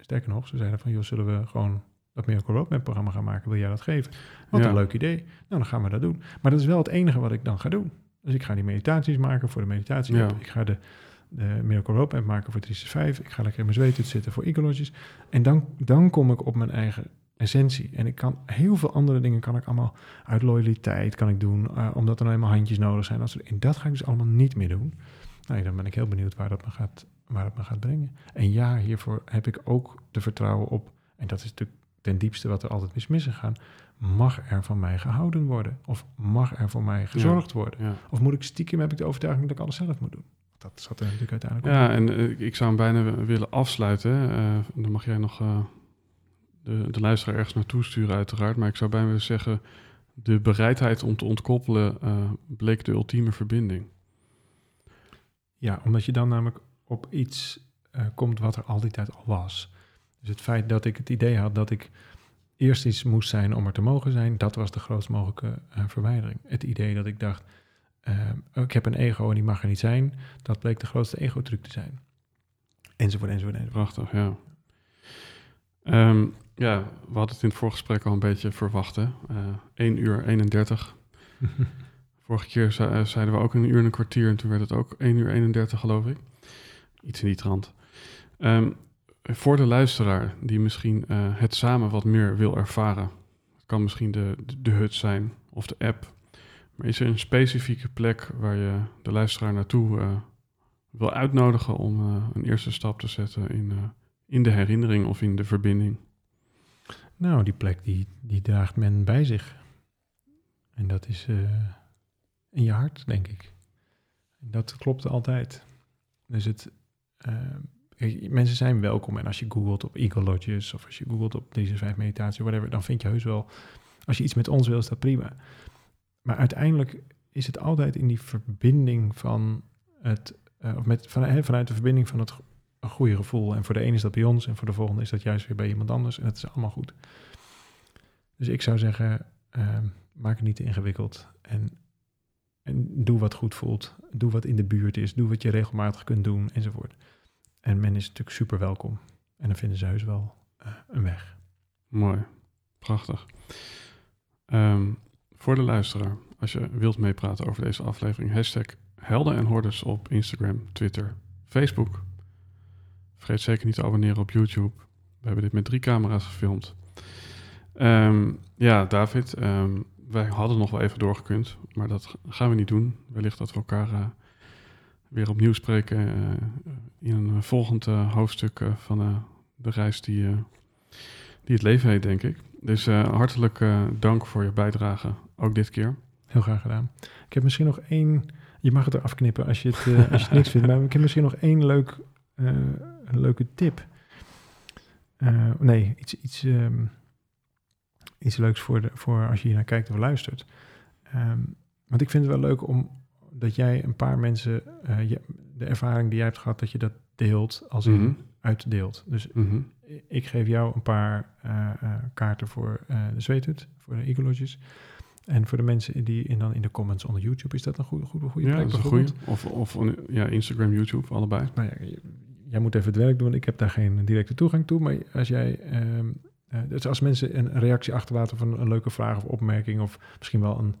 Sterker nog, ze zeiden van, joh, zullen we gewoon dat Miracle Roadmap programma gaan maken? Wil jij dat geven? Wat
Ja.
een leuk idee. Nou, dan gaan we dat doen. Maar dat is wel het enige wat ik dan ga doen. Dus ik ga die meditaties maken voor de meditatie.
Ja.
Ik ga de, de Miracle Roadmap maken voor 365. Ik ga lekker in mijn zweet zitten voor Ecologies. En dan, dan kom ik op mijn eigen essentie. En ik kan heel veel andere dingen kan ik allemaal uit loyaliteit kan ik doen, eh, omdat er nou eenmaal handjes nodig zijn. Dat soort- En dat ga ik dus allemaal niet meer doen. Nou, dan ben ik heel benieuwd waar dat me gaat, waar dat me gaat brengen. En ja, hiervoor heb ik ook de vertrouwen op, en dat is natuurlijk ten diepste wat er altijd mis misgegaan, mag er van mij gehouden worden? Of mag er voor mij gezorgd worden?
Ja.
Of moet ik stiekem, heb ik de overtuiging dat ik alles zelf moet doen? Dat zat er natuurlijk uiteindelijk op.
Ja, en eh, ik zou hem bijna willen afsluiten. Eh, dan mag jij nog eh, de, de luisteraar ergens naartoe sturen, uiteraard. Maar ik zou bijna willen zeggen: de bereidheid om te ontkoppelen bleek de ultieme verbinding.
Ja, omdat je dan namelijk op iets komt wat er al die tijd al was. Dus het feit dat ik het idee had dat ik eerst iets moest zijn om er te mogen zijn, dat was de grootst mogelijke verwijdering. Het idee dat ik dacht, eh, ik heb een ego en die mag er niet zijn, dat bleek de grootste ego-truc te zijn. Enzovoort, enzovoort, enzovoort.
Prachtig, ja. Ehm, ja, we hadden het in het voorgesprek al een beetje verwacht. Hè? Eh 1 uur 31. Vorige keer ze- eh, zeiden we ook een uur en een kwartier. En toen werd het ook 1 uur 31, geloof ik. Iets in die trant. Ehm, voor de luisteraar die misschien eh, het samen wat meer wil ervaren. Het kan misschien de, de, de hut zijn of de app. Maar is er een specifieke plek waar je de luisteraar naartoe eh, wil uitnodigen om eh, een eerste stap te zetten in, eh, in de herinnering of in de verbinding?
Nou, die plek die, die draagt men bij zich. En dat is in je hart, denk ik. Dat klopt altijd. Dus het, mensen zijn welkom. En als je googelt op Lodges of als je googelt op deze vijf meditatie, whatever, dan vind je heus wel, als je iets met ons wil, is dat prima. Maar uiteindelijk is het altijd in die verbinding van het, eh, of met, van, vanuit de verbinding van het goede gevoel. En voor de ene is dat bij ons en voor de volgende is dat juist weer bij iemand anders. En dat is allemaal goed. Dus ik zou zeggen, ehm, Maak het niet te ingewikkeld. En, en doe wat goed voelt. Doe wat in de buurt is. Doe wat je regelmatig kunt doen, enzovoort. En men is natuurlijk super welkom. En dan vinden ze heus wel eh, een weg.
Mooi. Prachtig. Ehm, voor de luisteraar, als je wilt meepraten over deze aflevering, hashtag Helden en Hordes op Instagram, Twitter, Facebook. Vergeet zeker niet te abonneren op YouTube. We hebben dit met drie camera's gefilmd. Ehm, ja, David, ehm, wij hadden nog wel even doorgekund, maar dat gaan we niet doen. Wellicht dat we elkaar eh, weer opnieuw spreken eh, in een volgend eh, hoofdstuk van de reis die, die het leven heet, denk ik. Dus hartelijk dank voor je bijdrage, ook dit keer.
Heel graag gedaan. Ik heb misschien nog één... Je mag het er afknippen als je het, eh, als je het niks vindt. Maar ik heb misschien nog één leuk, eh, een leuke tip. Eh, nee, iets, iets, ehm, iets leuks voor, de, voor als je hier naar kijkt of luistert. Ehm, want ik vind het wel leuk om dat jij een paar mensen... je, de ervaring die jij hebt gehad, dat je dat deelt als in
Mhm.
uitdeelt. Dus
Mhm.
ik geef jou een paar kaarten voor de Zweethut, voor de Ecolodges. En voor de mensen die in, dan in de comments onder YouTube, is dat een goede, goede, goede
Ja,
plek?
dat is een goede. Of, of een- ja, Instagram, YouTube, allebei.
Nou ja, jij moet even het werk doen, ik heb daar geen directe toegang toe. Maar als jij, ehm, eh, dus als mensen een reactie achterlaten van een leuke vraag of opmerking, of misschien wel een,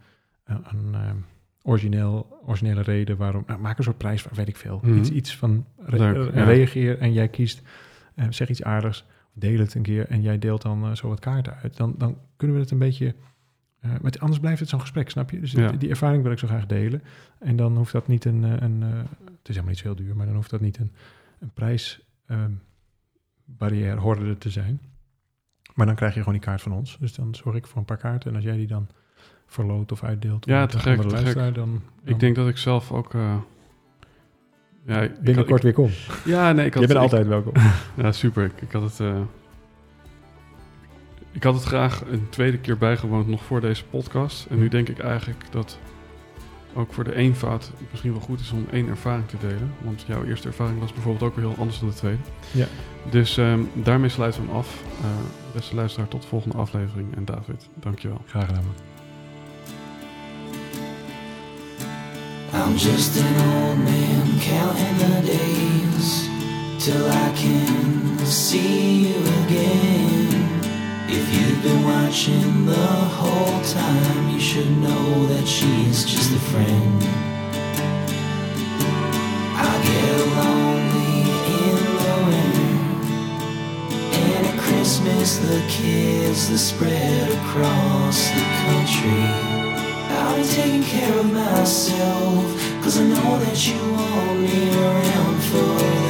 een, een, ehm, origineel, originele reden waarom, nou, maak een soort prijs, weet ik veel.
Mhm.
Iets, iets van re-
Leuk,
eh,
ja.
reageer en jij kiest, eh, zeg iets aardigs, deel het een keer en jij deelt dan eh, zo wat kaarten uit. Dan, dan kunnen we het een beetje, maar het- anders blijft het zo'n gesprek, snap je? Dus
Ja.
die, ervaring wil ik zo graag delen. En dan hoeft dat niet een, eh, een eh, het is helemaal niet zo heel duur, maar dan hoeft dat niet een, een prijsbarrière, horde te zijn. Maar dan krijg je gewoon die kaart van ons. Dus dan zorg ik voor een paar kaarten. En als jij die dan verloot of uitdeelt...
Ja, te gek, te gek.
Dan, dan
Ik denk dat ik zelf ook... ja,
binnenkort weer kom.
ja, nee, ik had
Je bent altijd welkom.
Ja, super. Ik, ik had het... ik had het graag een tweede keer bijgewoond nog voor deze podcast. En nu denk ik eigenlijk dat ook voor de eenvoud het misschien wel goed is om één ervaring te delen. Want jouw eerste ervaring was bijvoorbeeld ook weer heel anders dan de tweede.
Ja.
Dus ehm, daarmee sluiten we hem af. Eh, beste luisteraar, tot de volgende aflevering. En David, dankjewel.
Graag gedaan. man.
I'm just an old man counting the days till I can see you again. If you've been watching the whole time, you should know that she's just a friend. I get lonely in the winter, and at Christmas the kids that spread across the country. I'll be taking care of myself Cause I know that you want me around for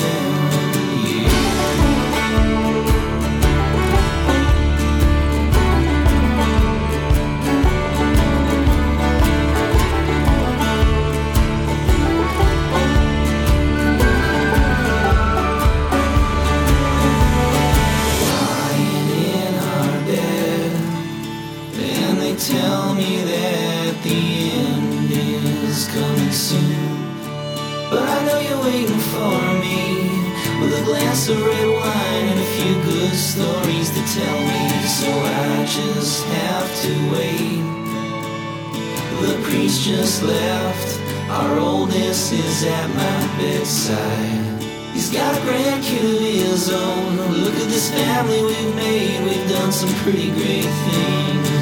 waiting for me with a glass of red wine and a few good stories to tell me. So I just have to wait. The priest just left. Our oldest is at my bedside. He's got a grandkid of his own. Look at this family we've made. We've done some pretty great things.